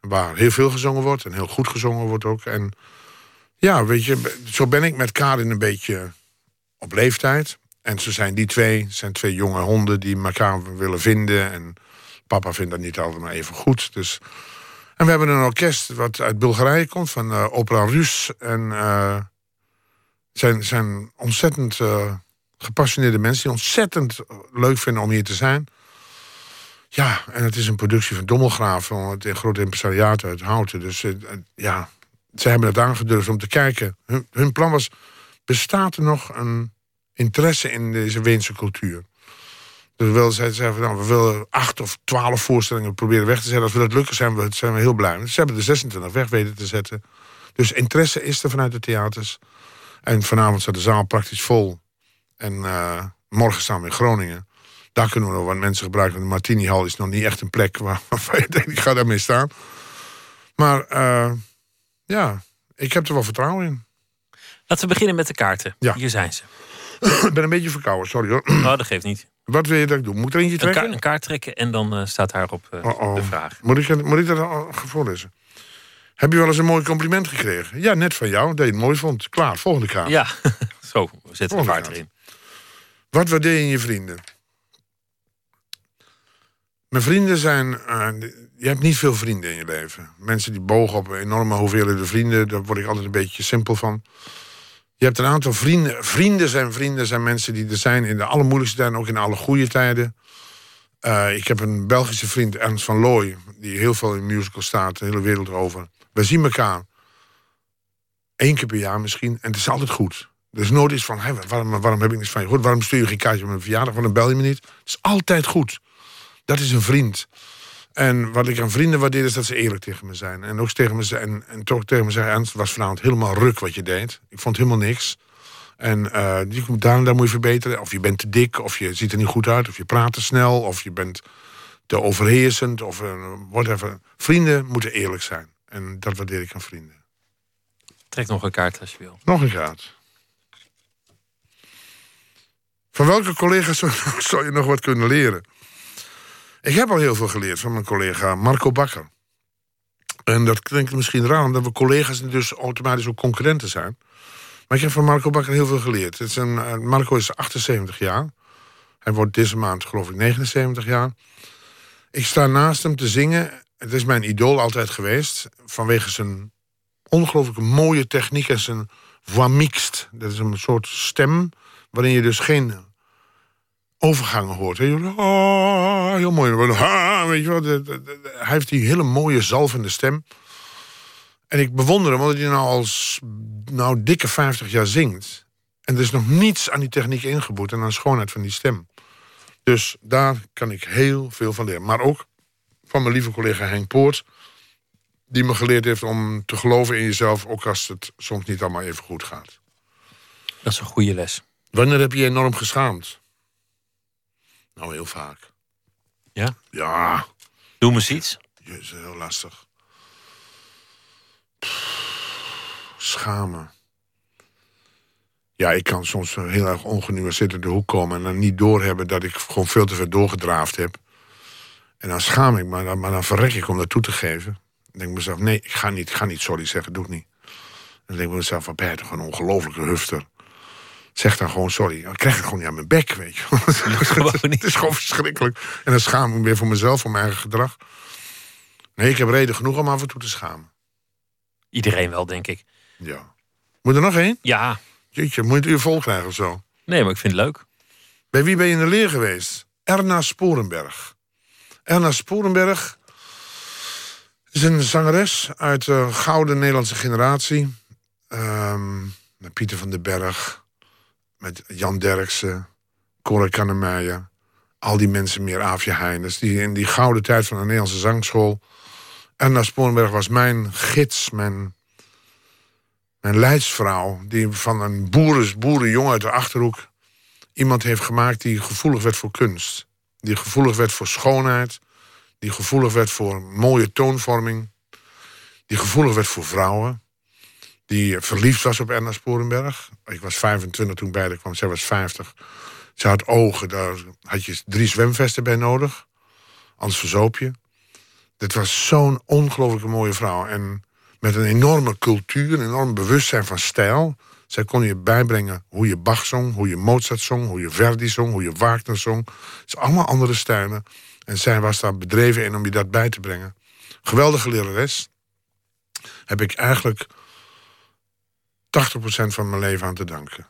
[SPEAKER 16] Waar heel veel gezongen wordt en heel goed gezongen wordt ook. En ja, weet je, zo ben ik met Karin een beetje op leeftijd. En zo zijn die twee, zijn twee jonge honden die elkaar willen vinden. En papa vindt dat niet altijd maar even goed. Dus... En we hebben een orkest wat uit Bulgarije komt, van eh, Opera Rus. En zijn, zijn ontzettend gepassioneerde mensen die ontzettend leuk vinden om hier te zijn. Ja, en het is een productie van Dommelgraaf, van het grote impresariaat uit Houten. Dus eh, eh, ja, ze hebben het aangedurfd om te kijken. Hun, plan was, bestaat er nog een interesse in deze Weense cultuur? Dus wel, van, nou, we willen acht of twaalf voorstellingen proberen weg te zetten. Als we dat lukken, zijn we, zijn we heel blij. Ze hebben de 26 weg weten te zetten. Dus interesse is er vanuit de theaters. En vanavond staat de zaal praktisch vol. En eh, morgen staan we in Groningen. Daar kunnen we nog wat mensen gebruiken. De Martini Hall is nog niet echt een plek waar, waarvan je denkt, ik ga daarmee staan. Maar eh, ja, ik heb er wel vertrouwen in.
[SPEAKER 1] Laten we beginnen met de kaarten.
[SPEAKER 16] Ja.
[SPEAKER 1] Hier zijn ze.
[SPEAKER 16] ik ben een beetje verkouden, sorry hoor.
[SPEAKER 1] Oh, dat geeft niet.
[SPEAKER 16] Wat wil je dat ik doe? Moet er eentje
[SPEAKER 1] Een,
[SPEAKER 16] trekken?
[SPEAKER 1] ka- een kaart trekken en dan eh, staat daarop
[SPEAKER 16] Oh-oh.
[SPEAKER 1] de vraag.
[SPEAKER 16] Moet ik, moet ik dat al voorlezen? Heb je wel eens een mooi compliment gekregen? Ja, net van jou, dat je het mooi vond. Klaar, volgende kaart.
[SPEAKER 1] Ja, zo
[SPEAKER 16] Volgende
[SPEAKER 1] vaart
[SPEAKER 16] kaart.
[SPEAKER 1] erin.
[SPEAKER 16] Wat waardeer je in je vrienden? Mijn vrienden zijn... eh, je hebt niet veel vrienden in je leven. Mensen die bogen op enorme hoeveelheden vrienden... daar word ik altijd een beetje simpel van. Je hebt een aantal vrienden. Vrienden zijn vrienden, zijn mensen die er zijn... in de allermoeilijkste tijden, ook in alle goede tijden. Eh, ik heb een Belgische vriend, Ernst van Looy... die heel veel in musicals staat, de hele wereld over. We zien elkaar één keer per jaar misschien... en het is altijd goed. Is nooit iets van, hé, waarom, waarom heb ik niks van je gehoord? Waarom stuur je geen kaartje op mijn verjaardag? Waarom bel je me niet? Het is altijd goed. Dat is een vriend. En wat ik aan vrienden waardeer is dat ze eerlijk tegen me zijn. En ook tegen me zijn. En, en toch tegen me zeggen, Ernst, het was vanavond helemaal ruk wat je deed. Ik vond helemaal niks. En eh, die, daar, daar moet je verbeteren. Of je bent te dik, of je ziet er niet goed uit, of je praat te snel, of je bent te overheersend of uh, whatever. Vrienden moeten eerlijk zijn. En dat waardeer ik aan vrienden.
[SPEAKER 1] Trek nog een kaart als je wil.
[SPEAKER 16] Nog een kaart. Van welke collega's zou je nog wat kunnen leren? Ik heb al heel veel geleerd van mijn collega Marco Bakker. En dat klinkt misschien raar, omdat we collega's dus automatisch ook concurrenten zijn. Maar ik heb van Marco Bakker heel veel geleerd. Het is een, eh, Marco is 78 jaar. Hij wordt deze maand, geloof ik, 79 jaar. Ik sta naast hem te zingen. Het is mijn idool altijd geweest. Vanwege zijn ongelooflijke mooie techniek en zijn voix mixte. Dat is een soort stem waarin je dus geen overgangen hoort. Heel mooi. weet je wel, hij heeft die hele mooie zalvende stem. En ik bewonder hem, omdat hij nou al nou, dikke 50 jaar zingt. En er is nog niets aan die techniek ingeboet en aan de schoonheid van die stem. Dus daar kan ik heel veel van leren. Maar ook van mijn lieve collega Henk Poort. Die me geleerd heeft om te geloven in jezelf, ook als het soms niet allemaal even goed gaat.
[SPEAKER 1] Dat is een goede les.
[SPEAKER 16] Wanneer heb je je enorm geschaamd? Nou, heel vaak.
[SPEAKER 1] Ja?
[SPEAKER 16] Ja.
[SPEAKER 1] Doe me eens iets.
[SPEAKER 16] Jezus, heel lastig. schamen. Ja, ik kan soms heel erg ongenuanceerd in de hoek komen... en dan niet doorhebben dat ik gewoon veel te ver doorgedraafd heb. En dan schaam ik me, maar dan verrek ik om dat toe te geven. Dan denk ik mezelf, nee, ik ga niet, ik ga niet sorry zeggen, doe ik niet. Dan denk ik mezelf, wat ben je toch een ongelofelijke hufter. Zeg dan gewoon sorry. Dan krijg ik gewoon niet aan mijn bek, weet je. het is gewoon verschrikkelijk. En dan schaam ik me weer voor mezelf, voor mijn eigen gedrag. Nee, ik heb reden genoeg om af en toe te schamen.
[SPEAKER 1] Iedereen wel, denk ik.
[SPEAKER 16] Ja. Moet er nog één?
[SPEAKER 1] Ja.
[SPEAKER 16] Jeetje, moet je het uur vol krijgen of zo?
[SPEAKER 1] Nee, maar ik vind het leuk.
[SPEAKER 16] Bij wie ben je in de leer geweest? Erna Sporenberg. Erna Sporenberg is een zangeres uit de gouden Nederlandse generatie. Um, Pieter van den Berg, met Jan Derksen, Cora Kannemeijer. Al die mensen meer, Aafje Heines. Die in die gouden tijd van de Nederlandse zangschool. Erna Sporenberg was mijn gids, mijn leidsvrouw die van een boeren, boerenjongen uit de achterhoek iemand heeft gemaakt die gevoelig werd voor kunst. Die gevoelig werd voor schoonheid. Die gevoelig werd voor mooie toonvorming. Die gevoelig werd voor vrouwen. Die verliefd was op Erna Sporenberg. Ik was 25 toen beide kwam, zij was 50. Ze had ogen, daar had je drie zwemvesten bij nodig. Anders verzoop je. Dit was zo'n ongelooflijke mooie vrouw. En met een enorme cultuur, een enorm bewustzijn van stijl. Zij kon je bijbrengen hoe je Bach zong, hoe je Mozart zong, hoe je Verdi zong, hoe je Wagner zong. Het is allemaal andere stijlen. En zij was daar bedreven in om je dat bij te brengen. Geweldige lerares. Heb ik eigenlijk 80% van mijn leven aan te danken.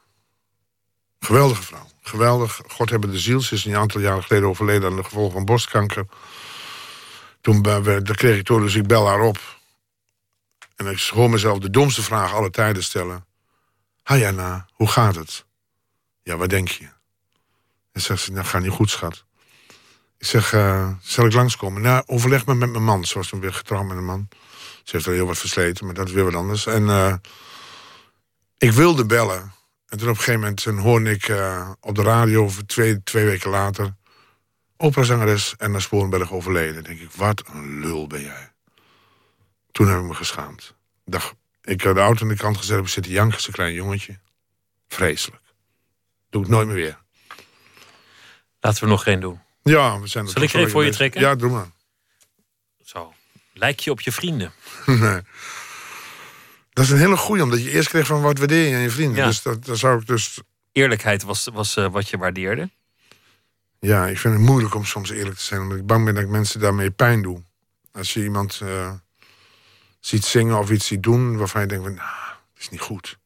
[SPEAKER 16] Geweldige vrouw. Geweldig. God hebben de ziel. Ze is een aantal jaren geleden overleden aan de gevolgen van borstkanker. Toen dat kreeg ik door, dus ik bel haar op. En ik hoor mezelf de domste vraag alle tijden stellen. Hi Anna, hoe gaat het? Ja, wat denk je? En zegt ze, nou gaat niet goed, schat. Ik zeg, uh, zal ik langskomen? Nou, overleg me met mijn man. Ze was toen weer getrouwd met een man. Ze heeft er heel wat versleten, maar dat is weer wat anders. En uh, ik wilde bellen. En toen op een gegeven moment hoorde ik uh, op de radio... twee, twee weken later... operazangeres en naar Sporenberg overleden. Dan denk ik, wat een lul ben jij. Toen heb ik me geschaamd. Dacht, ik had de auto aan de kant gezet, heb zitten janken, een klein jongetje. Vreselijk. Doe ik nooit meer weer.
[SPEAKER 1] Laten we nog geen doen.
[SPEAKER 16] Ja, we zijn er
[SPEAKER 1] Zal ik er even voor je trekken?
[SPEAKER 16] Ja, doe maar.
[SPEAKER 1] Zo. Lijk je op je vrienden?
[SPEAKER 16] nee. Dat is een hele goeie, omdat je eerst kreeg van wat waardeer je aan je vrienden. Ja. Dus dat, dat zou ik dus...
[SPEAKER 1] Eerlijkheid was, was uh, wat je waardeerde?
[SPEAKER 16] Ja, ik vind het moeilijk om soms eerlijk te zijn. Omdat ik bang ben dat ik mensen daarmee pijn doe. Als je iemand... Uh, ziet zingen of iets ziet doen waarvan je denkt van, nou, dat is niet goed.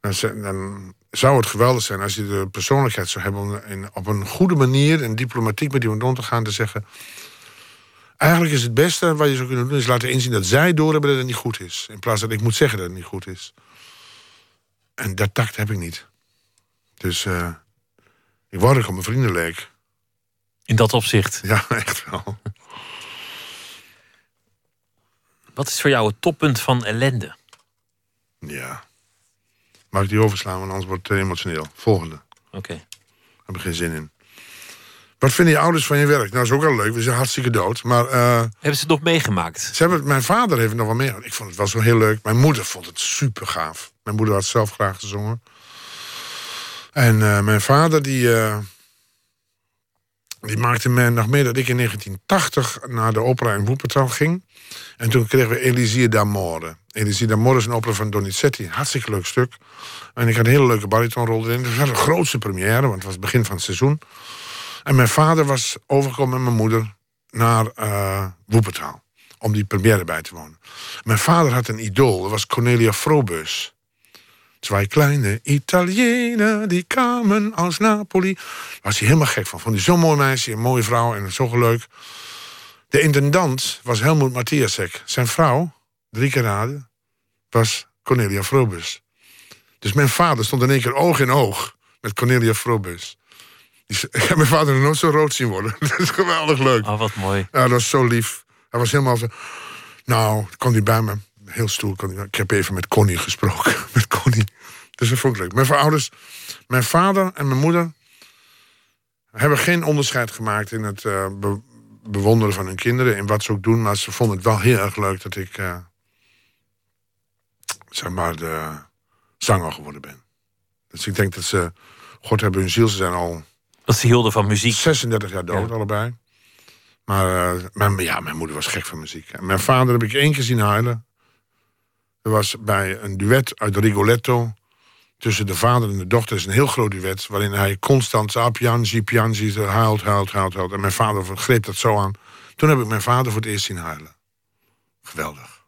[SPEAKER 16] Dan, dan, zou het geweldig zijn als je de persoonlijkheid zou hebben om in, op een goede manier en diplomatiek met iemand om te gaan te zeggen. Eigenlijk is het beste wat je zou kunnen doen, is laten inzien dat zij doorhebben dat het niet goed is. In plaats dat ik moet zeggen dat het niet goed is. En dat tact heb ik niet. Dus uh, ik word ook op mijn vrienden leek.
[SPEAKER 1] In dat opzicht?
[SPEAKER 16] Ja, echt wel.
[SPEAKER 1] Wat is voor jou het toppunt van ellende?
[SPEAKER 16] Ja. Mag ik die overslaan, want anders wordt het emotioneel. Volgende.
[SPEAKER 1] Oké. Okay.
[SPEAKER 16] Heb ik geen zin in. Wat vinden je ouders van je werk? Nou, dat is ook wel leuk. We zijn hartstikke dood. Maar, uh,
[SPEAKER 1] hebben ze het nog meegemaakt?
[SPEAKER 16] Ze hebben, mijn vader heeft het nog wel mee. Ik vond het wel zo heel leuk. Mijn moeder vond het super gaaf. Mijn moeder had zelf graag gezongen. En uh, mijn vader, die, uh, die maakte me nog mee dat ik in 1980 naar de opera in Woepertal ging. En toen kregen we Elisir d'Amore. Elisir d'Amore is een opera van Donizetti. Hartstikke leuk stuk. En ik had een hele leuke baritonrol erin. Het was de grootste première, want het was het begin van het seizoen. En mijn vader was overgekomen met mijn moeder naar uh, Woepertaal. Om die première bij te wonen. Mijn vader had een idool, dat was Cornelia Frobus. Twee kleine Italiënen die kwamen als Napoli. Daar was hij helemaal gek van. Vond hij zo'n mooi meisje, een mooie vrouw en zo leuk. De intendant was Helmoet Matthiasek. Zijn vrouw, drie keer raden, was Cornelia Frobus. Dus mijn vader stond in één keer oog in oog met Cornelia Frobus. Ik heb mijn vader nog nooit zo rood zien worden. Dat is geweldig leuk.
[SPEAKER 1] Oh, wat mooi.
[SPEAKER 16] Ja, dat was zo lief. Hij was helemaal zo... Nou, kwam hij bij me. Heel stoel. Ik heb even met Connie gesproken. Met Connie. Dus dat vond ik leuk. Mijn ouders, mijn vader en mijn moeder... hebben geen onderscheid gemaakt in het uh, bewonderen van hun kinderen. In wat ze ook doen. Maar ze vonden het wel heel erg leuk dat ik... Uh, zeg maar de zanger geworden ben. Dus ik denk dat ze... God hebben hun ziel. Ze zijn al
[SPEAKER 1] dat ze hielden van muziek.
[SPEAKER 16] 36 jaar dood, allebei. Maar uh, mijn, ja, mijn moeder was gek van muziek. En mijn vader heb ik één keer zien huilen. Er was bij een duet uit Rigoletto... tussen de vader en de dochter. is een heel groot duet... waarin hij constant... Ah, pianji, pianji, huilt, huilt, huilt, huilt. En mijn vader greep dat zo aan. Toen heb ik mijn vader voor het eerst zien huilen. Geweldig.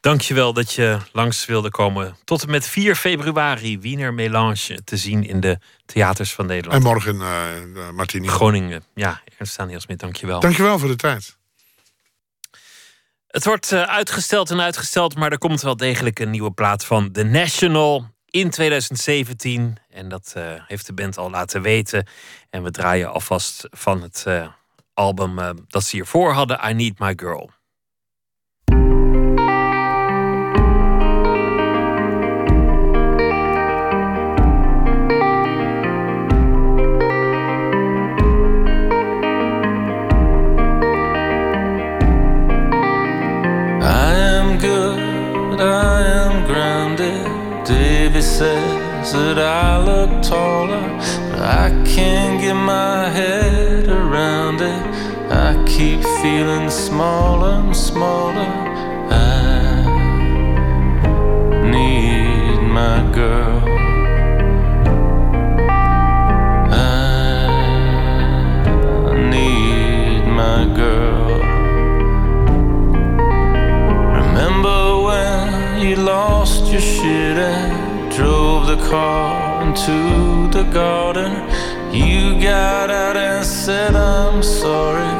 [SPEAKER 1] Dankjewel dat je langs wilde komen. Tot en met 4 februari Wiener Melange te zien in de theaters van Nederland.
[SPEAKER 16] En morgen uh, Martini.
[SPEAKER 1] Groningen. Ja, Ernst Smit, dankjewel.
[SPEAKER 16] Dankjewel voor de tijd.
[SPEAKER 1] Het wordt uh, uitgesteld en uitgesteld, maar er komt wel degelijk een nieuwe plaat van The National in 2017. En dat uh, heeft de band al laten weten. En we draaien alvast van het album dat ze hiervoor hadden, I Need My Girl.
[SPEAKER 8] Says that I look taller, but I can't get my head around it. I keep feeling smaller and smaller. I need my girl. I need my girl. Car into the garden. You got out and said, I'm sorry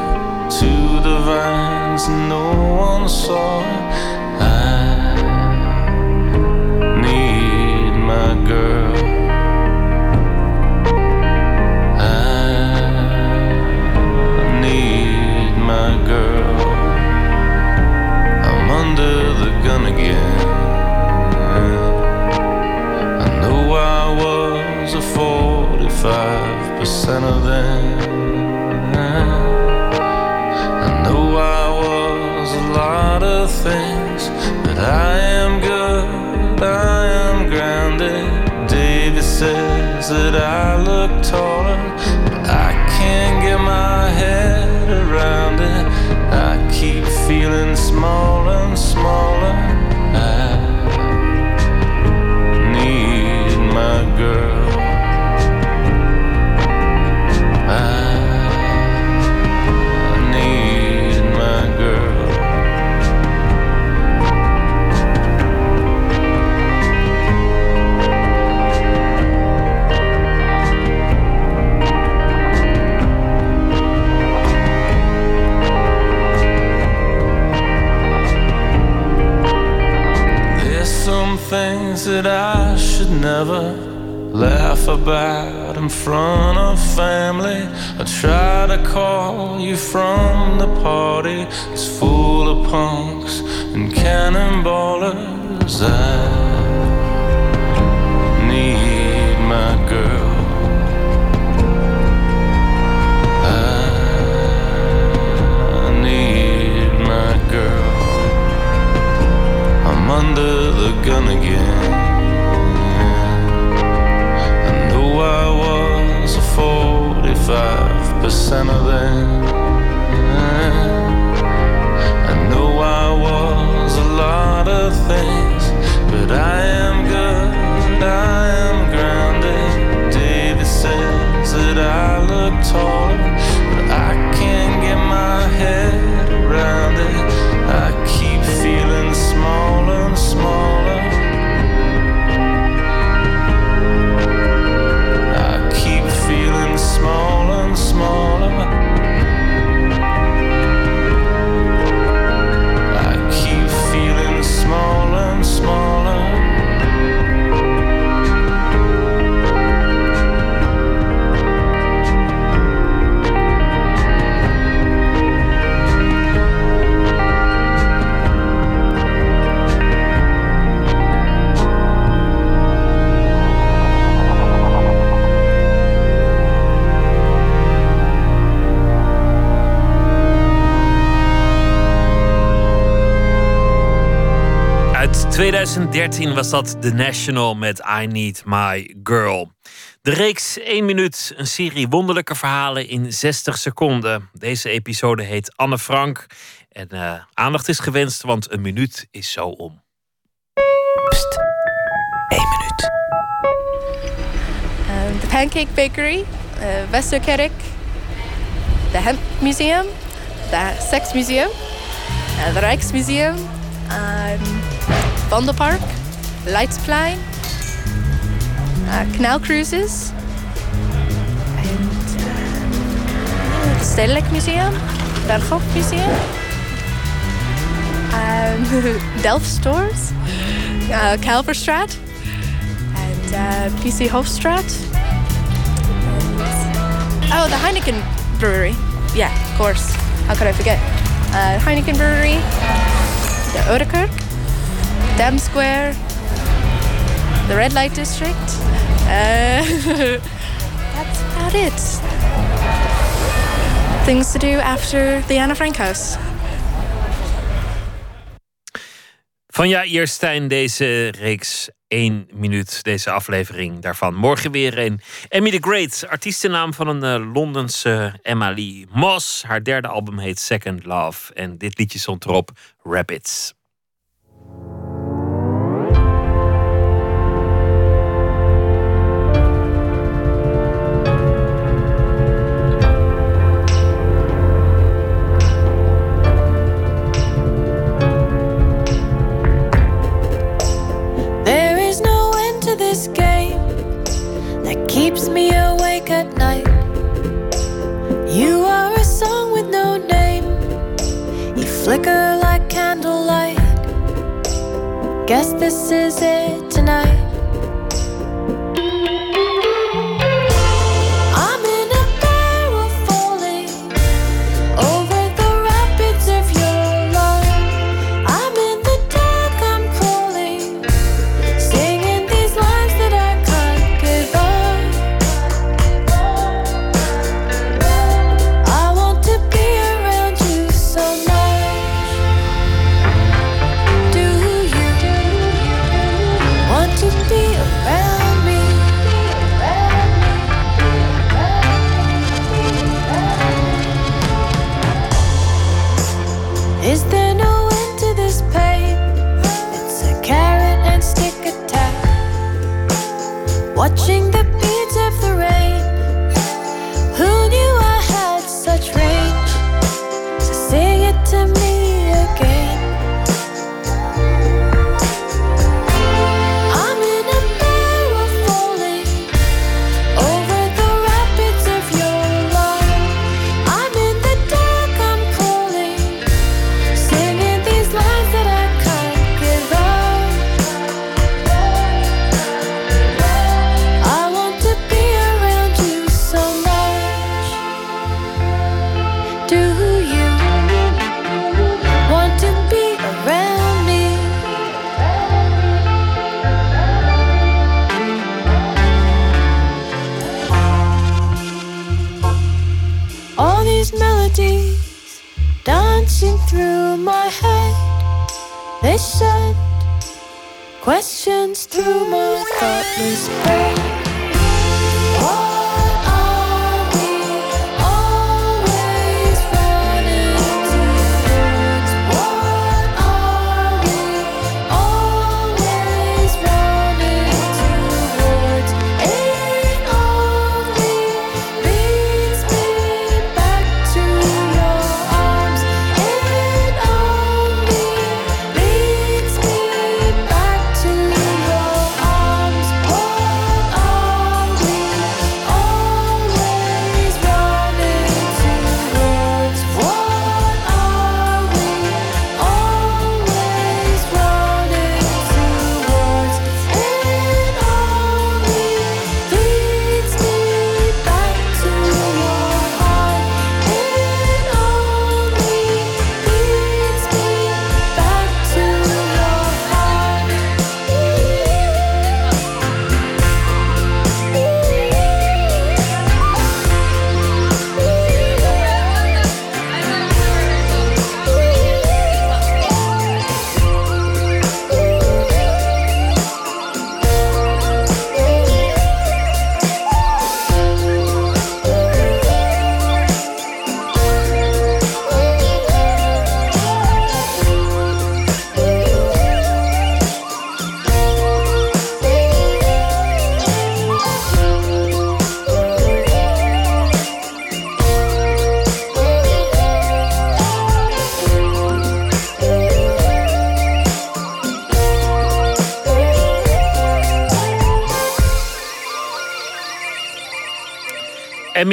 [SPEAKER 8] to the vines, no one saw. Percent of them. I know I was a lot of things, but I that I should never laugh about in front of family. I try to call you from the party. It's full of punks and cannonballers. I need my girl.
[SPEAKER 7] I
[SPEAKER 8] need my girl. I'm under the gun again. 95% of them. I
[SPEAKER 7] know I was a lot of things, but I am good, I am grounded. David says that I look taller.
[SPEAKER 1] 2013 was dat The National met I Need My Girl. De reeks 1 minuut, een serie wonderlijke verhalen in 60 seconden. Deze episode heet Anne Frank. En eh, aandacht is gewenst, want een minuut is zo om. Pst, 1 minuut.
[SPEAKER 17] Um, the Pancake Bakery, uh, Westerkerk, the Hemp Museum, the Sex Museum, uh, the Rijksmuseum, um, Vondelpark, Leidsplein, uh, Canal Cruises, and the Stedelijk Museum, Berghof Museum, um, Delft Stores, uh, Kalverstraat, and uh, PC Hofstraat. Oh, the Heineken Brewery. Yeah, of course. How could I forget? Uh, Heineken Brewery, the Oudekerk, Dam Square, the Red Light District. Uh, that's about it. Things to do after the Anna Frank House.
[SPEAKER 1] Van Ja Stijn deze reeks 1 minuut, deze aflevering daarvan. Morgen weer een Emmy the Great, artiestennaam van een uh, Londense Lee Moss. Haar derde album heet Second Love. En dit liedje stond erop, Rabbits.
[SPEAKER 18] This game that keeps me awake at night. You are a song with no name, you flicker like candlelight. Guess this is it tonight. Through my thoughtless brain.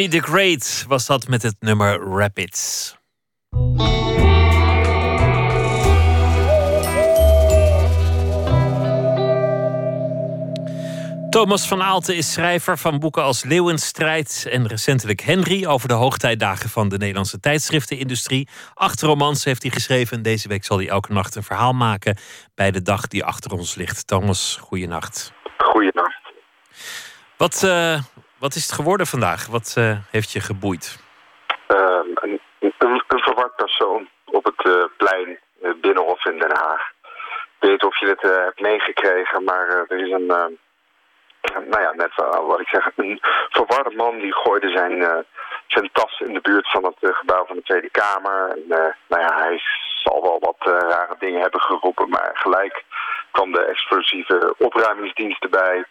[SPEAKER 1] The Great was dat met het nummer Rapids. Thomas van Aalten is schrijver van boeken als Leeuwenstrijd en recentelijk Henry over de hoogtijdagen van de Nederlandse tijdschriftenindustrie. Acht romans heeft hij geschreven en deze week zal hij elke nacht een verhaal maken bij de dag die achter ons ligt. Thomas, goeienacht.
[SPEAKER 19] Goeienacht.
[SPEAKER 1] Wat, uh, wat is het geworden vandaag? Wat uh, heeft je geboeid?
[SPEAKER 19] Uh, een, een, een, verward persoon op het uh, plein Binnenhof in Den Haag. Ik weet of je het hebt meegekregen, maar er is een nou ja, net wat ik zeg, een verwarde man die gooide zijn, uh, zijn tas in de buurt van het uh, gebouw van de Tweede Kamer. En, uh, nou ja, hij zal wel wat rare dingen hebben geroepen, maar gelijk kwam de explosieve opruimingsdienst erbij.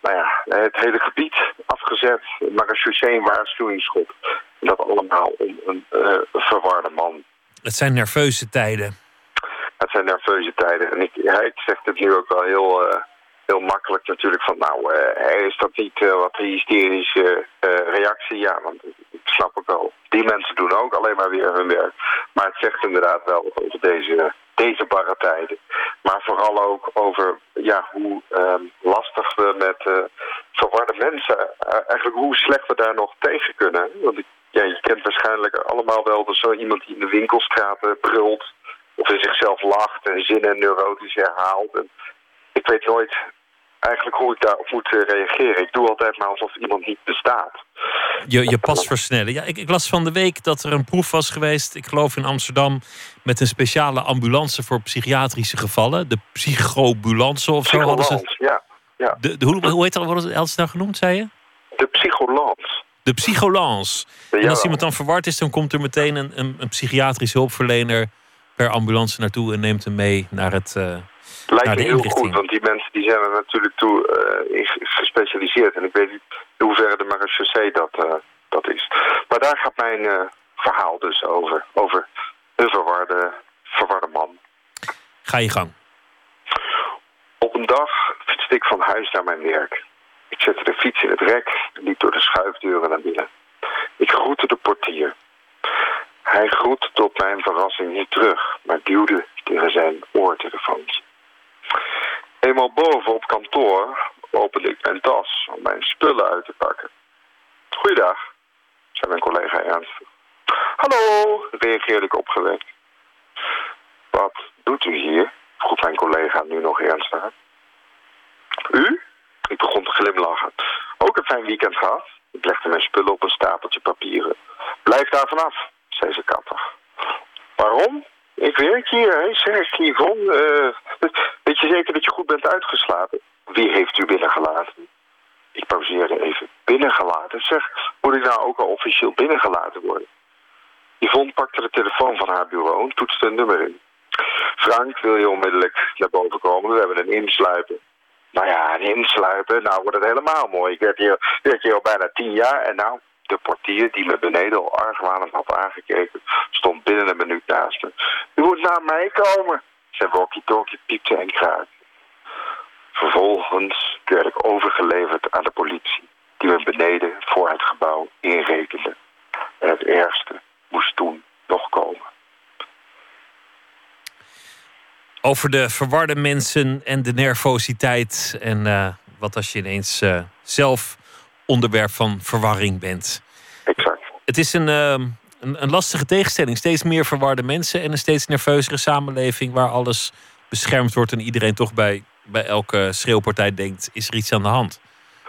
[SPEAKER 19] nou ja, het hele gebied afgezet, marechaussee een waarschuwingsschop. En dat allemaal om een verwarde man.
[SPEAKER 1] Het zijn nerveuze tijden.
[SPEAKER 19] Het zijn nerveuze tijden. En ik, hij zegt het nu ook wel heel heel makkelijk natuurlijk van, nou, uh, is dat niet uh, wat een hysterische reactie? Ja, want ik snap ook wel. Die mensen doen ook alleen maar weer hun werk. Maar het zegt inderdaad wel over deze, deze barre tijden. Maar vooral ook over ja, hoe ehm, lastig we met verwarde mensen, eigenlijk hoe slecht we daar nog tegen kunnen. Want ja, je kent waarschijnlijk allemaal wel zo iemand die in de winkelstraten brult of in zichzelf lacht en zinnen neurotisch herhaalt. Ik weet nooit eigenlijk hoe ik daarop moet eh, reageren. Ik doe altijd maar alsof iemand niet bestaat.
[SPEAKER 1] Je, je pas versnellen. Ja, ik, ik, las van de week dat er een proef was geweest, ik geloof in Amsterdam, met een speciale ambulance voor psychiatrische gevallen. De psychobulance of zo hadden ze.
[SPEAKER 19] Ja, ja.
[SPEAKER 1] De, de, hoe, hoe heet dat? Wat is nou genoemd, zei je?
[SPEAKER 19] De psycholance.
[SPEAKER 1] De psycholance. en als iemand dan verward is, dan komt er meteen een, een, een psychiatrische hulpverlener per ambulance naartoe en neemt hem mee naar het. Uh,
[SPEAKER 19] Lijkt me heel goed, want die mensen die zijn er natuurlijk toe uh, gespecialiseerd. En ik weet niet in hoeverre de marechaussee dat, uh, dat is. Maar daar gaat mijn uh, verhaal dus over. Over een verwarde, verwarde man.
[SPEAKER 1] Ga je gang.
[SPEAKER 19] Op een dag fietste ik van huis naar mijn werk. Ik zette de fiets in het rek en liep door de schuifdeuren naar binnen. Ik groette de portier. Hij groette tot mijn verrassing niet terug, maar duwde tegen zijn oortelefoontje. Eenmaal boven op kantoor opende ik mijn tas om mijn spullen uit te pakken. Goeiedag, zei mijn collega ernstig. Hallo, reageerde ik opgewekt. Wat doet u hier? vroeg mijn collega nu nog ernstiger. U? Ik begon te glimlachen. Ook een fijn weekend gehad. Ik legde mijn spullen op een stapeltje papieren. Blijf daar vanaf, zei ze kattig. Waarom? Ik werk hier, hè, zeg Yvonne. Uh, weet je zeker dat je goed bent uitgeslapen? Wie heeft u binnengelaten? Ik pauzeerde even. Binnengelaten? Zeg, moet ik nou ook al officieel binnengelaten worden? Yvonne pakte de telefoon van haar bureau en toetste een nummer in. Frank, wil je onmiddellijk naar boven komen? We hebben een insluipen. Nou ja, een insluipen, nou wordt het helemaal mooi. Ik werk hier, werk hier al bijna tien jaar en nou, de portier, die me beneden al argwanend had aangekeken, stond binnen een minuut naast me. U moet naar mij komen. Zijn walkie-talkie piepte en kraakte. Vervolgens werd ik overgeleverd aan de politie, die me beneden voor het gebouw inrekende. En het ergste moest toen nog komen.
[SPEAKER 1] Over de verwarde mensen en de nervositeit. En uh, wat als je ineens uh, zelf onderwerp van verwarring bent.
[SPEAKER 19] Exact.
[SPEAKER 1] Het is een, uh, een, een, lastige tegenstelling. Steeds meer verwarde mensen en een steeds nerveuzere samenleving waar alles beschermd wordt en iedereen toch bij, bij elke schreeuwpartij denkt: is er iets aan de hand?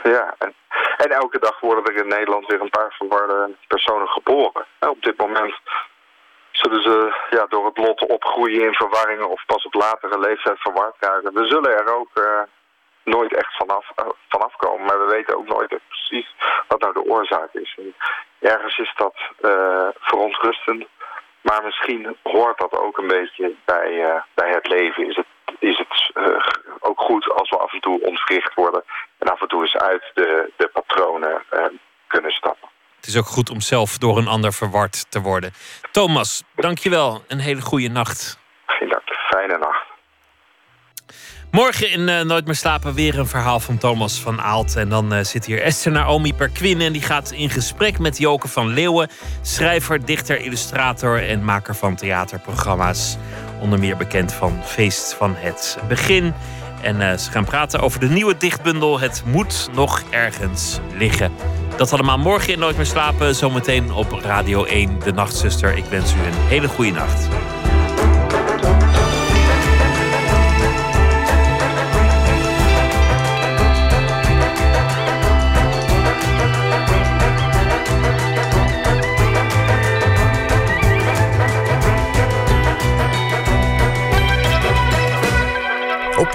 [SPEAKER 19] Ja, en, en elke dag worden er in Nederland weer een paar verwarde personen geboren. op dit moment zullen ze ja, door het lot opgroeien in verwarringen of pas op latere leeftijd verward raken. We zullen er ook uh, nooit echt vanaf, uh, vanaf komen. Maar we weten ook nooit precies wat nou de oorzaak is. En ergens is dat uh, verontrustend. Maar misschien hoort dat ook een beetje bij, uh, bij het leven. Is het, is het ook goed als we af en toe ontwricht worden. En af en toe eens uit de, de patronen kunnen stappen.
[SPEAKER 1] Het is ook goed om zelf door een ander verward te worden. Thomas, dankjewel. Een hele goede nacht.
[SPEAKER 19] Geen dank. Fijne nacht.
[SPEAKER 1] Morgen in uh, Nooit meer slapen weer een verhaal van Thomas van Aalt. En dan uh, zit hier Esther Naomi Perquin. En die gaat in gesprek met Joke van Leeuwen. Schrijver, dichter, illustrator en maker van theaterprogramma's. Onder meer bekend van Feest van het Begin. En uh, ze gaan praten over de nieuwe dichtbundel Het moet nog ergens liggen. Dat allemaal morgen in Nooit meer slapen. Zometeen op Radio 1, De Nachtzuster. Ik wens u een hele goede nacht.